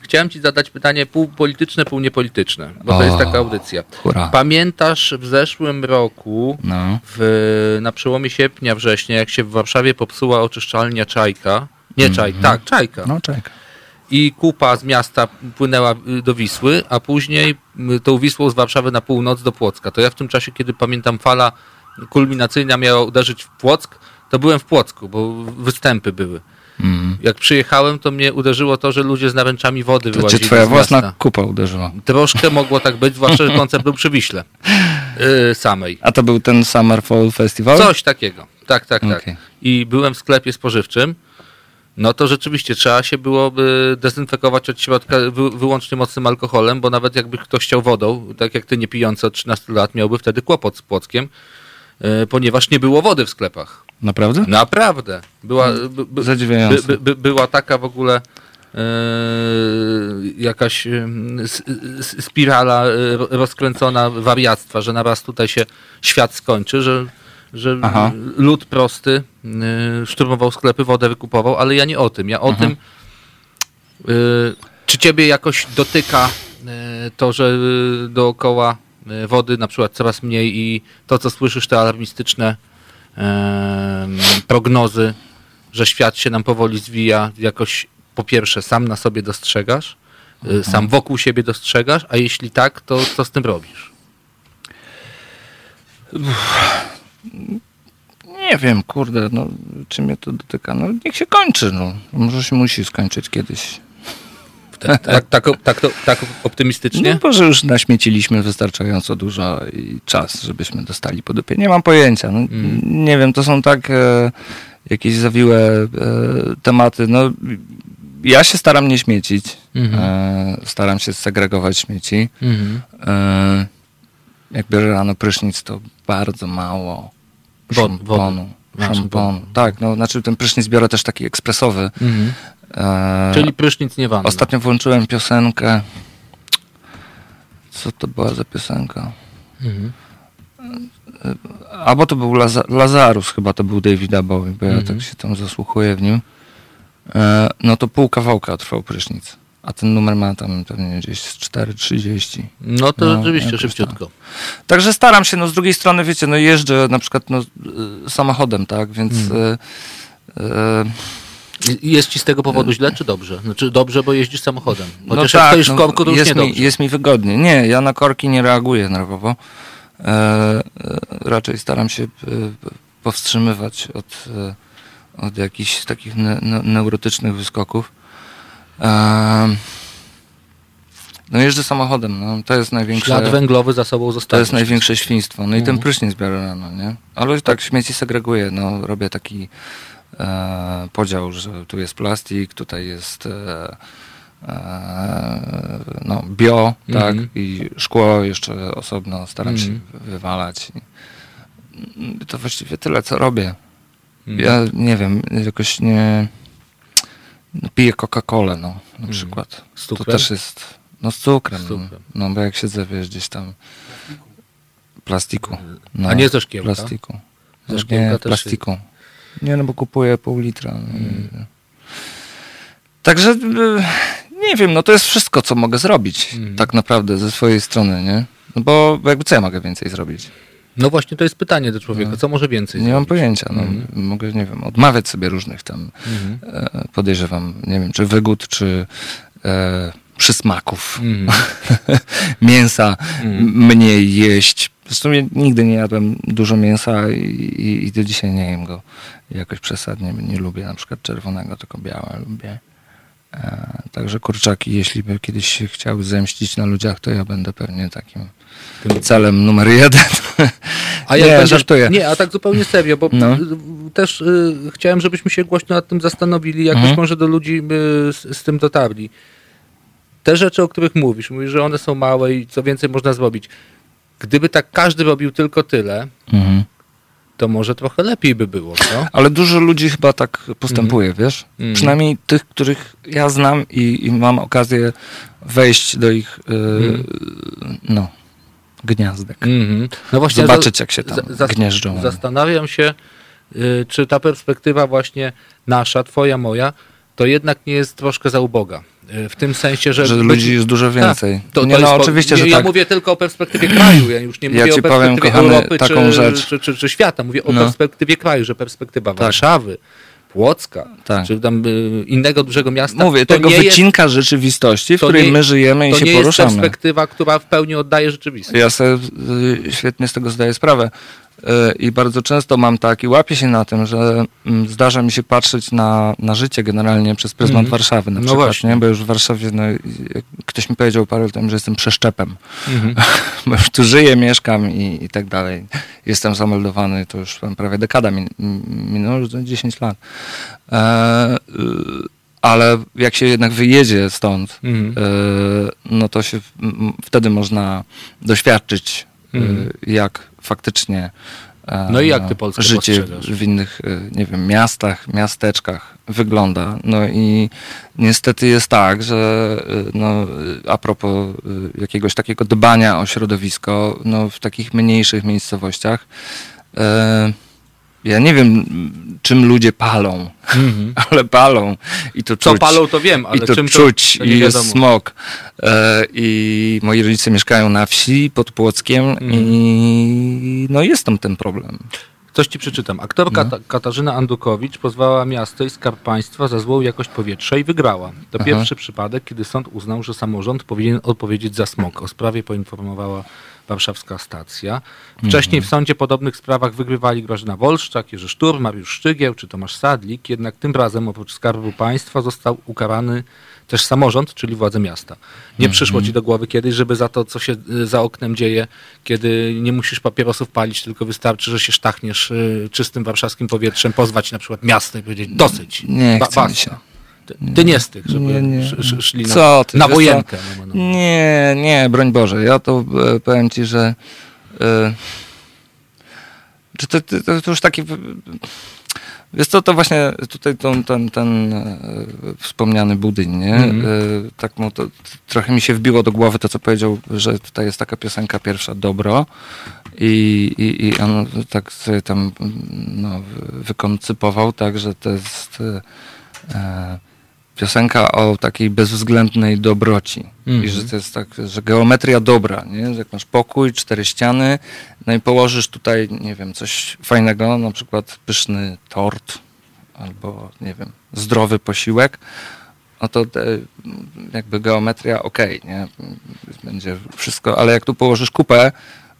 chciałem Ci zadać pytanie pół polityczne, pół niepolityczne, bo to O. jest taka audycja. Hurra. Pamiętasz w zeszłym roku, No. w, na przełomie sierpnia, września, jak się w Warszawie popsuła oczyszczalnia Czajka, nie Czajka, tak, Czajka. No czekaj. I kupa z miasta płynęła y, do Wisły, a później y, tą Wisłą z Warszawy na północ do Płocka. To ja w tym czasie, kiedy pamiętam fala kulminacyjna miała uderzyć w Płock, to byłem w Płocku, bo występy były. Mm. Jak przyjechałem, to mnie uderzyło to, że ludzie z naręczami wody To wyłazili twoja własna kupa uderzyła. Troszkę mogło tak być, zwłaszcza, że koncert był przy Wiśle y, samej. A to był ten Summer Fall Festival? Coś takiego. Tak, tak, tak. I byłem w sklepie spożywczym. No to rzeczywiście trzeba się byłoby dezynfekować od środka wy, wyłącznie mocnym alkoholem, bo nawet jakby ktoś chciał wodą, tak jak ty nie pijący od 13 lat, miałby wtedy kłopot z Płockiem, y, ponieważ nie było wody w sklepach. Naprawdę? Naprawdę. Była, by, by, Zadziwiające. by, by, była taka w ogóle e, jakaś e, spirala e, ro- rozkręcona wariactwa, że naraz tutaj się świat skończy, że, że Aha. lud prosty e, szturmował sklepy, wodę wykupował, ale ja nie o tym. Ja o tym, e, czy ciebie jakoś dotyka e, to, że e, dookoła e, wody na przykład coraz mniej i to, co słyszysz, te alarmistyczne prognozy, że świat się nam powoli zwija, jakoś po pierwsze sam na sobie dostrzegasz, y, sam wokół siebie dostrzegasz, a jeśli tak, to co z tym robisz? Nie wiem, kurde, no, czy mnie to dotyka. No, niech się kończy, no. Może się musi skończyć kiedyś. Tak, tak, tak, tak, to- tak optymistycznie? No, bo że już naśmieciliśmy wystarczająco dużo i czas, żebyśmy dostali po dupie. Nie mam pojęcia. No, Mm. Nie wiem, to są tak e, jakieś zawiłe e, tematy. No, ja się staram nie śmiecić. Mhm. E, staram się segregować śmieci. Mhm. E, jak biorę rano prysznic, to bardzo mało Wod- szamponu. Szamponu. Tak, no znaczy ten prysznic biorę też taki ekspresowy. Mhm. E, Czyli prysznic nie wanna. Ostatnio włączyłem piosenkę. Co to była za piosenka? Mhm. Albo to był Laza Lazarus, chyba to był Davida Bowie, bo ja Mhm. tak się tam zasłuchuję w nim. e, no to pół kawałka trwał prysznic. A ten numer ma tam pewnie gdzieś z 4,30. No to No, rzeczywiście szybciutko. Także staram się, no z drugiej strony, wiecie, no jeżdżę na przykład no, y, samochodem, tak, więc... Mhm. y, y, Jest ci z tego powodu źle, czy dobrze? Znaczy dobrze, bo jeździsz samochodem. Chociaż no jak tak, stoisz w no, korku, to już jest nie mi, jest mi wygodnie. Nie, ja na korki nie reaguję nerwowo. E, e, raczej staram się e, powstrzymywać od, e, od jakichś takich ne, ne, neurotycznych wyskoków. E, no jeżdżę samochodem, no, to jest największe... Ślad węglowy za sobą To zostawiasz. jest największe świństwo. No i ten Mhm. prysznic biorę rano, nie? Ale tak śmieci segreguję, no robię taki e, podział, że tu jest plastik, tutaj jest e, e, no, bio, tak? Mhm. I szkło jeszcze osobno staram Mhm. się wywalać. I to właściwie tyle, co robię. Mhm. Ja nie wiem, jakoś nie... No, piję Coca-Colę, no, na przykład. Mhm. Z To cukrem? też jest... No z cukrem. Z cukrem. No bo jak siedzę, wiesz, gdzieś tam... Plastiku. No, A nie ze szkiełka? Plastiku. Ze Nie, szkiełka też plastiku. Nie, no bo kupuję pół litra. no i- Także y, nie wiem, no to jest wszystko, co mogę zrobić Mhm. tak naprawdę ze swojej strony, nie? No bo jakby co ja mogę więcej zrobić? No właśnie, to jest pytanie do człowieka. Co może więcej Nie mam zrobić? pojęcia. No, Mhm. Mogę, nie wiem, odmawiać sobie różnych tam, Mhm. e, podejrzewam, nie wiem, czy wygód, czy e, przysmaków. Mhm. mięsa Mhm. m- mniej jeść. Zresztą ja nigdy nie jadłem dużo mięsa i, i, i do dzisiaj nie jem go jakoś przesadnie. Nie lubię na przykład czerwonego, tylko białe lubię. E, także kurczaki, jeśli by kiedyś się chciały zemścić na ludziach, to ja będę pewnie takim celem numer jeden. A jak nie, będziesz, żartuję. Nie, a tak zupełnie serio, bo No. y, też y, chciałem, żebyśmy się głośno nad tym zastanowili, jakoś Mhm. może do ludzi y, z, z tym dotarli. Te rzeczy, o których mówisz, mówisz, że one są małe i co więcej można zrobić. Gdyby tak każdy robił tylko tyle, Mhm. to może trochę lepiej by było, co? Ale dużo ludzi chyba tak postępuje, wiesz? Mhm. Przynajmniej tych, których ja znam i, i mam okazję wejść do ich y, Mhm. no, gniazdek. Mhm. No właśnie Zobaczyć, jak się tam za- gnieżdżą. Zastanawiam się, y, czy ta perspektywa właśnie nasza, twoja, moja, to jednak nie jest troszkę za uboga. Y, W tym sensie, że... Że ludzi jest dużo więcej. Tak, to, nie, to no po- oczywiście, że ja tak. mówię tylko o perspektywie kraju, ja już nie Ja mówię ci o powiem, perspektywie kochany, Europy taką czy, rzecz. Czy, czy, czy świata, mówię o No. perspektywie kraju, że perspektywa Warszawy, Płocka, Tak. czy tam y, innego dużego miasta, Mówię, to tego nie jest, wycinka rzeczywistości, w to której nie- my żyjemy i to się nie jest poruszamy. perspektywa, która w pełni oddaje rzeczywistość. Ja sobie y, świetnie z tego zdaję sprawę. Y, I bardzo często mam tak i łapię się na tym, że mm, zdarza mi się patrzeć na, na życie generalnie przez pryzmat Mhm. Warszawy na No przykład, właśnie. nie? bo już w Warszawie, no, ktoś mi powiedział parę lat temu, że jestem przeszczepem, Mhm. bo już tu żyję, mieszkam i, i tak dalej. Jestem zameldowany, to już prawie dekada min, minęło, już 10 lat. E, y, ale jak się jednak wyjedzie stąd, Mhm. e, no to się wtedy można doświadczyć, e, Mhm. jak faktycznie e, No i jak ty Polskę życie w innych, e, nie wiem, miastach, miasteczkach wygląda. No i niestety jest tak, że e, no, a propos jakiegoś takiego dbania o środowisko, no w takich mniejszych miejscowościach, e, ja nie wiem, czym ludzie palą, Mhm. ale palą i to Co czuć. palą, to wiem, ale I to czym czuć, to, to i jest smog. E, I moi rodzice mieszkają na wsi pod Płockiem Mhm. i no jest tam ten problem. Coś ci przeczytam. Aktorka No. Ta- Katarzyna Andukowicz pozwała miasto i Skarb Państwa za złą jakość powietrza i wygrała. To Aha. pierwszy przypadek, kiedy sąd uznał, że samorząd powinien odpowiedzieć za smog. O sprawie poinformowała warszawska stacja. Wcześniej w sądzie podobnych sprawach wygrywali Grażyna Wolszczak, Jerzy Sztur, Mariusz Szczygieł czy Tomasz Sadlik, jednak tym razem oprócz Skarbu Państwa został ukarany też samorząd, czyli władze miasta. Nie przyszło ci do głowy kiedyś, żeby za to, co się y, za oknem dzieje, kiedy nie musisz papierosów palić, tylko wystarczy, że się sztachniesz y, czystym warszawskim powietrzem, pozwać na przykład miasto i powiedzieć dosyć. Nie Ba- chce mi basta. się. Ty, ty nie z tych, żeby Nie, nie. sz- sz- szli na, Co ty, na wojenkę. No, no, no. Nie, nie, broń Boże. Ja to e, powiem ci, że e, czy to, to, to już taki Wiesz co, to właśnie tutaj ten, ten, ten e, wspomniany budyń, nie? E, tak mu to, trochę mi się wbiło do głowy to, co powiedział, że tutaj jest taka piosenka pierwsza, Dobro i, i, i on tak sobie tam no, wy- wykoncypował tak, że to jest e, piosenka o takiej bezwzględnej dobroci. Mhm. I że to jest tak, że geometria dobra, nie? Że jak masz pokój, cztery ściany, no i położysz tutaj, nie wiem, coś fajnego, na przykład pyszny tort, albo, nie wiem, zdrowy posiłek, no to jakby geometria okej, nie? Będzie wszystko, ale jak tu położysz kupę,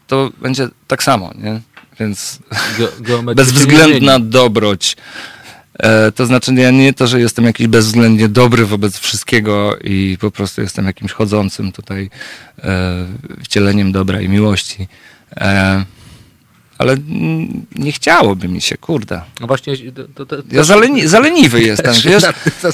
to będzie tak samo, nie? Więc Ge- bezwzględna dobroć. E, to znaczy ja nie to, że jestem jakiś bezwzględnie dobry wobec wszystkiego i po prostu jestem jakimś chodzącym tutaj e, wcieleniem dobra i miłości. Ale mm, nie chciałoby mi się, kurde. No właśnie, to, to, to, Ja zaleni, zaleniwy jestem, wiesz?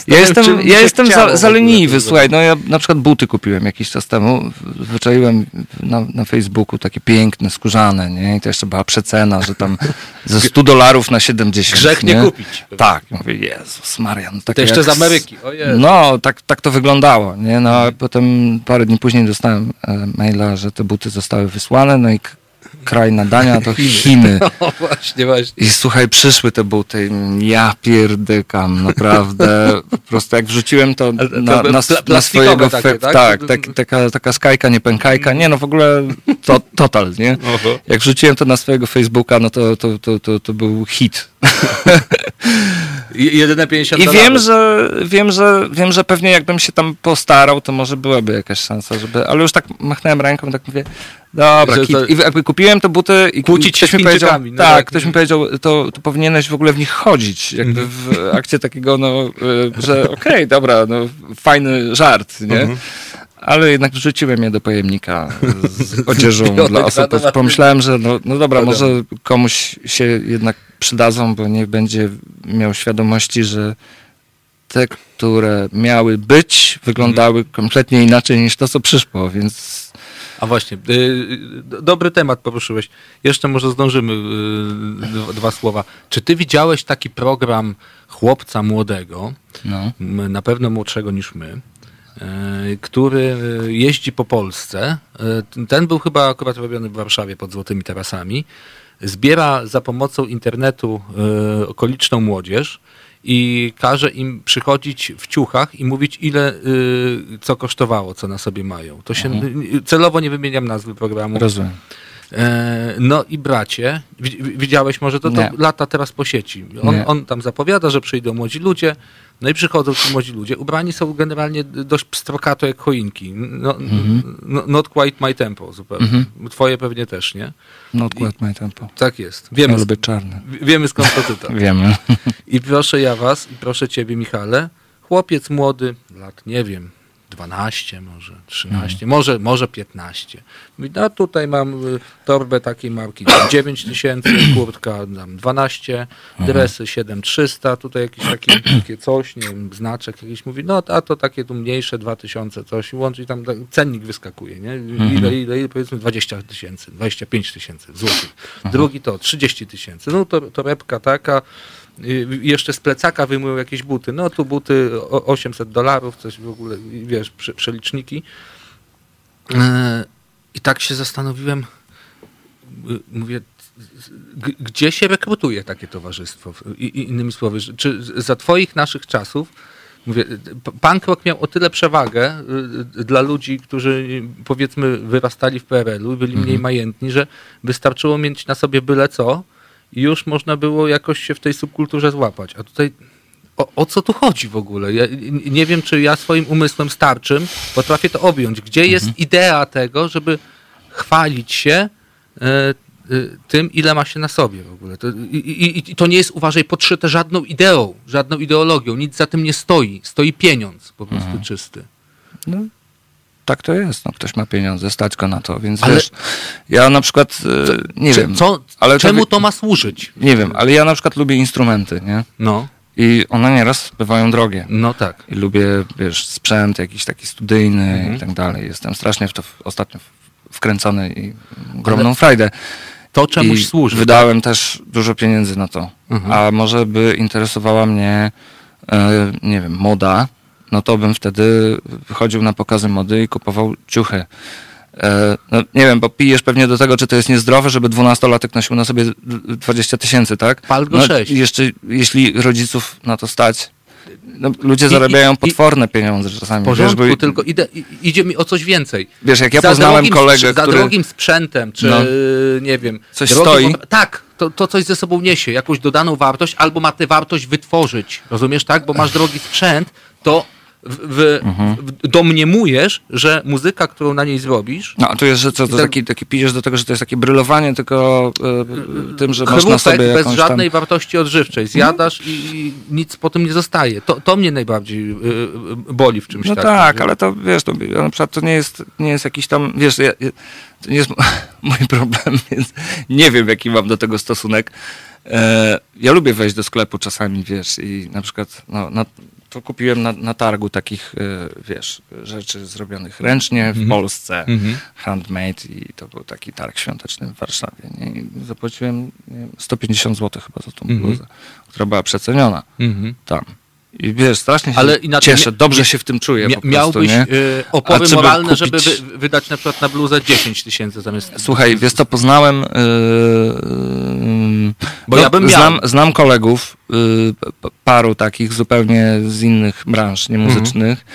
Ja jestem, ja jestem za, zaleniwy, słuchaj, no ja na przykład buty kupiłem jakiś czas temu, wyczaiłem na, na Facebooku takie piękne, skórzane, nie? I to jeszcze była przecena, że tam ze 100 dolarów na 70. Grzech nie kupić. Tak, mówię, Jezus Marian. To jeszcze z Ameryki. O Jezu. No, tak, tak to wyglądało, nie? No, a potem parę dni później dostałem e, maila, że te buty zostały wysłane, no i kraj nadania to Chiny. No właśnie, właśnie. I słuchaj, przyszły te buty. Ja pierdykam, naprawdę. Po prostu jak wrzuciłem to na, na, na swojego... takie, fe- tak? tak, tak taka, taka skajka, nie pękajka. Nie, no w ogóle to, total, nie? Oho. Jak wrzuciłem to na swojego Facebooka, no to, to, to, to, to był hit. I- Jedyne 50 I wiem, że wiem, że wiem, że pewnie jakbym się tam postarał, to może byłaby jakaś szansa, żeby. Ale już tak machnąłem ręką tak mówię, dobra, kit. to- I jakby kupiłem te buty i Kłócić się ktoś mi powiedział, no tak, tak. ktoś mi powiedział, to, to powinieneś w ogóle w nich chodzić. Jakby w akcie takiego, no, y, że okej, dobra, no fajny żart, nie? Ale jednak wrzuciłem je do pojemnika z odzieżą dla osób. Pomyślałem, że no, no dobra, Wiadomo. może komuś się jednak przydadzą, bo niech będzie miał świadomości, że te, które miały być, wyglądały kompletnie inaczej niż to, co przyszło, więc A właśnie, y, y, dobry temat poruszyłeś. Jeszcze może zdążymy y, dwa- słowa. Czy ty widziałeś taki program chłopca młodego, no. na pewno młodszego niż my, który y, jeździ po Polsce. Y, Ten był chyba akurat robiony w Warszawie pod Złotymi Tarasami. Zbiera za pomocą internetu y, okoliczną młodzież i każe im przychodzić w ciuchach i mówić, ile co kosztowało, co na sobie mają. To się y, celowo nie wymieniam nazwy programu. rozumiem. E, no i bracie, wi- widziałeś może to, to lata teraz po sieci. On, on tam zapowiada, że przyjdą młodzi ludzie, no i przychodzą ci młodzi ludzie. Ubrani są generalnie dość pstrokato jak choinki. No, no, not quite my tempo zupełnie. Twoje pewnie też, nie? Not quite my tempo. Tak jest. Ja Wiemy, lubię czarne. wiemy skąd to cytat. Wiemy. I proszę ja was, i proszę ciebie Michale, chłopiec młody, lat nie wiem, 12 może, 13, może, może 15. Mówi, no tutaj mam y, torbę takiej marki tam 9 tysięcy, kurtka tam 12, dresy 7300, tutaj jakieś takie, takie coś, nie wiem, znaczek jakiś. Mówi, no a to takie tu mniejsze 2000 coś, i łącznie tam cennik wyskakuje, nie? Ile, ile, ile, powiedzmy 20 tysięcy, 25 tysięcy złotych. Drugi to 30 tysięcy, no to torebka taka, jeszcze z plecaka wyjmują jakieś buty. No tu buty o 800 dolarów, coś w ogóle, wiesz, prze, przeliczniki. E, I tak się zastanowiłem, y, mówię, gdzie się rekrutuje takie towarzystwo? I, innymi słowy, czy za twoich naszych czasów, mówię, punk rock miał o tyle przewagę y, dla ludzi, którzy y, powiedzmy wyrastali w PRL-u i byli mniej majętni, że wystarczyło mieć na sobie byle co już można było jakoś się w tej subkulturze złapać. A tutaj o, o co tu chodzi w ogóle? Ja nie wiem, czy ja swoim umysłem starczym potrafię to objąć. Gdzie jest idea tego, żeby chwalić się e, e, tym, ile ma się na sobie w ogóle. To, i, i, I to nie jest, uważaj, podszyte żadną ideą, żadną ideologią. Nic za tym nie stoi. Stoi pieniądz po prostu czysty. No, tak to jest. No, ktoś ma pieniądze, stać go na to, więc Ale- wiesz, ja na przykład, e, nie Cze- wiem, co, ale to czemu wy- to ma służyć? nie wiem, ale ja na przykład lubię instrumenty, nie? No, I one nieraz bywają drogie. no tak. I lubię, wiesz, sprzęt jakiś taki studyjny Mhm. i tak dalej. Jestem strasznie w to ostatnio wkręcony i ogromną frajdę. To czemuś I służy. Wydałem też dużo pieniędzy na to. Mhm. A może by interesowała mnie, e, nie wiem, moda, no to bym wtedy chodził na pokazy mody i kupował ciuchy. E, no, nie wiem, bo pijesz pewnie do tego, czy to jest niezdrowe, żeby dwunastolatek nosił na sobie 20 tysięcy, tak? Pal go no, sześć. i Jeszcze, jeśli rodziców na to stać, No, ludzie I- zarabiają i- potworne pieniądze czasami. W porządku, wiesz, bo, tylko idę, i- idzie mi o coś więcej. wiesz, jak ja za poznałem drogim, kolegę, Za który... drogim sprzętem, czy No. nie wiem... Coś drogim stoi? Tak, to, to coś ze sobą niesie, jakąś dodaną wartość, albo ma tę wartość wytworzyć, rozumiesz, tak? Bo masz drogi sprzęt, to w, Mhm. w, domniemujesz, że muzyka, którą na niej zrobisz, No, a tu jest, że co, to tak- taki, taki pijesz do tego, że to jest takie brylowanie tylko e, tym, że można sobie bez żadnej tam... wartości odżywczej. Zjadasz i, i nic po tym nie zostaje. To, to mnie najbardziej y, y, boli w czymś No takim. tak, że- ale to wiesz, to, na przykład to nie jest, nie jest jakiś tam, wiesz, ja, to nie jest mój problem, więc nie wiem, jaki mam do tego stosunek. Ja lubię wejść do sklepu czasami, wiesz, i na przykład, no, na, to kupiłem na, na targu takich, e, wiesz, rzeczy zrobionych ręcznie w Polsce, Mhm. handmade i to był taki targ świąteczny w Warszawie. Nie? I zapłaciłem nie wiem, 150 zł chyba za tą Mhm. bluzę, która była przeceniona Mhm. tam. I wiesz, strasznie się Ale inaczej cieszę, dobrze się w tym czuję Mia- prostu, miałbyś nie? y, opory moralne, żeby kupić- wy, wydać na przykład na bluzę 10 tysięcy zamiast... Słuchaj, wiesz co, poznałem... Yy, Bo ja bym miał. znam, znam kolegów, p- paru takich zupełnie z innych branż niemuzycznych,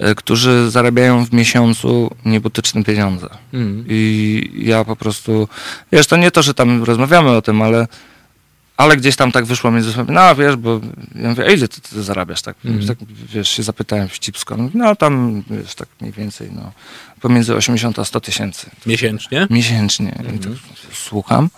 yy, którzy zarabiają w miesiącu niebotyczne pieniądze. Mhm. I ja po prostu, wiesz, to nie to, że tam rozmawiamy o tym, ale, ale gdzieś tam tak wyszło między sobą, no wiesz, bo ja mówię, a ile ty, ty zarabiasz? Tak, Mhm. tak, wiesz, się zapytałem wścibsko, no, no tam, wiesz, tak mniej więcej, no, pomiędzy 80 a 100 tysięcy Miesięcznie? miesięcznie. I Mhm. to słucham.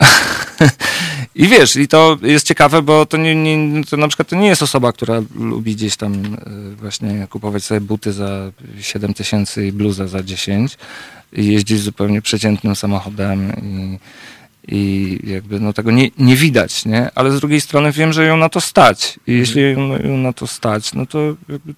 I wiesz, i to jest ciekawe, bo to, nie, nie, to na przykład to nie jest osoba, która lubi gdzieś tam y, właśnie kupować sobie buty za 7 tysięcy i bluzę za 10 i jeździć zupełnie przeciętnym samochodem i, i jakby no tego nie, nie widać, nie? Ale z drugiej strony wiem, że ją na to stać. I jeśli ją, ją na to stać, no to jakby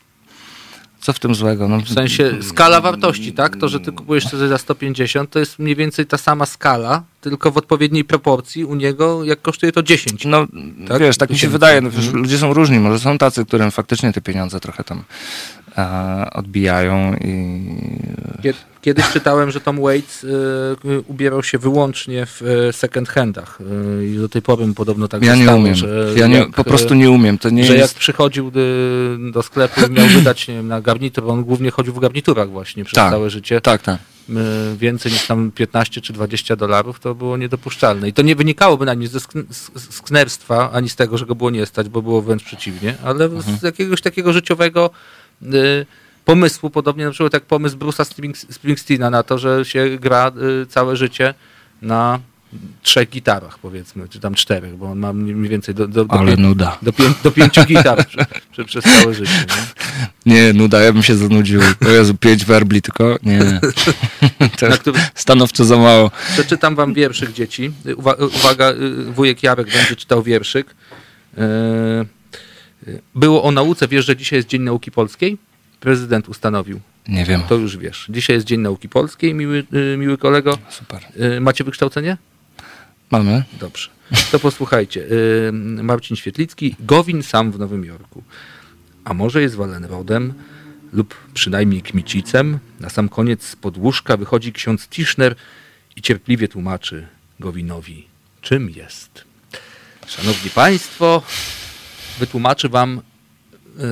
co w tym złego? No, W sensie skala wartości, tak? To, że ty kupujesz coś za 150, to jest mniej więcej ta sama skala, tylko w odpowiedniej proporcji u niego, jak kosztuje to 10. No, Tak? wiesz, tak mi się wydaje, no, wiesz, Mhm. ludzie są różni, może są tacy, którym faktycznie te pieniądze trochę tam odbijają i Kie- Kiedyś czytałem, że Tom Waits y, ubierał się wyłącznie w y, second handach y, i do tej pory podobno tak ja nie zostało, umiem, że ja nie, jak, po prostu nie umiem, to nie że jak jest... przychodził y, do sklepu i miał wydać nie wiem, na garnitur, bo on głównie chodził w garniturach właśnie przez Tak. całe życie, Tak, tak. więcej niż tam 15 czy 20 dolarów, to było niedopuszczalne. I to nie wynikałoby na nic ze sk- z- z knerstwa, ani z tego, że go było nie stać, bo było wręcz przeciwnie, ale Mhm. z jakiegoś takiego życiowego pomysłu, podobnie na przykład jak pomysł Bruce'a Spring- Springsteena na to, że się gra y, całe życie na trzech gitarach, powiedzmy, czy tam czterech, bo on ma mniej więcej do, do, do, Ale pię- nuda. do, pię- do pięciu gitar prze, prze, przez całe życie. Nie? Nie, nuda, ja bym się zanudził. O Jezu, pięć werbli tylko? Nie. to stanowczo za mało. Przeczytam wam wierszyk dzieci. Uwa- uwaga, y, wujek Jarek będzie czytał wierszyk. E, y, Było o nauce. Wiesz, że dzisiaj jest Dzień Nauki Polskiej? Prezydent ustanowił. Nie wiem. To już wiesz. Dzisiaj jest Dzień Nauki Polskiej, miły, y, miły kolego. Super. Y, Macie wykształcenie? Mamy? Dobrze. To posłuchajcie. Y, Marcin Świetlicki. Gowin sam w Nowym Jorku. A może jest Walenrodem lub przynajmniej Kmicicem? Na sam koniec z podłóżka wychodzi ksiądz Tischner i cierpliwie tłumaczy Gowinowi, czym jest. Szanowni Państwo, wytłumaczy Wam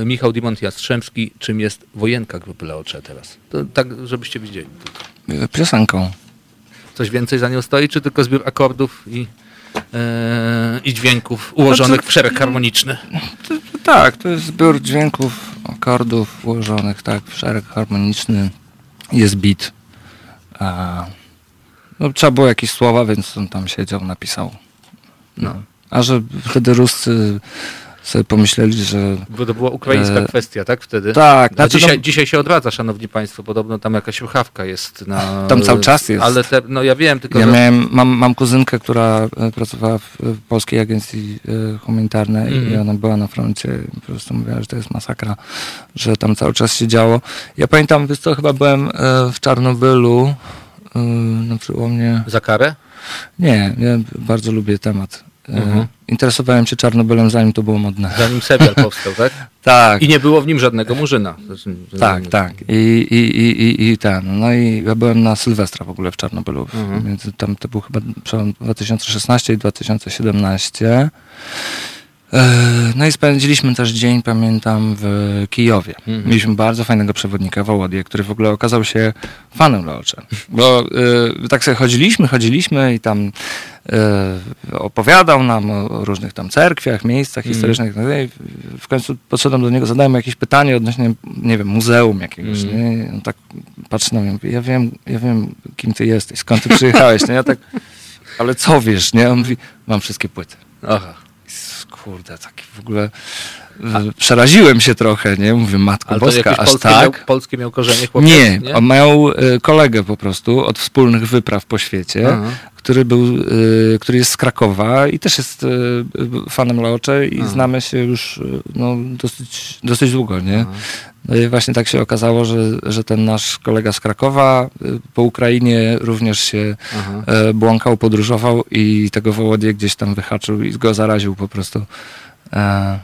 y, Michał Dimont Jastrzębski, czym jest wojenka grupy Leocze teraz. To tak, żebyście widzieli. E, Piosenką. Coś więcej za nią stoi, czy tylko zbiór akordów i, e, i dźwięków ułożonych w szereg harmoniczny? Tak, to jest zbiór dźwięków, akordów ułożonych tak w szereg harmoniczny. Jest beat. A, no, trzeba było jakieś słowa, więc on tam siedział, napisał. No. A że wtedy Ruscy sobie pomyśleli, że Bo to była ukraińska E, kwestia, tak? Wtedy. tak, A znaczy, dzisiaj, no, dzisiaj się odradza, szanowni państwo, podobno tam jakaś ruchawka jest na... Tam cały czas jest. Ale te, no ja wiem, tylko ja miałem, mam, mam kuzynkę, która e, pracowała w, Polskiej Agencji e, Humanitarnej i Mhm. ona była na froncie i po prostu mówiła, że to jest masakra, że tam cały czas się działo. Ja pamiętam, wiesz co, chyba byłem e, w Czarnobylu na przełomie... Za karę? Nie, ja bardzo lubię temat. Mhm. Interesowałem się Czarnobylem zanim to było modne. Zanim serial powstał, tak? Tak. I nie było w nim żadnego murzyna. Tak, tak. I, i, i, i, I ten. No i ja byłem na Sylwestra w ogóle w Czarnobylu. Mhm. Między, tam to był chyba przełom 2016 i 2017. E, No i spędziliśmy też dzień, pamiętam, w Kijowie. Mhm. Mieliśmy bardzo fajnego przewodnika, Wołodię, który w ogóle okazał się fanem Leocze. Bo e, tak sobie chodziliśmy, chodziliśmy i tam e, opowiadał nam o różnych tam cerkwiach, miejscach Mhm. historycznych. No i w końcu podszedłem do niego, zadałem jakieś pytanie odnośnie, nie wiem, muzeum jakiegoś. Mhm. Nie? I on tak patrzy na mnie, mówi, ja wiem, ja wiem, kim ty jesteś, skąd ty przyjechałeś. Nie? Ja tak, ale co wiesz, nie? On mówi, mam wszystkie płyty. Aha. Kurde, taki w ogóle. Przeraziłem się trochę, nie? Mówię, Matko Ale Boska, aż tak? miał, polskie miał korzenie chłopiec? Nie, on miał e, kolegę po prostu od wspólnych wypraw po świecie, Aha. który był, e, który jest z Krakowa i też jest e, fanem Leocze i Aha. znamy się już no, dosyć, dosyć długo, nie? No i właśnie tak się okazało, że, że ten nasz kolega z Krakowa po Ukrainie również się Aha. błąkał, podróżował i tego Wołodię gdzieś tam wyhaczył i go zaraził po prostu e,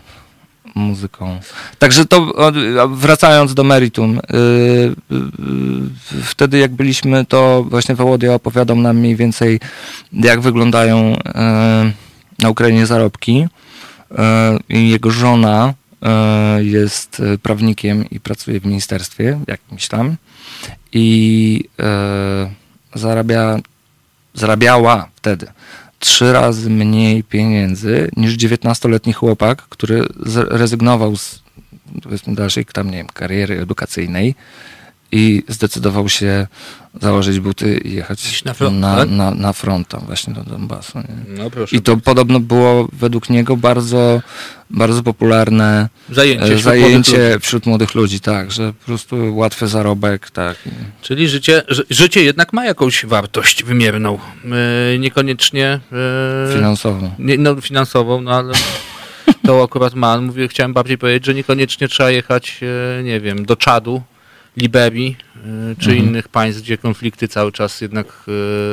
muzyką. Także to, wracając do meritum, y, y, y, wtedy jak byliśmy, to właśnie Wołodia opowiadał nam mniej więcej, jak wyglądają na Ukrainie zarobki. Jego żona jest prawnikiem i pracuje w ministerstwie jakimś tam i zarabia, zarabiała wtedy trzy razy mniej pieniędzy niż 19-letni chłopak, który zrezygnował z powiedzmy dalszej tam, nie wiem, kariery edukacyjnej i zdecydował się założyć buty i jechać na front, na, na, na front tam właśnie do Donbasu. No. I to podobno było według niego bardzo, bardzo popularne Zajęcie, e, wśród młodych zajęcie ludzi. wśród młodych ludzi, tak, że po prostu łatwy zarobek, tak. Czyli życie, ży, życie jednak ma jakąś wartość wymierną. E, niekoniecznie e, Finansowo. nie, no, finansową, no ale to akurat ma. Mówię, chciałem bardziej powiedzieć, że niekoniecznie trzeba jechać, nie wiem, do Czadu, Liberii e, czy Mhm. innych państw, gdzie konflikty cały czas jednak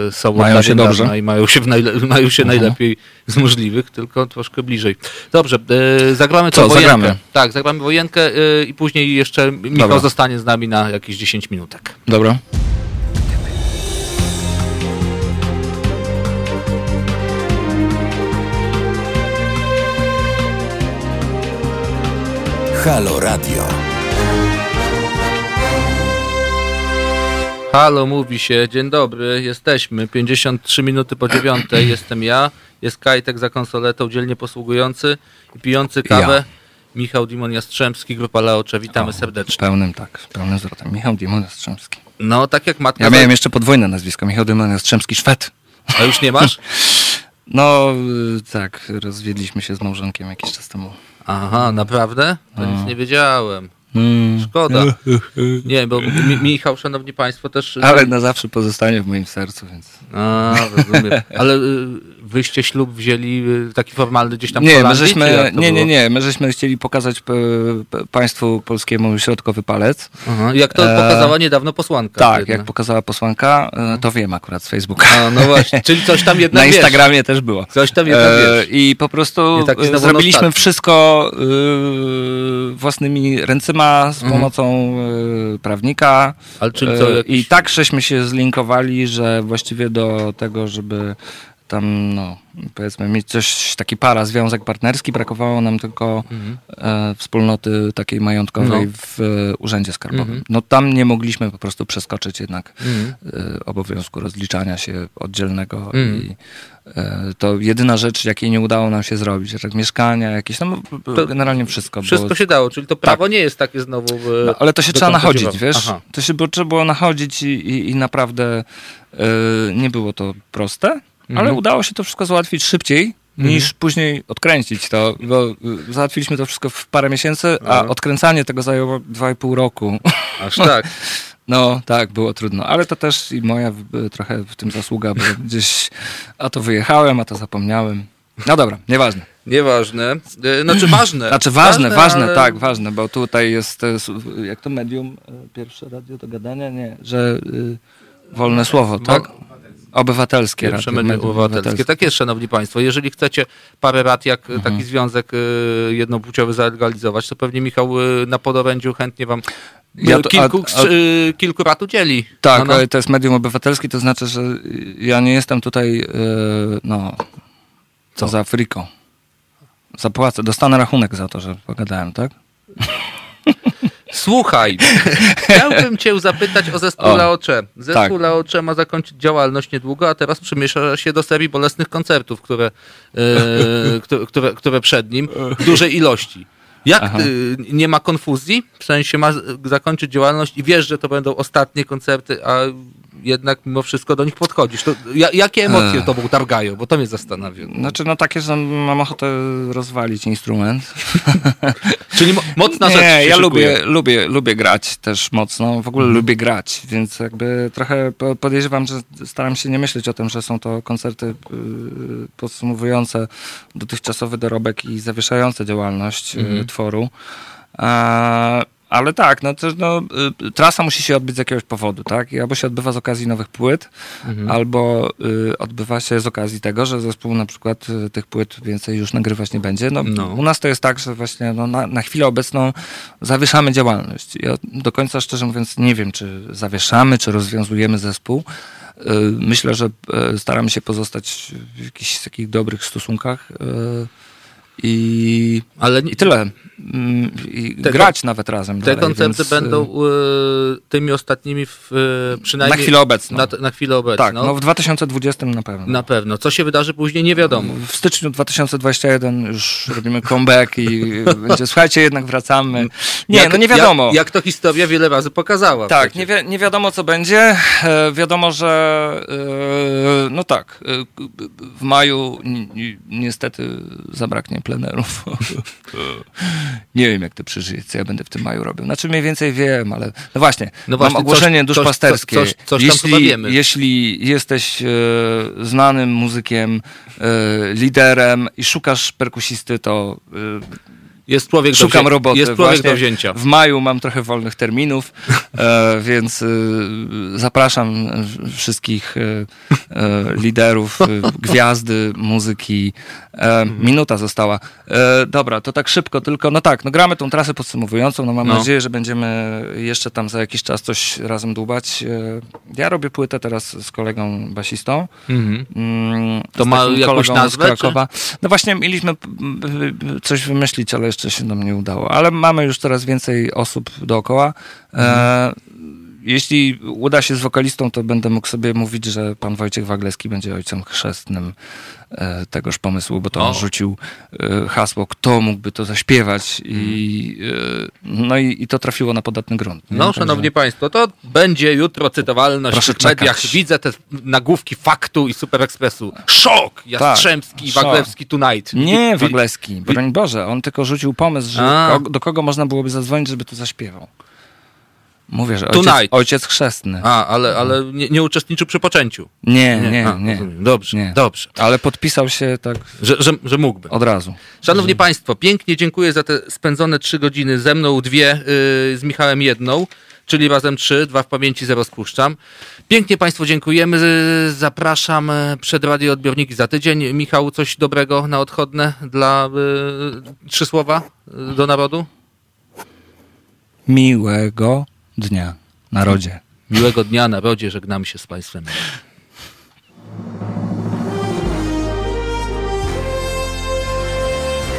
e, są Mają się dobrze. i mają się, w najle- mają się Mhm. najlepiej z możliwych, tylko troszkę bliżej. Dobrze, e, zagramy Co, to wojenkę. zagramy? Tak, zagramy wojenkę i później jeszcze Michał Dobra. zostanie z nami na jakieś 10 minutek. Dobra. Halo Radio. Halo, mówi się, dzień dobry, jesteśmy, 53 minuty po dziewiątej, jestem ja, jest Kajtek za konsoletą, dzielnie posługujący i pijący kawę, Ja. Michał Dimon Jastrzębski, Grupa Leocze, witamy O, serdecznie. Pełnym, tak, pełnym zwrotem. Michał Dimon Jastrzębski. No, tak jak matka, Ja miałem jeszcze podwójne nazwisko, Michał Dimon Jastrzębski Szwed. a już nie masz? No, y, tak, rozwiedliśmy się z małżonkiem jakiś czas temu. Aha, naprawdę? To No. nic nie wiedziałem. Mm. Szkoda. Nie, bo mi, Michał, szanowni państwo, też... Ale na zawsze pozostanie w moim sercu, więc... A, rozumiem. Ale y, wyście ślub wzięli y, taki formalny gdzieś tam Nie, my żeśmy, nie, nie, nie, my żeśmy chcieli pokazać p, państwu polskiemu środkowy palec. Aha, jak to E, pokazała niedawno posłanka. Tak, jedna. jak pokazała posłanka, e, to wiem akurat z Facebooka. A, no właśnie, czyli coś tam jednak Na wiesz. Instagramie też było. Coś tam jednak wiesz. I po prostu e, znowu zrobiliśmy wszystko e, własnymi ręcyma z Mhm. pomocą e, prawnika. Ale czyli co, E, jakiś- I tak żeśmy się zlinkowali, że właściwie do tego, żeby tam, no, powiedzmy, mieć coś, taki para, związek partnerski, brakowało nam tylko Mhm. e, wspólnoty takiej majątkowej No. w e, Urzędzie Skarbowym. Mhm. No tam nie mogliśmy po prostu przeskoczyć jednak Mhm. e, obowiązku rozliczania się oddzielnego Mhm. i e, to jedyna rzecz, jakiej nie udało nam się zrobić, tak mieszkania jakieś, no To generalnie wszystko. Wszystko było, się dało, czyli to prawo nie jest takie znowu... e, no, ale to się trzeba nachodzić, wiesz? Aha. To się było, trzeba było nachodzić i, i, i naprawdę e, nie było to proste, ale Mhm. udało się to wszystko załatwić szybciej niż później odkręcić to, bo y, załatwiliśmy to wszystko w parę miesięcy, a Aha. odkręcanie tego zajęło dwa i pół roku. Aż tak. No tak, było trudno, ale to też i moja w- trochę w tym zasługa, bo gdzieś a to wyjechałem, a to zapomniałem. No dobra, nieważne. Nieważne. E, Znaczy ważne. Znaczy ważne, ważne, ale- tak, ważne, bo tutaj jest, jak to medium, pierwsze radio do gadania, nie, że y, wolne słowo, tak? Obywatelskie Pierwsze radio, medium obywatelskie. Tak jest, szanowni państwo. Jeżeli chcecie parę rat, jak Mhm. taki związek e, jednopłciowy zalegalizować, to pewnie Michał e, na podorędziu chętnie wam Ja e, to- kilku, a- a- e, kilku rat udzieli. Tak, No, no. ale to jest medium obywatelskie, to znaczy, że ja nie jestem tutaj, y, no, Co? za Afriką. Zapłacę, dostanę rachunek za to, że pogadałem, tak? Słuchaj, chciałbym cię zapytać o zespół O, Laocze. Zespół tak. Laocze ma zakończyć działalność niedługo, a teraz przemiesza się do serii bolesnych koncertów, które, e, które, które, które przed nim w dużej ilości. Jak Aha. y, nie ma konfuzji? W sensie ma zakończyć działalność i wiesz, że to będą ostatnie koncerty, a jednak mimo wszystko do nich podchodzisz. To, ja, jakie emocje Ech. tobą targają? Bo to mnie zastanawia. Znaczy, no takie, że mam ochotę rozwalić instrument. Czyli mo- mocna rzecz Nie, się ja lubię, lubię, lubię grać też mocno. W ogóle lubię grać, więc jakby trochę po- podejrzewam, że staram się nie myśleć o tym, że są to koncerty y, podsumowujące dotychczasowy dorobek i zawieszające działalność y, tworu. A, ale tak, no, to, no, y, trasa musi się odbyć z jakiegoś powodu, tak? I albo się odbywa z okazji nowych płyt, albo y, odbywa się z okazji tego, że zespół na przykład y, tych płyt więcej już nagrywać nie będzie. No, No. U nas to jest tak, że właśnie no, na, na chwilę obecną zawieszamy działalność. Ja do końca szczerze mówiąc nie wiem, czy zawieszamy, czy rozwiązujemy zespół. Y, Myślę, że y, staramy się pozostać w jakichś takich dobrych stosunkach. y, I, Ale i tyle. Mm, I Te grać nawet razem. Te dalej, koncerty więc, y, będą y, tymi ostatnimi w, y, przynajmniej Na chwilę obecną. Na, na chwilę obecną. Tak, no w 2020 na pewno. Na pewno. Co się wydarzy później, nie wiadomo. W styczniu 2021 już robimy comeback i będzie, słuchajcie, jednak wracamy. Nie, Jak- no nie wiadomo. Jak, jak to historia wiele razy pokazała. Tak, nie, wi- nie wiadomo co będzie. E, wiadomo, że e, no tak, e, w maju ni, niestety zabraknie plenerów. nie wiem jak to przeżyję, co ja będę w tym maju robił. Znaczy mniej więcej wiem, ale no właśnie, No właśnie, mam ogłoszenie coś- duszpasterskie. coś- coś- coś tam jeśli, chyba wiemy. jeśli jesteś e, znanym muzykiem, e, liderem i szukasz perkusisty, to e, Jest człowiek Szukam do roboty. Jest człowiek Właśnie do wzięcia. W maju mam trochę wolnych terminów, e, więc e, zapraszam e, wszystkich e, e, liderów, e, gwiazdy, muzyki. Minuta została. Dobra, to tak szybko, tylko no tak, no gramy tą trasę podsumowującą, no mam No. nadzieję, że będziemy jeszcze tam za jakiś czas coś razem dłubać. Ja robię płytę teraz z kolegą basistą. Mhm. Mm, To ma jakąś nazwę, Z Krakowa. No właśnie mieliśmy coś wymyślić, ale jeszcze się nam nie udało. Ale mamy już coraz więcej osób dookoła. E, jeśli uda się z wokalistą, to będę mógł sobie mówić, że pan Wojciech Wagleski będzie ojcem chrzestnym e, tegoż pomysłu, bo to on rzucił e, hasło, kto mógłby to zaśpiewać i, e, no i, i to trafiło na podatny grunt. nie? No, Także- szanowni państwo, to będzie jutro cytowalność Proszę w mediach. czekać. Widzę te nagłówki Faktu i Super Expressu. Szok! Jastrzębski i szok. Waglewski tonight. Nie, Wagleski, broń Boże, on tylko rzucił pomysł, że A. do kogo można byłoby zadzwonić, żeby to zaśpiewał. Mówię, że ojciec, Tonight. ojciec chrzestny. A, ale, ale nie, nie uczestniczył przy poczęciu. Nie, nie, A, nie. Dobrze, Nie. dobrze. Ale podpisał się tak Że, że, że mógłby. od razu. Szanowni Państwo, pięknie dziękuję za te spędzone trzy godziny. Ze mną dwie, yy, z Michałem jedną, czyli razem trzy, dwa w pamięci, zero spuszczam. Pięknie Państwu dziękujemy. Z- Zapraszam e, przed radioodbiorniki za tydzień. Michał, coś dobrego na odchodne dla yy, trzy słowa do narodu? Miłego dnia narodzie. Miłego dnia narodzie, żegnamy się z Państwem.